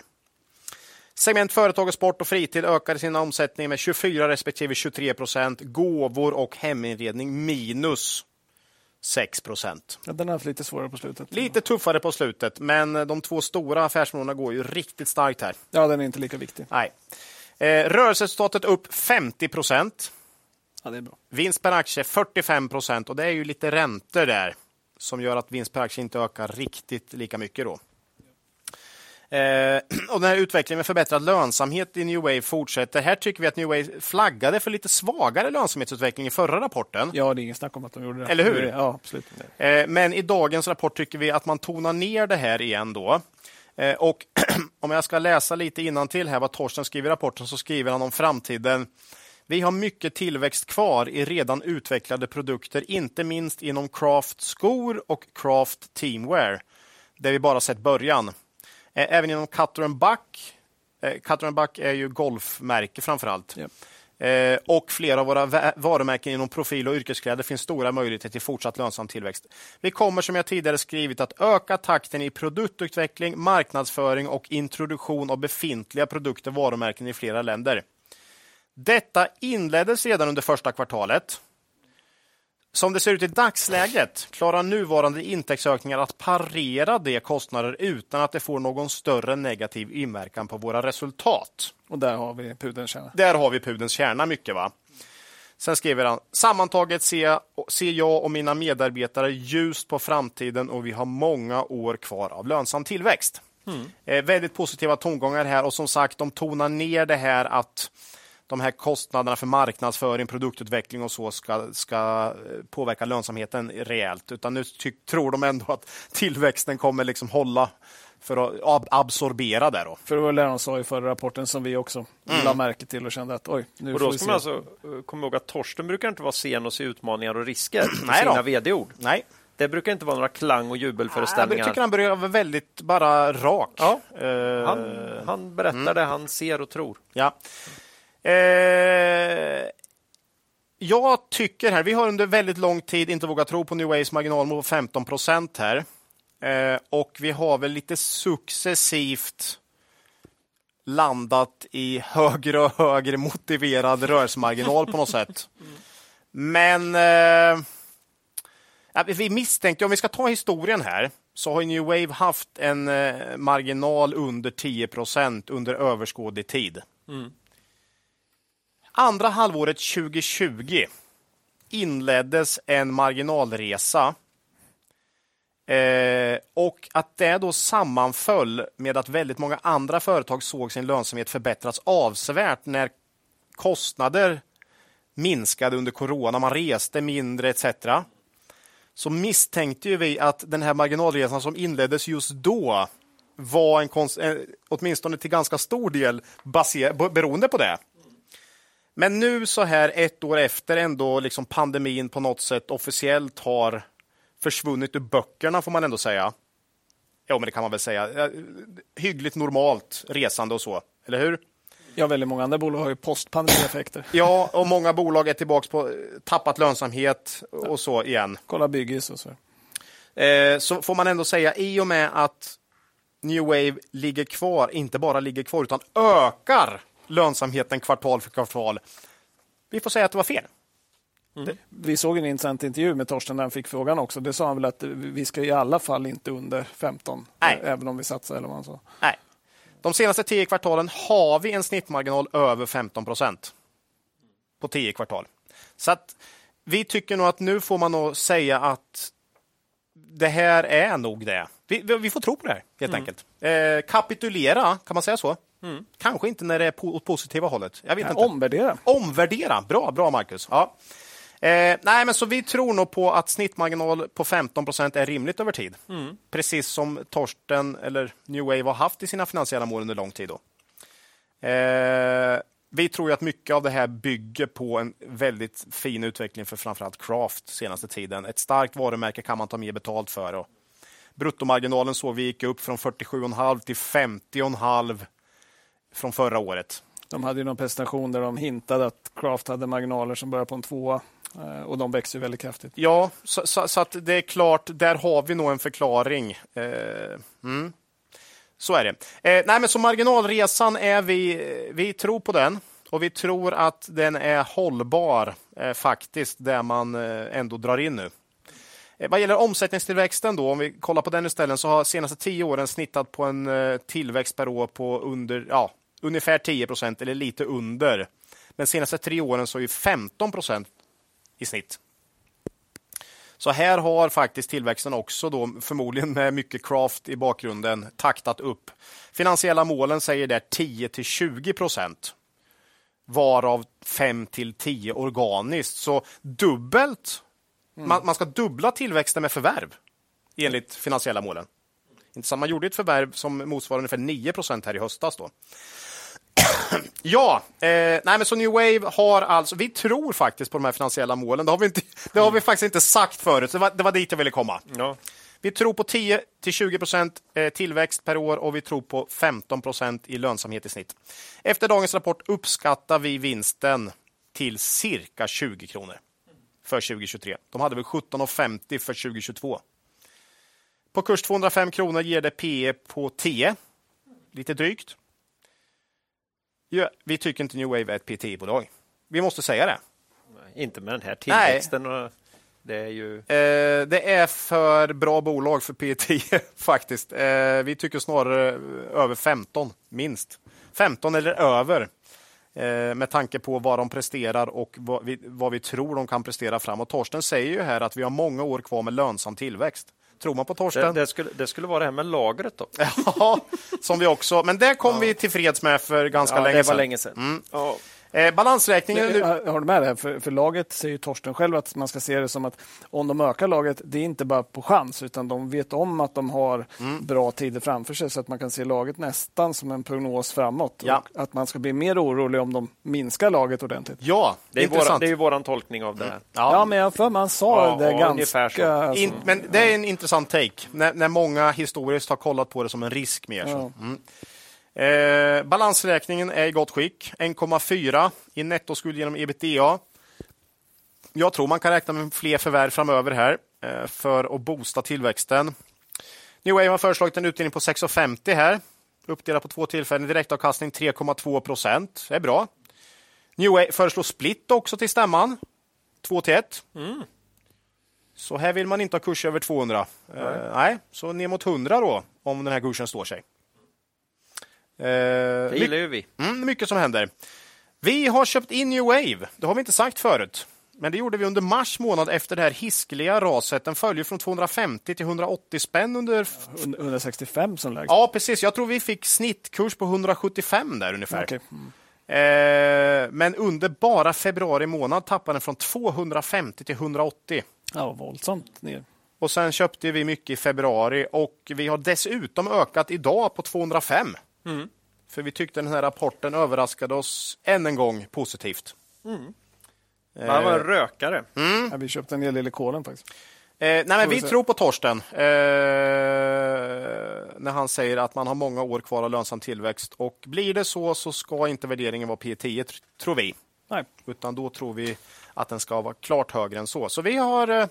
Segment företag och sport och fritid ökade sin omsättning med 24 respektive 23 procent. Gåvor och heminredning minus 6 procent. Ja, den har haft lite svårare på slutet. Lite tuffare på slutet, men de två stora affärsområdena går ju riktigt starkt här. Ja, den är inte lika viktig. Nej. Eh, rörelseresultatet upp 50 procent. Ja, det är bra. Vinst per aktie 45 procent och det är ju lite räntor där som gör att vinst per aktie inte ökar riktigt lika mycket. då. Eh, och den här utvecklingen med förbättrad lönsamhet i New Wave fortsätter. Här tycker vi att New Wave flaggade för lite svagare lönsamhetsutveckling i förra rapporten. Ja, det är ingen snack om att de gjorde det. Eller hur? Ja, absolut. Eh, men i dagens rapport tycker vi att man tonar ner det här igen då. Eh, och om jag ska läsa lite till här vad Torsten skriver i rapporten så skriver han om framtiden. Vi har mycket tillväxt kvar i redan utvecklade produkter, inte minst inom craft skor och craft teamwear, där vi bara sett början. Eh, även inom Cutter Buck. Eh, Cutter Buck är ju golfmärke framför allt. Yep. Eh, och flera av våra varumärken inom profil och yrkeskläder finns stora möjligheter till fortsatt lönsam tillväxt. Vi kommer som jag tidigare skrivit att öka takten i produktutveckling, marknadsföring och introduktion av befintliga produkter och varumärken i flera länder. Detta inleddes redan under första kvartalet som det ser ut i dagsläget klarar nuvarande intäktsökningar att parera de kostnader utan att det får någon större negativ inverkan på våra resultat. Och där har vi pudelns kärna. Där har vi pudelns kärna mycket. va? Sen skriver han, sammantaget ser jag, ser jag och mina medarbetare ljust på framtiden och vi har många år kvar av lönsam tillväxt. Mm. Eh, väldigt positiva tongångar här och som sagt, de tonar ner det här att de här kostnaderna för marknadsföring, produktutveckling och så ska, ska eh, påverka lönsamheten rejält. Utan nu tror de ändå att tillväxten kommer liksom hålla för att absorbera det. Då. För det var det de sa i förra rapporten som vi också mm. lade märke till och kände att oj, nu och då ska man alltså eh, komma ihåg att Torsten brukar inte vara sen att se utmaningar och risker i sina vd-ord. Nej. Det brukar inte vara några klang och jubelföreställningar. Jag tycker han börjar vara väldigt bara rak. Ja. Uh, han, han berättar mm. det han ser och tror. Ja. Eh, jag tycker här, vi har under väldigt lång tid inte vågat tro på New Waves marginalmål på 15 procent här. Eh, och vi har väl lite successivt landat i högre och högre motiverad rörelsemarginal på något sätt. Men eh, vi misstänkte, om vi ska ta historien här, så har New Wave haft en eh, marginal under 10 procent under överskådlig tid. Mm. Andra halvåret 2020 inleddes en marginalresa eh, och att det då sammanföll med att väldigt många andra företag såg sin lönsamhet förbättras avsevärt när kostnader minskade under corona, man reste mindre etc. Så misstänkte vi att den här marginalresan som inleddes just då var en, eh, åtminstone till ganska stor del baser, beroende på det. Men nu så här ett år efter ändå liksom pandemin på något sätt officiellt har försvunnit ur böckerna får man ändå säga. Ja, men det kan man väl säga. Hyggligt normalt resande och så, eller hur? Ja, väldigt många andra bolag har ju postpandemieffekter. ja, och många bolag är tillbaka på tappat lönsamhet och så igen. Kolla Byggis och så. Eh, så får man ändå säga, i och med att New Wave ligger kvar, inte bara ligger kvar, utan ökar lönsamheten kvartal för kvartal. Vi får säga att det var fel. Mm. Vi såg en intressant intervju med Torsten där han fick frågan också. Det sa han väl att vi ska i alla fall inte under 15, Nej. även om vi satsar eller vad han sa. Nej. De senaste tio kvartalen har vi en snittmarginal över 15 procent på tio kvartal. Så att vi tycker nog att nu får man nog säga att det här är nog det. Vi, vi får tro på det här helt mm. enkelt. Eh, kapitulera, kan man säga så? Mm. Kanske inte när det är på, åt positiva hållet. Jag vet ja, inte. Omvärdera. Omvärdera. Bra, bra Marcus. Ja. Eh, nej, men så vi tror nog på att snittmarginal på 15 procent är rimligt över tid. Mm. Precis som Torsten eller New Wave har haft i sina finansiella mål under lång tid. Då. Eh, vi tror att mycket av det här bygger på en väldigt fin utveckling för framförallt Craft senaste tiden. Ett starkt varumärke kan man ta mer betalt för. Och bruttomarginalen såg vi gick upp från 47,5 till 50,5 från förra året. De hade ju någon presentation där de hintade att Craft hade marginaler som börjar på en tvåa eh, och de växer väldigt kraftigt. Ja, så, så, så, att det är klart, där har vi nog en förklaring. Eh, mm. Så är det. Eh, nej, men så marginalresan är vi, vi tror på den och vi tror att den är hållbar eh, faktiskt, där man eh, ändå drar in nu. Eh, vad gäller omsättningstillväxten då, om vi kollar på den istället, så har senaste tio åren snittat på en tillväxt per år på under, ja, ungefär 10 procent eller lite under. Men senaste tre åren så är 15 procent i snitt. Så här har faktiskt tillväxten också då förmodligen med mycket craft i bakgrunden taktat upp. Finansiella målen säger där 10 till 20 procent varav 5 till 10 organiskt. Så dubbelt. Mm. Man, man, ska dubbla tillväxten med förvärv enligt finansiella målen. Man gjorde ett förvärv som motsvarar ungefär 9 procent här i höstas. Då. ja, eh, nej men så New Wave har alltså, vi tror faktiskt på de här finansiella målen. Det har vi, inte, det har vi faktiskt inte sagt förut, det var, det var dit jag ville komma. Ja. Vi tror på 10 till 20 procent eh, tillväxt per år och vi tror på 15 procent i lönsamhet i snitt. Efter dagens rapport uppskattar vi vinsten till cirka 20 kronor för 2023. De hade väl 17,50 för 2022. På kurs 205 kronor ger det PE på 10, lite drygt. Ja, vi tycker inte New Wave är ett PTI-bolag. Vi måste säga det. Nej, inte med den här tillväxten. Och det är ju... Eh, det är för bra bolag för PTI faktiskt. Eh, vi tycker snarare över 15, minst. 15 eller över. Eh, med tanke på vad de presterar och vad vi, vad vi tror de kan prestera framåt. Torsten säger ju här att vi har många år kvar med lönsam tillväxt. Tror man på Torsten? Det, det, skulle, det skulle vara det här med lagret då? ja, som vi också, men det kom ja. vi tillfreds med för ganska ja, länge sedan. Det var länge sedan. Mm. Ja. Eh, balansräkningen... Nu... Jag håller med dig. För, för laget säger Torsten själv att man ska se det som att om de ökar laget, det är inte bara på chans, utan de vet om att de har mm. bra tider framför sig, så att man kan se laget nästan som en prognos framåt. Ja. att man ska bli mer orolig om de minskar laget ordentligt. Ja, det är, våra, det är ju våran tolkning av det. Mm. Ja. ja, men jag för man sa ja, det ganska... Alltså. In, men det är en intressant take, när, när många historiskt har kollat på det som en risk mer. Så. Mm. Eh, balansräkningen är i gott skick. 1,4 i nettoskuld genom ebitda. Jag tror man kan räkna med fler förvärv framöver här eh, för att boosta tillväxten. New Wave har föreslagit en utdelning på 6,50 här. Uppdelat på två tillfällen. Direktavkastning 3,2 procent. Det är bra. New Wave föreslår split också till stämman. 2 till 1. Mm. Så här vill man inte ha kurs över 200. Nej. Uh, nej, så ner mot 100 då, om den här kursen står sig. Eh, det gillar ju vi. Mm, mycket som händer. Vi har köpt in New Wave. Det har vi inte sagt förut. Men det gjorde vi under mars månad efter det här hiskeliga raset. Den följer från 250 till 180 spänn under... 165 som lägst. Ja, precis. Jag tror vi fick snittkurs på 175 där ungefär. Okay. Mm. Eh, men under bara februari månad tappade den från 250 till 180. Ja, våldsamt ner. Och sen köpte vi mycket i februari och vi har dessutom ökat idag på 205. Mm. För vi tyckte den här rapporten överraskade oss än en gång positivt. Mm. Man var en rökare. Mm. Ja, vi köpte en hel del i kolen faktiskt. Eh, nej, men vi tror på Torsten eh, när han säger att man har många år kvar av lönsam tillväxt. Och blir det så så ska inte värderingen vara P10, tror vi. Nej. Utan då tror vi att den ska vara klart högre än så. Så vi har, eh,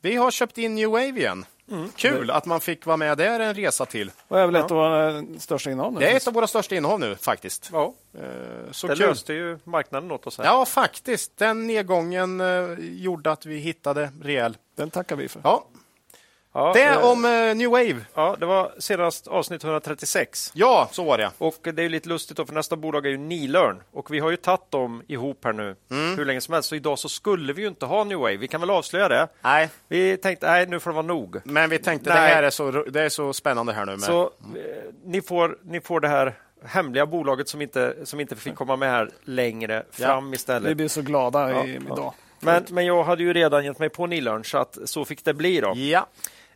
vi har köpt in New Wave igen. Mm. Kul att man fick vara med där en resa till. Och är väl ett av våra största innehav nu? Det är ett av våra största innehav nu faktiskt. Ja. Eh, Så det kul. löste ju marknaden åt oss. Här. Ja, faktiskt. Den nedgången eh, gjorde att vi hittade rejäl. Den tackar vi för. Ja, Ja, det eh, om eh, New Wave. Ja, det var senast avsnitt 136. Ja, så var det. Och det är ju lite lustigt då, för nästa bolag är ju Nilörn och vi har ju tagit dem ihop här nu Mm. hur länge som helst. Så idag så skulle vi ju inte ha New Wave. Vi kan väl avslöja det. Nej, Vi tänkte, nej, nu får det vara nog. men vi tänkte Nej. det här är så, det är så spännande här nu. Med. Så eh, ni, får, ni får det här hemliga bolaget som inte, som inte fick komma med här längre fram Vi istället. blir så glada Ja, i, ja. idag. Men, men jag hade ju redan gett mig på Nilörn så att så fick det bli då. Ja,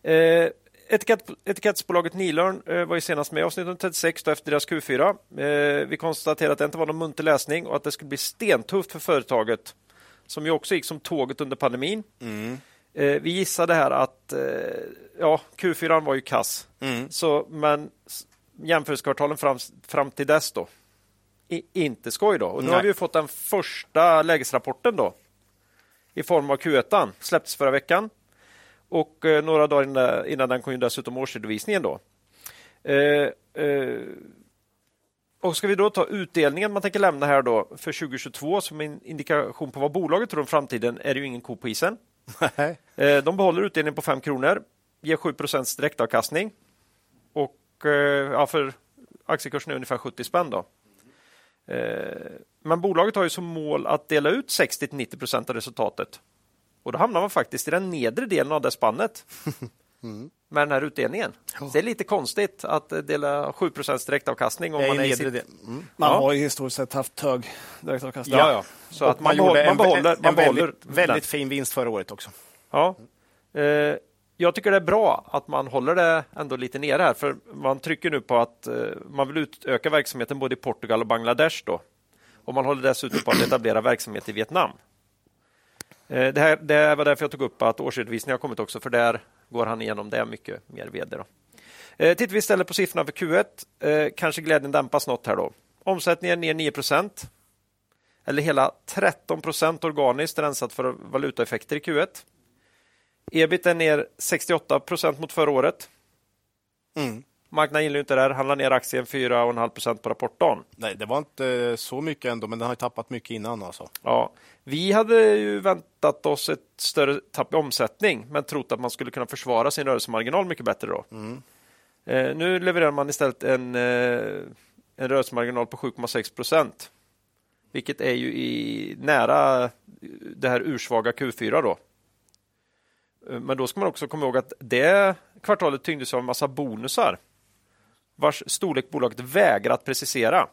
Eh, etikett, etikettsbolaget Nilörn eh, var ju senast med i avsnitt 36 då efter deras Q4. Eh, vi konstaterade att det inte var någon munter läsning och att det skulle bli stentufft för företaget som ju också gick som tåget under pandemin. Eh, vi gissade här att ja, Q4 var ju kass, så, men jämförelsekvartalen fram, fram till dess då i, inte skoj då. Och nu Nej. har vi fått den första lägesrapporten då i form av Q1 släpptes förra veckan. Och eh, några dagar innan, innan den kom ju dessutom årsredovisningen då. Eh, eh, och ska vi då ta utdelningen man tänker lämna här då för 2022 som en indikation på vad bolaget tror om framtiden är det ju ingen ko på isen. Eh, de behåller utdelningen på 5 kronor, ger 7% direktavkastning och eh, ja, för aktiekursen är ungefär 70 spänn då. Eh, men bolaget har ju som mål att dela ut 60-90% av resultatet. Och då hamnar man faktiskt i den nedre delen av det spannet med den här utdelningen. Så det är lite konstigt att dela 7 direktavkastning om är man ju är i nedre sitt... del. Mm. Man Ja. har ju historiskt sett haft hög direktavkastning. Ja, ja. Så Och att man, gjorde behåller, man en- behåller, en, man behåller väldigt, väldigt fin vinst förra året också. Ja. Eh, jag tycker det är bra att man håller det ändå lite nere här, för man trycker nu på att eh, man vill utöka verksamheten både i Portugal och Bangladesh då. Och man håller dessutom på att etablera verksamhet i Vietnam. Eh, det, här, det var därför jag tog upp att årsredovisningen har kommit också, för där går han igenom det mycket mer vd. Då. Eh, tittar vi istället på siffrorna för Q1, eh, kanske glädjen dämpas något här då. Omsättningen ner 9% eller hela 13% organiskt rensat för valutaeffekter i Q1. Ebit är ner 68% mot förra året. Mm. Marknaden gillar inte det här. Handlar ner aktien 4,5% på rapportdagen. Nej, det var inte så mycket ändå, men den har ju tappat mycket innan. Alltså. Ja, vi hade ju väntat oss ett större tapp i omsättning, men trott att man skulle kunna försvara sin rörelsemarginal mycket bättre då. Eh, nu levererar man istället en, eh, en rörelsemarginal på 7,6 procent, vilket är ju i nära det här ursvaga Q4 då. Eh, Men då ska man också komma ihåg att det kvartalet tyngdes av en massa bonusar vars storlek bolaget vägrar att precisera.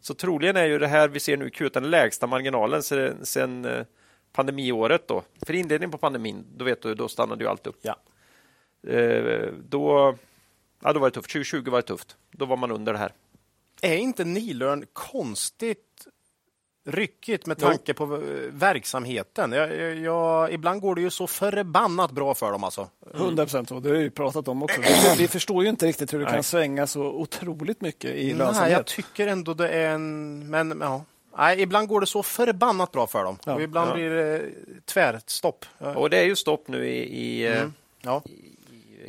Så troligen är ju det här vi ser nu i Q1 den lägsta marginalen sedan, sedan eh, pandemiåret. Då. För inledningen på pandemin, då vet du, då stannade ju allt upp. Ja. Eh, då, ja, då var det tufft. 2020 var det tufft. Då var man under det här. Är inte Nilörn konstigt ryckigt med tanke på eh, verksamheten? Jag, jag, ibland går det ju så förbannat bra för dem. Alltså. 100 procent så. Det har vi ju pratat om också. Vi, förstår ju inte riktigt hur det Nej. kan svänga så otroligt mycket i Nej, lönsamhet. jag tycker ändå det är en... Men ja. Nej, ibland går det så förbannat bra för dem. Ja. Och ibland Ja. blir det tvärstopp. Ja. Och det är ju stopp nu i, i, eh, Mm. Ja. i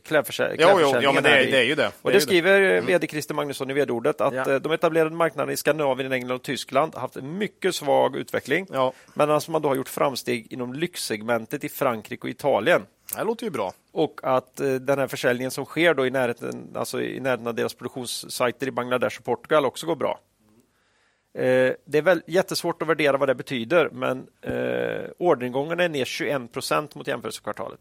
klädförsä- Jo, jo, klädförsäljningen. ja, men det, är, det är ju det. Och det, är det skriver vd Christer Magnusson i vd-ordet att Ja. eh, de etablerade marknaderna i Skandinavien, England och Tyskland har haft en mycket svag utveckling. Ja, Medan man då har gjort framsteg inom lyxsegmentet i Frankrike och Italien. det låter ju bra. Och att eh, den här försäljningen som sker då i närheten, alltså i närheten av deras produktionssajter i Bangladesh och Portugal också går bra. Eh, det är väl jättesvårt att värdera vad det betyder, men eh, orderingången är ner 21 procent mot jämförelsekvartalet.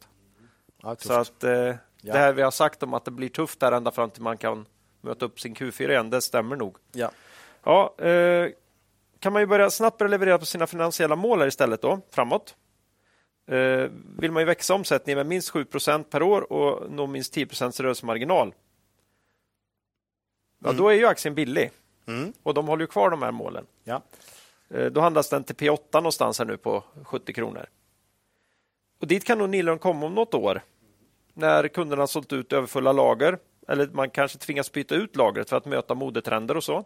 Ja, Så att eh, Ja. det här vi har sagt om att det blir tufft här ända fram till man kan möta upp sin Q4 igen, det stämmer nog. ja. Ja, eh, kan man ju börja snabbt börja leverera på sina finansiella mål här istället då, framåt. Eh, vill man ju växa omsättningen med minst 7% per år och nå minst 10 rörelsemarginal. Ja, Mm. då är ju aktien billig Mm. och de håller ju kvar de här målen. Ja. Eh, Då handlas den till P8 någonstans här nu på 70 kronor. Och dit kan nog Nilörn komma om något år när kunderna sålt ut överfulla lager eller man kanske tvingas byta ut lagret för att möta modetrender och så.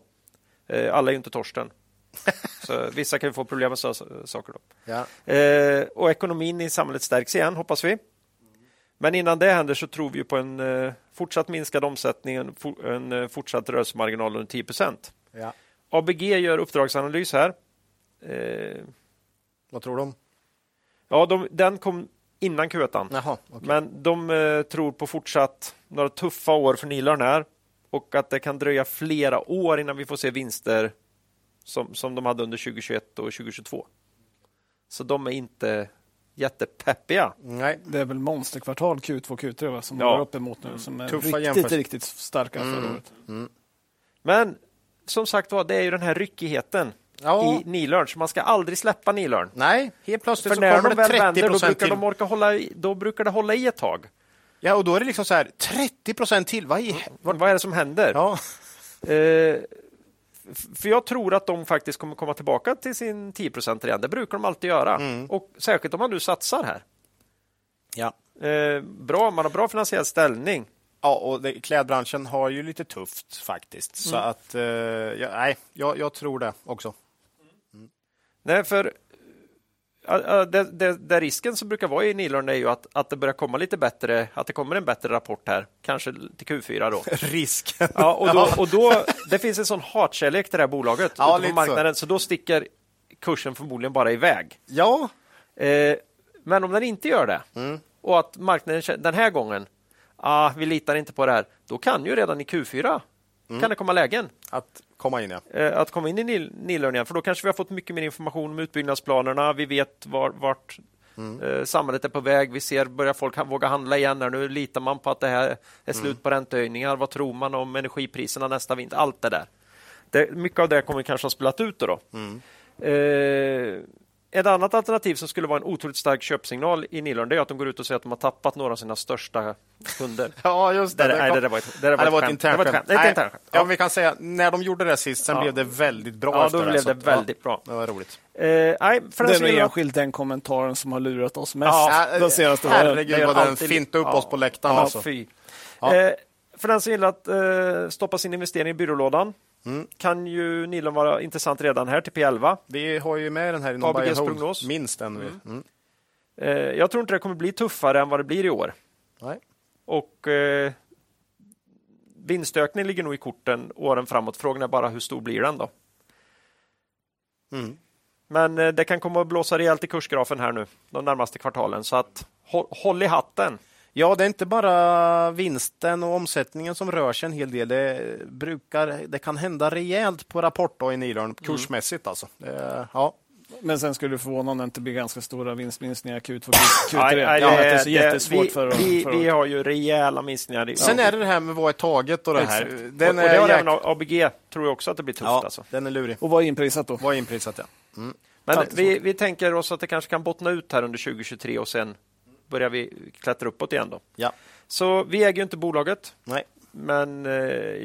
Eh, Alla är ju inte Torsten. Så vissa kan ju få problem med sådana saker. Då. Ja. Eh, och ekonomin i samhället stärks igen, hoppas vi. Men innan det händer så tror vi på en eh, fortsatt minskad omsättning, en, for, en eh, fortsatt rörelsemarginal under 10 Ja. ABG gör uppdragsanalys här. Vad tror de? ja, de, den kom innan Q1. Jaha, okay. Men de eh, tror på fortsatt några tuffa år för Nilörn här och att det kan dröja flera år innan vi får se vinster som, som de hade under 2021 och 2022. Så de är inte jättepeppiga. Nej. Det är väl monsterkvartal Q2 Q3 va, som Ja. ja. går upp emot nu som är Tuffa riktigt, riktigt starka förra året. Men som sagt var, det är ju den här ryckigheten Ja. i Nilörn, så man ska aldrig släppa Nilörn. Nej, helt plötsligt För så när kommer de väl 30 vänder, då procent brukar, till. de orka hålla i, då brukar det hålla i ett tag. Ja, och då är det liksom så här 30 procent till. Vad i... Vad är det som händer? Ja. Eh, för jag tror att de faktiskt kommer komma tillbaka till sin 10% igen. Det brukar de alltid göra. Och särskilt om man nu satsar här. ja. Eh, bra, man har bra finansiell ställning. Ja, och det, klädbranschen har ju lite tufft faktiskt. Så att, eh, ja, nej, jag, jag tror det också. Nej, för det, det, det risken som brukar vara i Nilörn är ju att, att det börjar komma lite bättre, att det kommer en bättre rapport här, kanske till Q4 då. Risken. Ja, och då, och då, det finns en sån hatkärlek till det här bolaget Ja, på lite så. marknaden, så. då sticker kursen förmodligen bara iväg. Ja, Eh, men om den inte gör det Mm. och att marknaden den här gången, ah, vi litar inte på det här, då kan ju redan i Q4 Mm. kan det komma lägen att komma in ja. eh, att komma in i Nil- Nilörn igen, för då kanske vi har fått mycket mer information om utbyggnadsplanerna. Vi vet var, vart Mm. eh, samhället är på väg. Vi ser, börjar folk våga handla igen. Här. Nu litar man på att det här är slut Mm. på räntehöjningar. Vad tror man om energipriserna nästa vinter? Allt det där. Det, mycket av det kommer kanske ha spelat ut. Då, då. Mm. Eh, ett annat alternativ som skulle vara en otroligt stark köpsignal i Nilörn är att de går ut och säger att de har tappat några av sina största kunder. Ja, just det. Det- nej, kom- det där var ett- det där var det var ett internt skämt. Ja, Ja. vi kan säga när de gjorde det sist, sen Ja. blev det väldigt bra Ja, efter då det. blev så det ja, väldigt bra. Det var roligt. Eh, nej, för den är enskilt den kommentaren som har lurat oss mest Ja, de senaste herregud vad den fintade upp ja. oss på läktaren. Ja, alltså. fy. Ja. Eh, för den som gillar att eh, stoppa sin investering i byrålådan Mm. kan ju Nilon vara intressant redan här till P11. Vi har ju med den här i någon ABGs prognos. Minst en. Mm. Mm. Eh, jag tror inte det kommer bli tuffare än vad det blir i år. Nej. Och eh, vinstökning ligger nog i korten åren framåt. Frågan är bara hur stor blir den då? Mm. Men eh, det kan komma att blåsa rejält i kursgrafen här nu de närmaste kvartalen. Så att håll, håll i hatten. Ja, det är inte bara vinsten och omsättningen som rör sig en hel del. Det, brukar, det kan hända rejält på rapport då i Nilörn, kursmässigt alltså. Det, ja. Men sen skulle det förvåna om det inte blir ganska stora vinstminskningar Q2 Q3. Nej, nej, ja, det är så jättesvårt vi, för vi, för vi har ju rejäla minskningar. I, Sen är det det här med vad är taget och det här. Exakt. Den och, och det har även. ABG, tror jag också att det blir tufft. ja, Alltså. den är lurig. Och vad är inprisat då? Vad är inprisat ja. Men alltid vi, vi tänker oss att det kanske kan bottna ut här under 2023 och sen börjar vi klättra uppåt igen. Då. Ja. Så vi äger ju inte bolaget, Nej. men eh,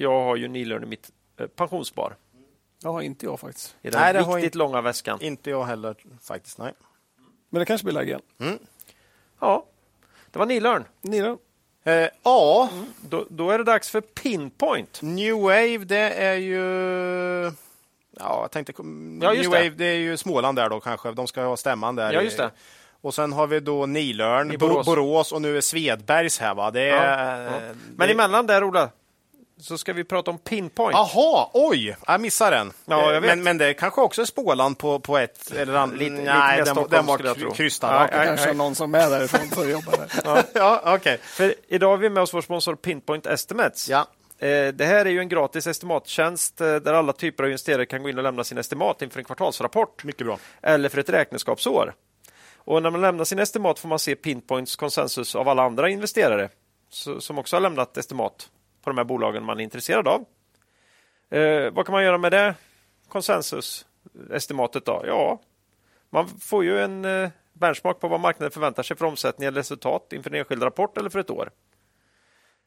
jag har ju Nilörn i mitt eh, pensionsspar. Ja, inte jag faktiskt. I den Nej, det har riktigt inte- långa väskan. Inte jag heller faktiskt. Nej. Men det kanske blir läge igen. Ja, det var Nilörn. Ni då? Eh, ja, Då, då är det dags för Pinpoint. New Wave det är ju... Ja, jag tänkte... Ja, just New det. Wave det är ju Småland där då kanske. De ska ha stämman där. Ja, just det. Och sen har vi då Nilörn, Borås. Borås och nu är Svedbergs här va. Det Ja, är... ja. Men det... emellan där, Ola, så ska vi prata om Pinpoint. Jaha, oj! Jag missade den. Ja, jag vet. Men, men det kanske också är Småland på, på ett eller annat. Lite- lite Nej, mer den, den var krystad. Ja, ja, Kanske ja. någon som är därifrån för att jobba där. ja, okej. För idag har vi med oss vår sponsor Pinpoint Estimates. Ja. Eh, Det här är ju en gratis estimattjänst eh, där alla typer av investerare kan gå in och lämna sin estimat inför en kvartalsrapport Mycket bra. eller för ett räkenskapsår. Och när man lämnar sin estimat får man se Pinpoints konsensus av alla andra investerare som också har lämnat estimat på de här bolagen man är intresserad av. Eh, vad kan man göra med det konsensusestimatet då? Ja, man får ju en eh, benchmark på vad marknaden förväntar sig för omsättning eller resultat inför en enskild rapport eller för ett år.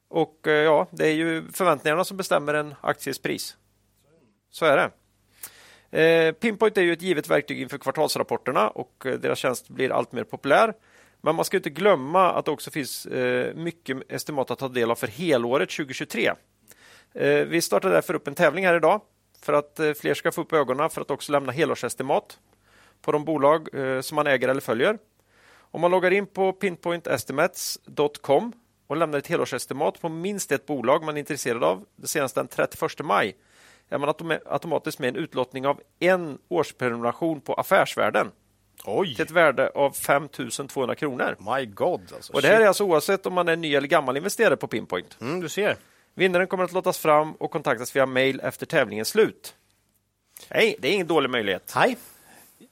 Och eh, ja, det är ju förväntningarna som bestämmer en akties pris. Så är det. Eh, Pinpoint är ju ett givet verktyg inför kvartalsrapporterna och eh, deras tjänst blir allt mer populär. Men man ska inte glömma att det också finns eh, mycket estimat att ta del av för helåret 2023. Vi startar därför upp en tävling här idag för att fler ska få upp ögonen för att också lämna helårsestimat på de bolag som man äger eller följer. Om man loggar in på pinpointestimates.com och lämnar ett helårsestimat på minst ett bolag man är intresserad av senast den 31 maj är man automatiskt med en utlottning av en årsprenumeration på Affärsvärlden. Oj. Till ett värde av 5 200 kronor. My God. Alltså. Och det här är alltså oavsett om man är ny eller gammal investerare på Pinpoint. Mm, du ser. Vinnaren kommer att lottas fram och kontaktas via mail efter tävlingens slut. Nej, det är ingen dålig möjlighet. Nej.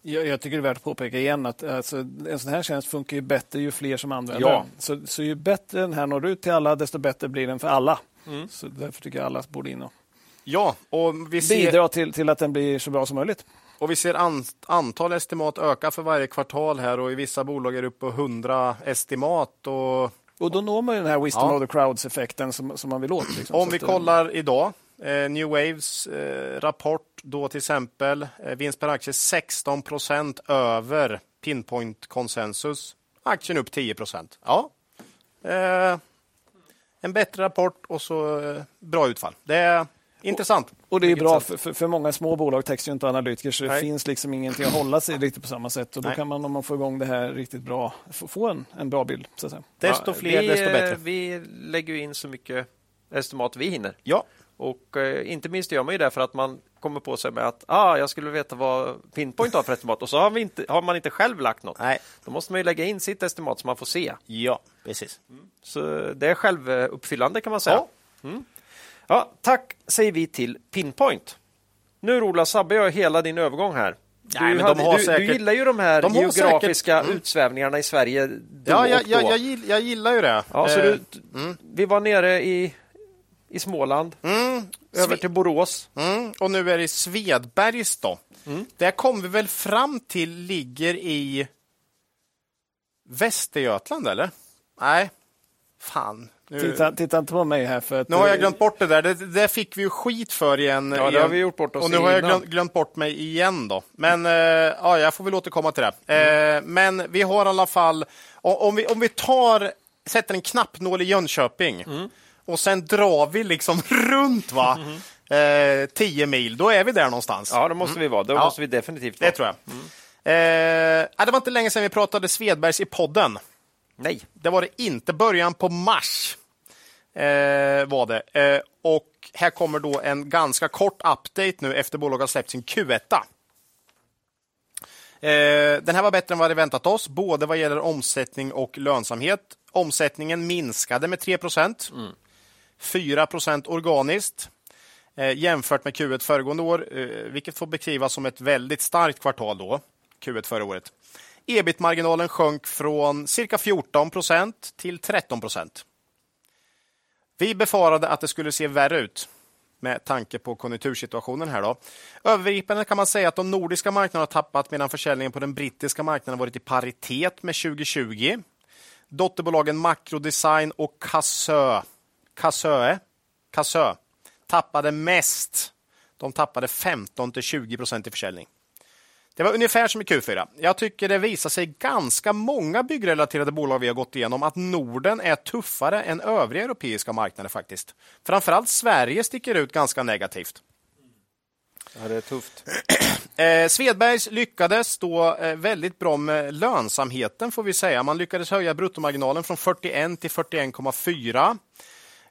Jag, jag, tycker det är värt att påpeka igen att alltså, en sån här tjänst funkar ju bättre ju fler som använder ja. den. Så, så ju bättre den här når ut till alla, desto bättre blir den för alla. Mm. Så därför tycker jag alla borde in och ja, och vi ser... bidra till, till att den blir så bra som möjligt. Och vi ser an, antal estimat öka för varje kvartal här och i vissa bolag är det upp på 100 estimat. Och, och då når man den här wisdom ja. of the crowds-effekten som, som man vill åt. Liksom. Om vi kollar idag, eh, New Waves eh, rapport då till exempel, eh, vinst per aktie 16 procent över Pinpoint konsensus. Aktien upp 10 procent. Ja, eh, en bättre rapport och så eh, bra utfall. Det är Intressant. Och det är bra för, för, för, många små bolag, täcks ju inte analytiker, så det Nej. finns liksom ingenting att hålla sig riktigt på samma sätt. Och då Nej. kan man, om man får igång det här riktigt bra, få en, en bra bild. Så att säga. Desto fler, vi, desto bättre. Vi lägger in så mycket estimat vi hinner. Ja. Och eh, inte minst gör man ju det för att man kommer på sig med att ah, jag skulle veta vad Pinpoint har för estimat och så har, vi inte, har man inte själv lagt något. Nej. Då måste man ju lägga in sitt estimat så man får se. Ja, precis. Mm. Så det är självuppfyllande kan man säga. Ja. Mm. Ja, tack säger vi till Pinpoint. Nu Ola, sabbar jag hela din övergång här. Du, Nej, hade, du, säkert... du, gillar ju de här de geografiska säkert... mm. utsvävningarna i Sverige. Ja, jag, jag, jag, gillar, jag, gillar ju det. Ja, så du, eh, mm. Vi var nere i, i Småland, mm. över till Borås. Mm. Och nu är det Svedbergs. Då. Mm. Där kom vi väl fram till ligger i Västergötland, eller? Nej, fan. Titta, titta, inte på mig här. För att... Nu har jag glömt bort det där. Det, det fick vi ju skit för igen. Ja, det har vi gjort bort oss Och nu har jag glömt, glömt, bort mig igen då. Men eh, ja, jag får väl återkomma till det. Mm. Eh, men vi har i alla fall, om vi, om vi tar, sätter en knappnål i Jönköping mm. och sen drar vi liksom runt va. Mm. Eh, 10 mil, då är vi där någonstans. Ja, då måste vi vara. Då ja. måste vi definitivt vara. Det tror jag. Mm. Eh, det var inte länge sedan vi pratade Svedbergs i podden. Nej. Det var det inte. Början på mars eh, var det. Eh, och här kommer då en ganska kort update nu efter bolaget har släppt sin Q1. Eh, den här var bättre än vad vi väntat oss, både vad gäller omsättning och lönsamhet. Omsättningen minskade med 3 mm. 4 organiskt eh, jämfört med Q1 föregående år, eh, vilket får beskrivas som ett väldigt starkt kvartal då, Q1 förra året. Ebit-marginalen sjönk från cirka 14 procent till 13 procent. Vi befarade att det skulle se värre ut med tanke på konjunktursituationen här. Då. Övergripande kan man säga att de nordiska marknaderna har tappat medan försäljningen på den brittiska marknaden varit i paritet med 2020. Dotterbolagen Macrodesign och Cassö, Cassö, Cassö tappade mest. De tappade 15 till 20 procent i försäljning. Det var ungefär som i Q4. Jag tycker det visar sig ganska många byggrelaterade bolag vi har gått igenom att Norden är tuffare än övriga europeiska marknader faktiskt. Framförallt Sverige sticker ut ganska negativt. Ja, det är tufft. Eh, Svedbergs lyckades då eh, väldigt bra med lönsamheten får vi säga. Man lyckades höja bruttomarginalen från 41 till 41,4.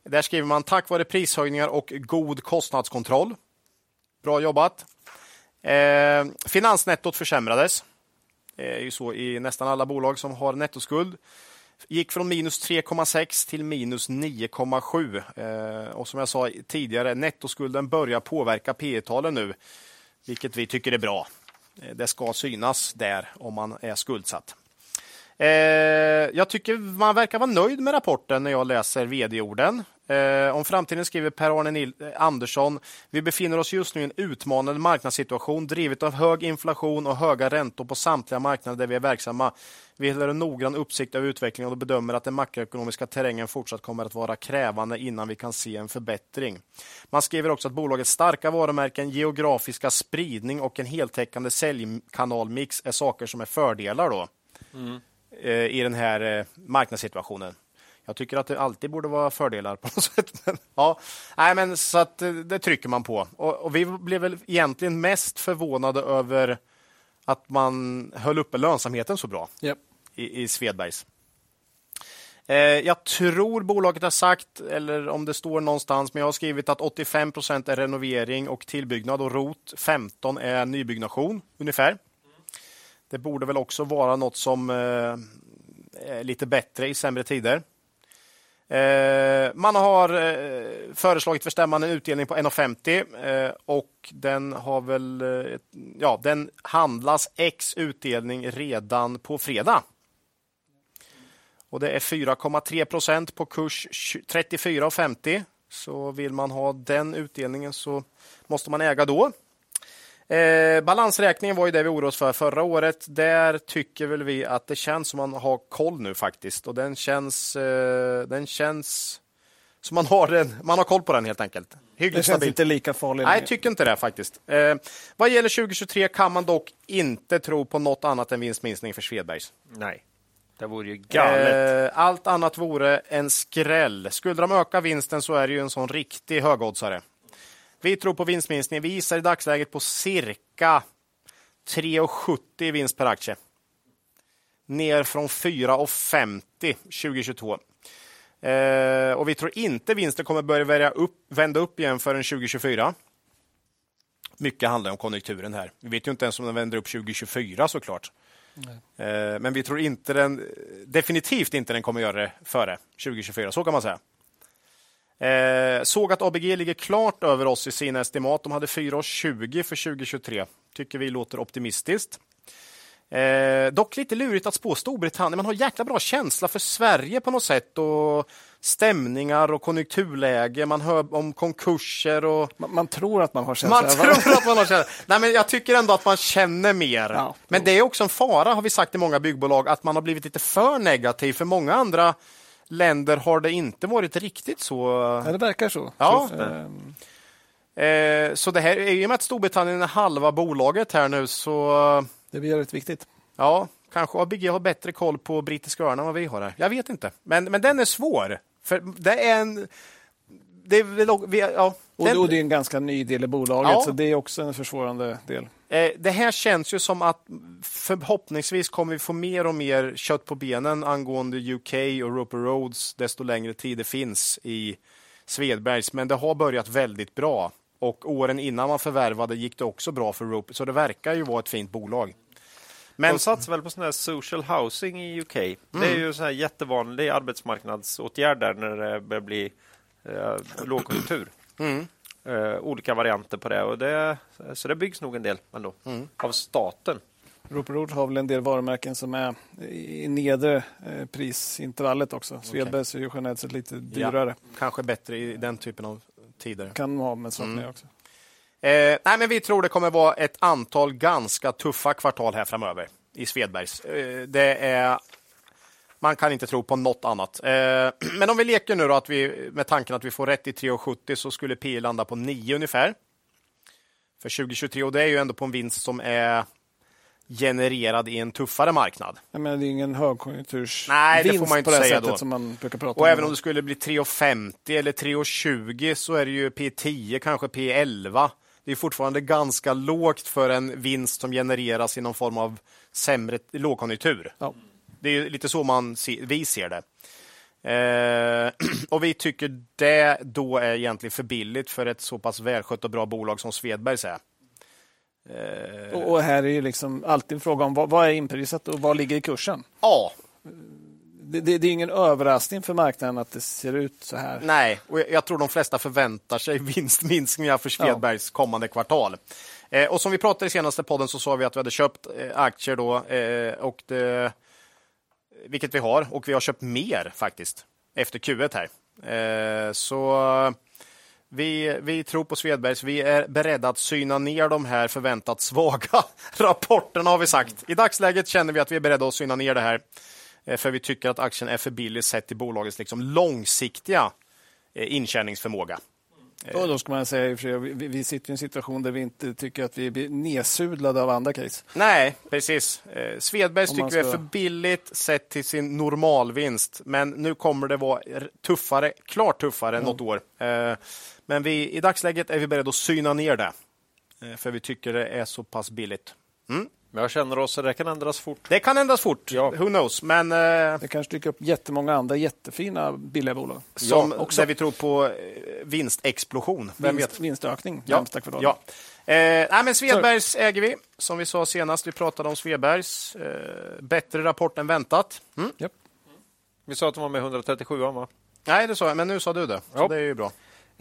Där skriver man tack vare prishöjningar och god kostnadskontroll. Bra jobbat. Eh, finansnettot försämrades. Det är ju så i nästan alla bolag som har nettoskuld. Gick från minus 3,6 till minus 9,7. Eh, och som jag sa tidigare, nettoskulden börjar påverka P talen nu, vilket vi tycker är bra. Eh, det ska synas där om man är skuldsatt. Eh, jag tycker man verkar vara nöjd med rapporten när jag läser vd-orden. Eh, om framtiden skriver Per-Arne eh, Andersson. Vi befinner oss just nu i en utmanande marknadssituation drivet av hög inflation och höga räntor på samtliga marknader där vi är verksamma. Vi håller en noggrann uppsikt över utvecklingen och bedömer att den makroekonomiska terrängen fortsatt kommer att vara krävande innan vi kan se en förbättring. Man skriver också att bolagets starka varumärken, geografiska spridning och en heltäckande säljkanalmix är saker som är fördelar då, mm. eh, i den här eh, marknadssituationen. Jag tycker att det alltid borde vara fördelar på något sätt. Men, ja, nej, men så att eh, det trycker man på. Och, och, vi blev väl egentligen mest förvånade över att man höll uppe lönsamheten så bra yep. i, i Svedbergs. Eh, jag tror bolaget har sagt, eller om det står någonstans, men jag har skrivit att 85 procent är renovering och tillbyggnad och ROT 15 är nybyggnation ungefär. Det borde väl också vara något som eh, är lite bättre i sämre tider. Eh, man har eh, föreslagit för stämman en utdelning på 1,50 eh, och den har väl, ja, den handlas ex utdelning redan på fredag. Och det är 4,3 procent på kurs 34,50. Så vill man ha den utdelningen så måste man äga då. Eh, balansräkningen var ju det vi oroade oss för förra året. Där tycker väl vi att det känns som man har koll nu faktiskt. Och den känns, eh, den känns som man har, den, man har koll på den helt enkelt. Hyggligt det känns stabil. inte lika farligt. Nej, jag tycker inte det faktiskt. Eh, vad gäller 2023 kan man dock inte tro på något annat än vinstminskning för Svedbergs. Nej. Det vore ju galet. Eh, allt annat vore en skräll. Skulle de öka vinsten så är det ju en sån riktig högoddsare. Vi tror på vinstminskning. Vi gissar i dagsläget på cirka 3,70 i vinst per aktie. Ner från 4,50 2022. Eh, och vi tror inte vinsten kommer börja upp, vända upp igen förrän 2024. Mycket handlar om konjunkturen här. Vi vet ju inte ens om den vänder upp 2024 såklart. Eh, men vi tror inte den, definitivt inte den kommer göra det före 2024, så kan man säga. Eh, såg att ABG ligger klart över oss i sina estimat. De hade 4,20 för 2023. Tycker vi låter optimistiskt. Eh, dock lite lurigt att spå Storbritannien. Man har jäkla bra känsla för Sverige på något sätt och stämningar och konjunkturläge. Man hör om konkurser och... Man, man tror att man har känsla. Man tror att man har känsla. Nej, men jag tycker ändå att man känner mer. Ja, men det är också en fara, har vi sagt i många byggbolag, att man har blivit lite för negativ. För många andra länder har det inte varit riktigt så. Ja, det verkar så. Ja. Så, eh, så det här, i och med att Storbritannien är halva bolaget här nu så... Det blir rätt viktigt. Ja, kanske ABG har bättre koll på brittiska öarna än vad vi har här. Jag vet inte. Men, men den är svår. För det är en... Det är, vi, ja, och, den, och det är en ganska ny del i bolaget, ja. så det är också en försvårande del. Eh, det här känns ju som att förhoppningsvis kommer vi få mer och mer kött på benen angående UK och Roper Roads desto längre tid det finns i Svedbergs. Men det har börjat väldigt bra och åren innan man förvärvade gick det också bra för Roper, så det verkar ju vara ett fint bolag. Men... De satsar väl på sån här social housing i UK. Mm. Det är ju en jättevanlig arbetsmarknadsåtgärd där när det börjar bli eh, lågkonjunktur. Mm. Uh, olika varianter på det. Och det. Så det byggs nog en del ändå, mm. av staten. Roper har väl en del varumärken som är i nedre eh, prisintervallet också. Okay. Svedbergs är ju generellt sett lite dyrare. Ja, kanske bättre i den typen av tider. Kan ha med sånt mm. också. Eh, nej, men vi tror det kommer vara ett antal ganska tuffa kvartal här framöver i Svedbergs. Eh, det är man kan inte tro på något annat. Eh, men om vi leker nu då att vi, med tanken att vi får rätt i 3,70 så skulle P landa på 9 ungefär. För 2023 och det är ju ändå på en vinst som är genererad i en tuffare marknad. Jag menar, det är ingen högkonjunktursvinst Nej, det får man inte säga då. Som man brukar prata och om även om det skulle bli 3,50 eller 3,20 så är det ju P10, kanske P11. Det är fortfarande ganska lågt för en vinst som genereras i någon form av sämre lågkonjunktur. Ja. Det är lite så man se, vi ser det. Eh, och vi tycker det då är egentligen för billigt för ett så pass välskött och bra bolag som Svedbergs är. Eh, och här är ju liksom alltid en fråga om vad, vad är inprisat och vad ligger i kursen? Ja. Det, det, det, är ingen överraskning för marknaden att det ser ut så här. Nej, och jag tror de flesta förväntar sig vinstminskningar för Svedbergs ja. kommande kvartal. Eh, och som vi pratade i senaste podden så sa vi att vi hade köpt eh, aktier då eh, och det vilket vi har, och vi har köpt mer faktiskt efter Q1 här. Eh, så vi, vi tror på Svedbergs. Vi är beredda att syna ner de här förväntat svaga rapporterna har vi sagt. I dagsläget känner vi att vi är beredda att syna ner det här. Eh, för vi tycker att aktien är för billig sett till bolagets liksom långsiktiga eh, intjäningsförmåga. Och då ska man säga vi, vi sitter i en situation där vi inte tycker att vi blir nedsudlade av andra case. Nej, precis. Eh, Svedbergs tycker ska... vi är för billigt sett till sin normalvinst. Men nu kommer det vara tuffare, klart tuffare mm. något år. Eh, men vi, i dagsläget är vi beredda att syna ner det. Eh, för vi tycker det är så pass billigt. Mm. Men jag känner oss, det kan ändras fort. Det kan ändras fort, ja. who knows. Men, eh, det kanske dyker upp jättemånga andra jättefina billiga bolag. Som, ja, också. Där vi tror på eh, vinstexplosion. Vem Vinst, vet? Vinstökning ja. Ja. Eh, nej, men Svedbergs äger vi, som vi sa senast. Vi pratade om Svedbergs. Eh, bättre rapport än väntat. Mm. Yep. Vi sa att de var med 137 va? Nej, det sa jag, men nu sa du det. Så det är ju bra.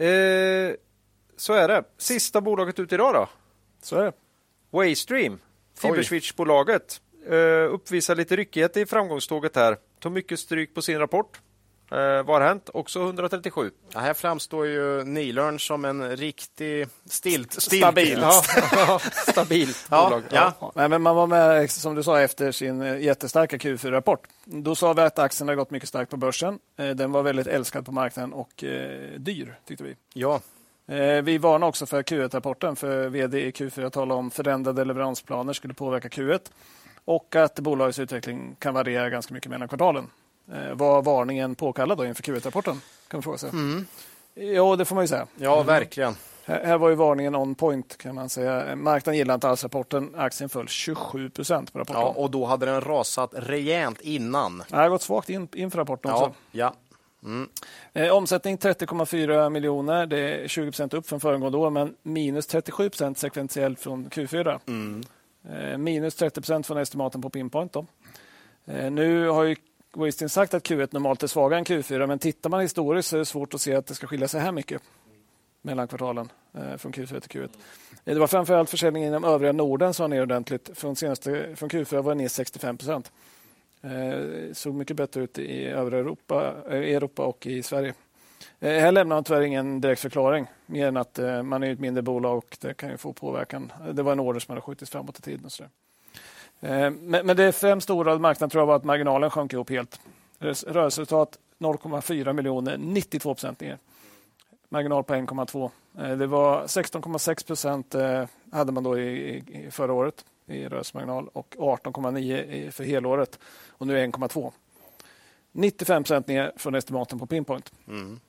Eh, så är det. Sista bolaget ut idag då? Så är det. Waystream. Fiberswitch-bolaget uh, uppvisar lite ryckighet i framgångståget här. Tog mycket stryk på sin rapport. Uh, vad har hänt? Också 137. Ja, här framstår ju Nilörn som en riktig stilt, stilt stabil, ja, stabilt bolag. Ja. Ja. Nej, men man var med, som du sa, efter sin eh, jättestarka Q4-rapport. Då sa vi att aktien har gått mycket starkt på börsen. Den var väldigt älskad på marknaden och eh, dyr, tyckte vi. Ja, Eh, vi varnar också för Q1-rapporten, för vd i Q4 talade om förändrade leveransplaner skulle påverka Q1 och att bolagets utveckling kan variera ganska mycket mellan kvartalen. Eh, var varningen påkallad då inför Q1-rapporten? Kan man fråga sig. Mm. Ja, det får man ju säga. Ja, verkligen. Här var ju varningen on point kan man säga. Marknaden gillade inte alls rapporten. Aktien föll 27 procent på rapporten. Ja, och då hade den rasat rejält innan. Det har gått svagt in, inför rapporten ja, också. Ja, Mm. Eh, omsättning 30,4 miljoner. Det är 20% upp från föregående år, men minus 37% sekventiellt från Q4. Mm. Eh, minus 30% från estimaten på Pinpoint. Eh, nu har ju Wastin sagt att Q1 normalt är svagare än Q4, men tittar man historiskt så är det svårt att se att det ska skilja sig här mycket mellan kvartalen eh, från Q4 till Q1. Eh, det var framförallt försäljningen inom övriga Norden som var ner ordentligt. Från, senaste, från Q4 var det ner 65 procent. Eh, såg mycket bättre ut i övriga Europa, eh, Europa och i Sverige. Eh, här lämnar han tyvärr ingen direkt förklaring, mer än att eh, man är ett mindre bolag och det kan ju få påverkan. Det var en order som hade skjutits framåt i tiden. Och så eh, men, men det främst oroade marknaden tror jag var att marginalen sjönk ihop helt. Rörelseresultat 0,4 miljoner, 92 procent ner. Marginal på 1,2. Eh, det var 16,6 procent hade man då i, i förra året i rörelsemarginal och 18,9 för helåret. Och nu är 1,2. 95 procent ner från estimaten på Pinpoint. Mm.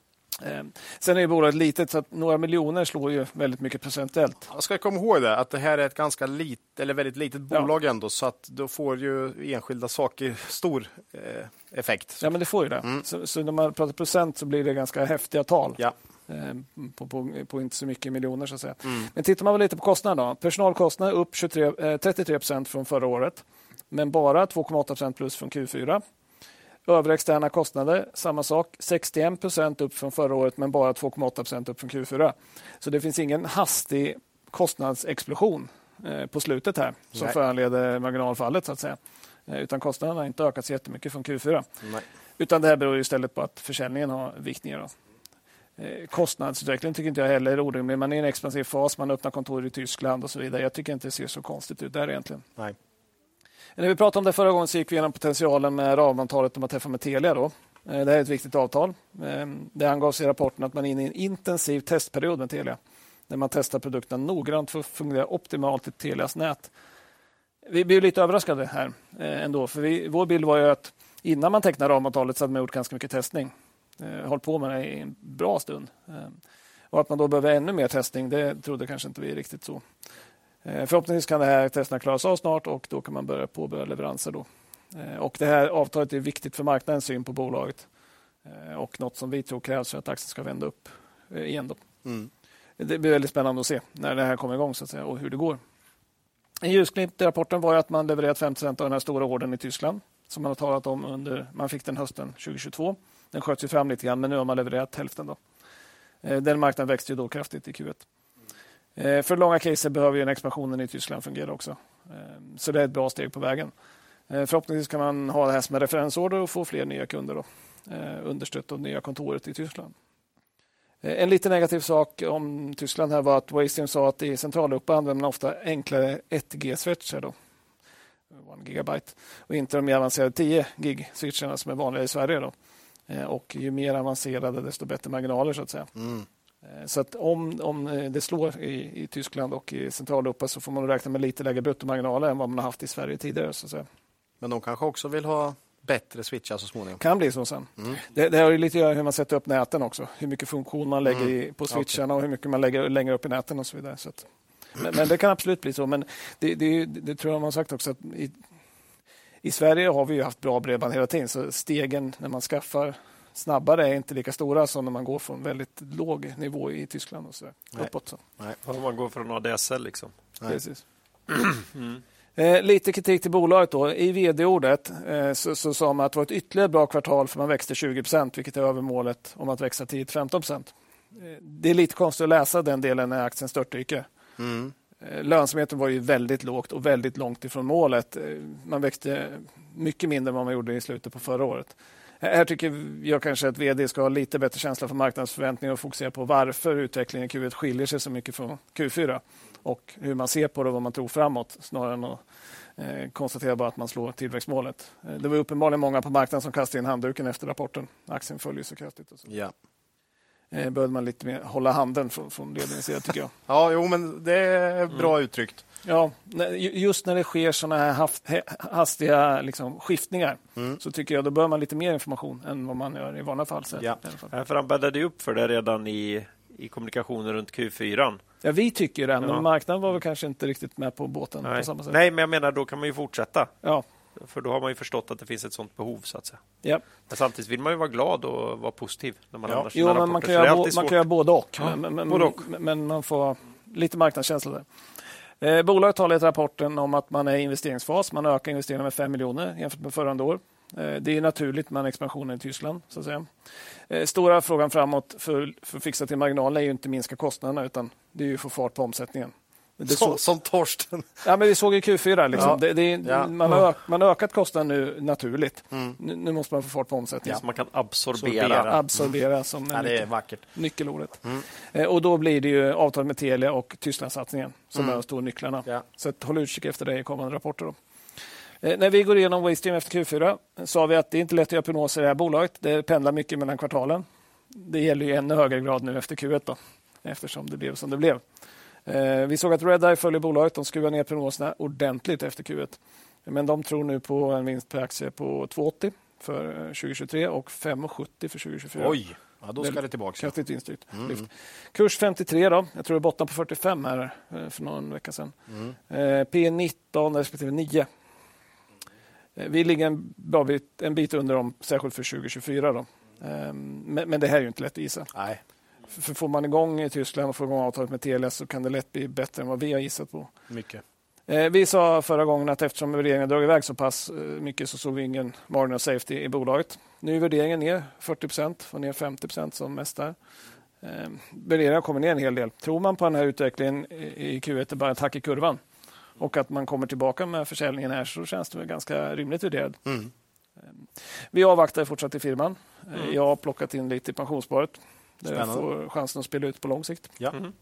Sen är bolaget litet, så några miljoner slår ju väldigt mycket procentuellt. Jag ska komma ihåg det, att det här är ett ganska lit, eller väldigt litet bolag ja. ändå, så att då får ju enskilda saker stor eh, effekt. Ja, men det får ju det. Mm. Så, så, när man pratar procent så blir det ganska häftiga tal. Ja. Eh, på, på, på, inte så mycket miljoner. Så att säga. Mm. Men tittar man lite på kostnaderna. Personalkostnader upp 23, eh, 33 procent från förra året, men bara 2,8 procent plus från Q4. Övriga externa kostnader, samma sak. 61 procent upp från förra året, men bara 2,8 procent upp från Q4. Så det finns ingen hastig kostnadsexplosion eh, på slutet här som Nej. föranleder marginalfallet. så att säga. Eh, utan kostnaderna har inte ökat så jättemycket från Q4. Nej. Utan det här beror istället på att försäljningen har vikt ner. Eh, kostnadsutveckling tycker inte jag heller är orimlig. Man är i en expansiv fas, man öppnar kontor i Tyskland och så vidare. Jag tycker inte det ser så konstigt ut där egentligen. Nej. När vi pratade om det förra gången så gick vi igenom potentialen med ramavtalet att träffa med Telia. Då. Eh, det här är ett viktigt avtal. Det angavs i rapporten att man är inne i en intensiv testperiod med Telia. Där man testar produkten noggrant för att fungera optimalt i Telias nät. Vi blev lite överraskade här ändå. För vi, vår bild var ju att innan man tecknade ramavtalet så hade man gjort ganska mycket testning eh, hållit på med det i en bra stund. Eh, och att man då behöver ännu mer testning, det trodde kanske inte vi riktigt så. Eh, förhoppningsvis kan det här testerna klaras av snart och då kan man börja påbörja leveranser. Då. Eh, och det här avtalet är viktigt för marknadens syn på bolaget eh, och något som vi tror krävs för att aktien ska vända upp eh, igen. Då. Mm. Det blir väldigt spännande att se när det här kommer igång så att säga, och hur det går. En ljusglimt i rapporten var att man levererat 50% av den här stora ordern i Tyskland som man har talat om under, man fick den hösten 2022. Den sköts ju fram lite grann, men nu har man levererat hälften. Då. Eh, den marknaden växte ju då kraftigt i Q1. Eh, för långa caser behöver ju den expansionen i Tyskland fungera också. Eh, så det är ett bra steg på vägen. Förhoppningsvis kan man ha det här som en referensorder och få fler nya kunder. Då. Understött av nya kontoret i Tyskland. En lite negativ sak om Tyskland här var att Waystream sa att i Centraleuropa använder man ofta enklare 1G-switchar. 1 gigabyte och inte de mer avancerade 10 gig-switcharna som är vanliga i Sverige. Då. Eh, och ju mer avancerade desto bättre marginaler så att säga. Mm. Eh, så att om, om eh, det slår i, i Tyskland och i Centraleuropa så får man räkna med lite lägre bruttomarginaler än vad man har haft i Sverige tidigare. Så att säga. Men de kanske också vill ha bättre switchar så småningom? Kan bli så sen. Mm. Det, det har lite att göra hur man sätter upp näten också. Hur mycket funktion man lägger mm. på switcharna okay. och hur mycket man lägger längre upp i näten och så vidare. Så att, Men, men, det kan absolut bli så. Men det, det, det tror jag man har sagt också. Att i, I Sverige har vi haft bra bredband hela tiden, så stegen när man skaffar snabbare är inte lika stora som när man går från väldigt låg nivå i Tyskland och så där, uppåt. Så. Nej. Om man går från ADSL liksom. Precis. Mm. Eh, lite kritik till bolaget. Då. I vd-ordet eh, så, så sa man att det var ett ytterligare bra kvartal för man växte 20% vilket är över målet om att växa 10-15 eh, Det är lite konstigt att läsa den delen när aktien störtdyker. Mm. Eh, lönsamheten var ju väldigt lågt och väldigt långt ifrån målet. Eh, man växte mycket mindre än vad man gjorde i slutet på förra året. Här tycker jag kanske att vd ska ha lite bättre känsla för marknadsförväntningar och fokusera på varför utvecklingen i Q1 skiljer sig så mycket från Q4 och hur man ser på det och vad man tror framåt snarare än att eh, konstatera bara att man slår tillväxtmålet. Eh, det var uppenbarligen många på marknaden som kastade in handduken efter rapporten. Aktien följer så kraftigt. Och så. Ja. Eh, behövde man lite mer hålla handen från, från ledningens sida tycker jag. ja, jo, men det är bra mm. uttryckt. Ja, just när det sker såna här hastiga liksom, skiftningar mm. så tycker jag då bör man lite mer information än vad man gör i vanliga fall. Ja. fall. För han bäddade upp för det redan i, i kommunikationen runt Q4. Ja, vi tycker det, men ja. marknaden var väl kanske inte riktigt med på båten Nej. på samma sätt. Nej, men jag menar då kan man ju fortsätta. Ja. För då har man ju förstått att det finns ett sånt behov. så att säga. Ja. Men samtidigt vill man ju vara glad och vara positiv. när man ja. Jo, men man kan, göra, man kan göra både och. Ja, men, men, både och. men man får lite marknadskänsla där. Eh, bolaget talar i rapporten om att man är i investeringsfas. Man ökar investeringarna med 5 miljoner jämfört med förra år. Eh, det är naturligt med expansionen i Tyskland. Så att säga. Eh, stora frågan framåt för, för att fixa till marginalerna är ju inte minska kostnaderna utan det är ju att få fart på omsättningen. Det så, som Torsten. Ja, men vi såg i Q4. Liksom. Ja. Det, det, ja. man, har, man har ökat kostnaden nu naturligt. Mm. Nu, nu, måste man få fart på omsättningen. Ja, så man kan absorbera. Absorbera som ja, det är vackert. nyckelordet. Mm. Eh, och då blir det ju avtal med Telia och Tysklandssatsningen som mm. är de stora nycklarna. Ja. Så att, håll utkik efter det i kommande rapporter. Då. Eh, när vi går igenom Waystream efter Q4 sa vi att det är inte lätt att göra prognoser i det här bolaget. Det pendlar mycket mellan kvartalen. Det gäller i ännu högre grad nu efter Q1 då, eftersom det blev som det blev. Eh, vi såg att Redeye följer bolaget. De skruvar ner prognoserna ordentligt efter Q1. Men de tror nu på en vinst per aktie på 2,80 för 2023 och 5,70 för 2024. Oj! Ja, då ska det tillbaka. Kraftigt vinstlyft. Mm. Kurs 53 då. Jag tror det bottnade på 45 här eh, för någon vecka sedan. Mm. P 19 respektive 9. Vi ligger en, bra bit, en bit under dem, särskilt för 2024. Då. Ehm, men, men det här är ju inte lätt att gissa. Nej. För får man igång i Tyskland och får igång avtalet med Telia så kan det lätt bli bättre än vad vi har gissat på. Mycket. Eh, vi sa förra gången att eftersom värderingen dragit iväg så pass eh, mycket så såg vi ingen margin of safety i bolaget. Nu är värderingen ner 40 procent, var ner 50 procent som mest där. Eh, värderingen kommer ner en hel del. Tror man på den här utvecklingen i Q1 är bara en tack i kurvan och att man kommer tillbaka med försäljningen här så känns det väl ganska rimligt värderad. Mm. Vi avvaktar fortsatt i firman. Mm. Jag har plockat in lite i pensionssparet. Där jag får chansen att spela ut på lång sikt. Ja. Mm.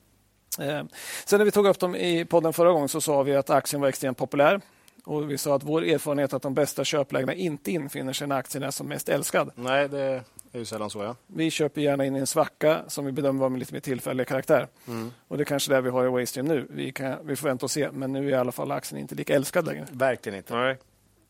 Eh, sen när vi tog upp dem i podden förra gången så sa vi att aktien var extremt populär. Och Vi sa att vår erfarenhet att de bästa köplägena inte infinner sig när aktien är som mest älskad. Nej, det är ju sällan så. ja. Vi köper gärna in i en svacka som vi bedömer vara med lite mer tillfällig karaktär. Mm. Och Det är kanske det vi har i Waystream nu. Vi, kan, vi får vänta och se, men nu är i alla fall aktien inte lika älskad längre. Verkligen inte. Nej.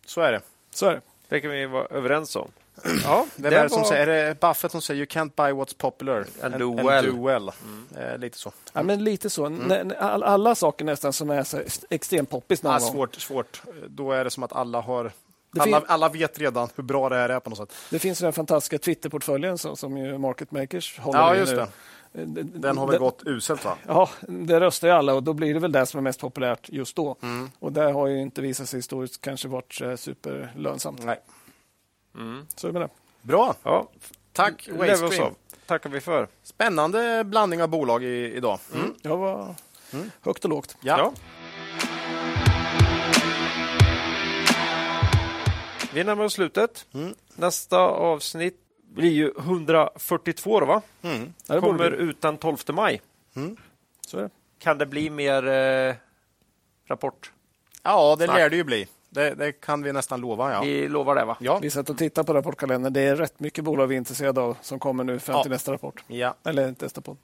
Så är det. Så är det. Det kan vi vara överens om. Ja, det, det är, var... som säger, är det Buffett som säger you can't buy what's popular and, and do well. And do well. Mm. Eh, lite så. Ja, men lite så. Mm. Alla saker nästan som är så extremt poppis någon ja, Svårt, svårt. Då är det som att alla har alla, alla, vet redan hur bra det här är på något sätt. Det finns den fantastiska Twitterportföljen som, som ju Market Makers håller ja, just i nu. Det. Den har väl den, gått uselt va? Ja, det röstar ju alla och då blir det väl det som är mest populärt just då. Mm. Och det har ju inte visat sig historiskt kanske varit eh, superlönsamt. Nej. Mm. Så är det med det. Bra. Ja. Tack Wavestream. tackar vi för. Spännande blandning av bolag i, idag. Mm. mm. Ja, var mm. högt och lågt. Ja. ja. Vi närmar oss slutet. Mm. Nästa avsnitt blir ju 142 då, va? Mm. Kommer ut den 12 maj. Mm. Så är det. Kan det bli mer eh, rapport? Ja, det lär det ju bli. Det, det, kan vi nästan lova. Ja. Vi lovar det, va? Ja. Vi satt och tittade på rapportkalendern. Det är rätt mycket bolag vi är intresserade av som kommer nu fram till nästa rapport. Ja. Eller nästa podd.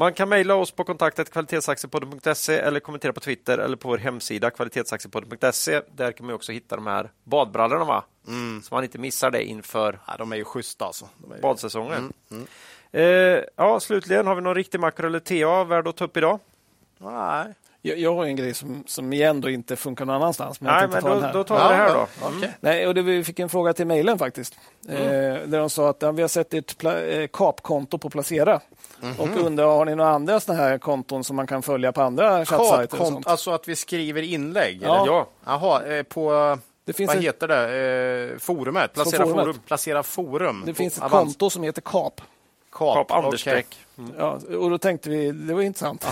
Man kan mejla oss på kontaktet kvalitetsaktiepodden.se eller kommentera på Twitter eller på vår hemsida kvalitetsaktiepodden.se. Där kan man också hitta de här badbrallorna, va? Mm. Så man inte missar det inför ja, de är ju schyssta alltså. Ju... badsäsongen. Mm. Mm. Eh, ja, slutligen, har vi någon riktig makro eller TA värd att ta upp idag? Nej. Jag, jag har en grej som, som igen då inte funkar någon annanstans. Men Nej, men då, då, tar vi det här då. Mm. Okay. Nej, och det, vi fick en fråga till mejlen faktiskt. Mm. Eh, där de sa att ja, vi har sett ett eh, kapkonto på Placera. Mm -hmm. Och undrar, har ni några andra såna här konton som man kan följa på andra chattsajter? Alltså att vi skriver inlägg? Ja. Eller? Jaha, eh, på... Det finns Vad ett... heter det? Eh, forumet? Placera forumet. forum. Placera forum. Det finns ett Avans. konto som heter KAP. KAP, KAP understreck. Mm. Ja, och då tänkte vi, det var intressant.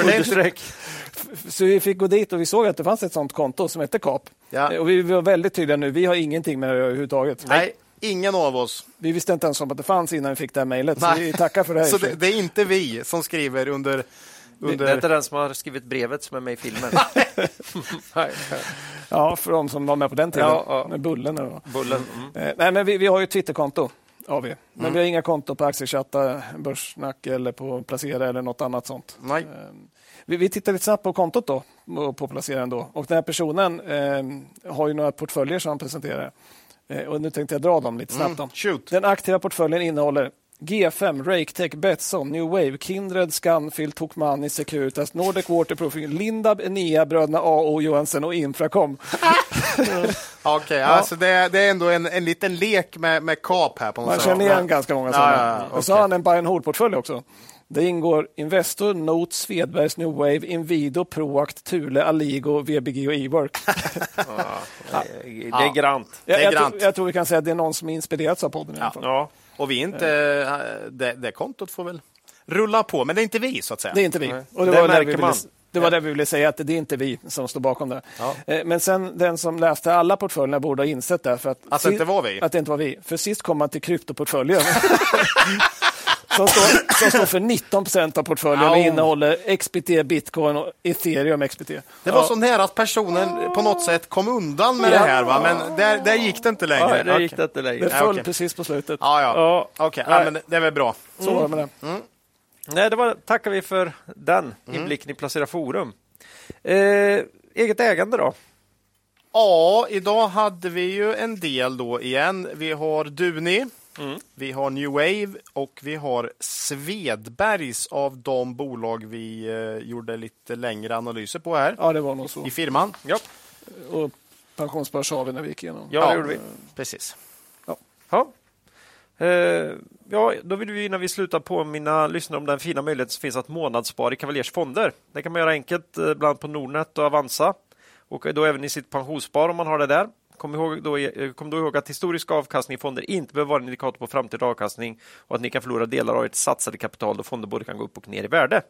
understreck. Så vi fick gå dit och vi såg att det fanns ett sånt konto som hette KAP. Ja. Och vi var väldigt tydliga nu, vi har ingenting med det överhuvudtaget. Nej, ingen av oss. Vi visste inte ens om att det fanns innan vi fick det här mejlet, så vi tackar för det. Här så det, det, är inte vi som skriver under under... Det är inte den som har skrivit brevet som är med i filmen. ja, för de som var med på den tiden. Ja, ja. Med Bullen. Bullen. Mm. Eh, nej, men vi, vi har ju ett Twitterkonto. Har vi. Men mm. vi har inga konton på Aktiechatta, Börssnack eller på Placera eller något annat sånt. Nej. Eh, vi, vi tittar lite snabbt på kontot då, på Placera då. Och den här personen eh, har ju några portföljer som han presenterar. Eh, och nu tänkte jag dra dem lite snabbt. Mm. Den aktiva portföljen innehåller G5, Raketech, Betsson, New Wave, Kindred, Scanfil, Tokmanni, Securitas, Nordic Waterproofing, Lindab, Enea, bröderna A och Johansson och Infracom. Okej, okay, ja. alltså det, det, är ändå en, en liten lek med, med kap här. på något Man sätt. känner igen ganska många sådana. Ja, ja, okay. Och så har han en buy and hold-portfölj också. Det ingår Investor, Note, Svedbergs New Wave, Inwido, Proact, Thule, Aligo, VBG och Ework. ja, det är grant. Jag, jag, jag, jag, tror vi kan säga att det är någon som inspirerats av podden. Fall. Ja. Och vi inte, eh, det, det kontot får väl rulla på, men det är inte vi så att säga. Det är inte vi. Och det, det var märker vi man. Det var det vi ville säga, att det är inte vi som står bakom det. Ja. Eh, men sen den som läste alla portföljerna borde ha insett det. För att, att, det inte var vi? Att det inte var vi. För sist kom man till kryptoportföljen. som, står, som står för 19 procent av portföljen och innehåller XBT, bitcoin och ethereum XBT. Det var ja. så nära att personen på något sätt kom undan med ja. det här, va? men där, där gick det inte längre. Ja, där gick det inte längre. Det föll okay. precis på slutet. Ja, ja. Okej, okay. ja, men det är väl bra. Så mm. var det med det. Mm. Nej, det var, tackar vi för den mm. inblicken i Placera Forum. Eh, eget ägande då? Ja, idag hade vi ju en del då igen. Vi har Duni, mm. vi har New Wave och vi har Svedbergs av de bolag vi eh, gjorde lite längre analyser på här. Ja, det var nog så. I firman. Ja. Och pensionsbörs har vi när vi gick igenom. Ja, det gjorde vi. Precis. Ja. ja. Eh, ja, då vill vi innan vi slutar påminna lyssnare om den fina möjlighet som finns att månadsspara i Cavaliers fonder. Det kan man göra enkelt, eh, bland annat på Nordnet och Avanza och eh, då även i sitt pensionsspar om man har det där. Kom, ihåg då, kom då ihåg att historisk avkastning i fonder inte behöver vara en indikator på framtida avkastning och att ni kan förlora delar av ert satsade kapital då fonder både kan gå upp och ner i värde.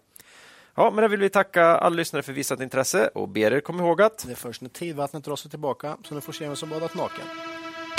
Ja, men då vill vi tacka alla lyssnare för visat intresse och ber er komma ihåg att det är först när tidvattnet drar sig tillbaka som ni får se vem som badat naken.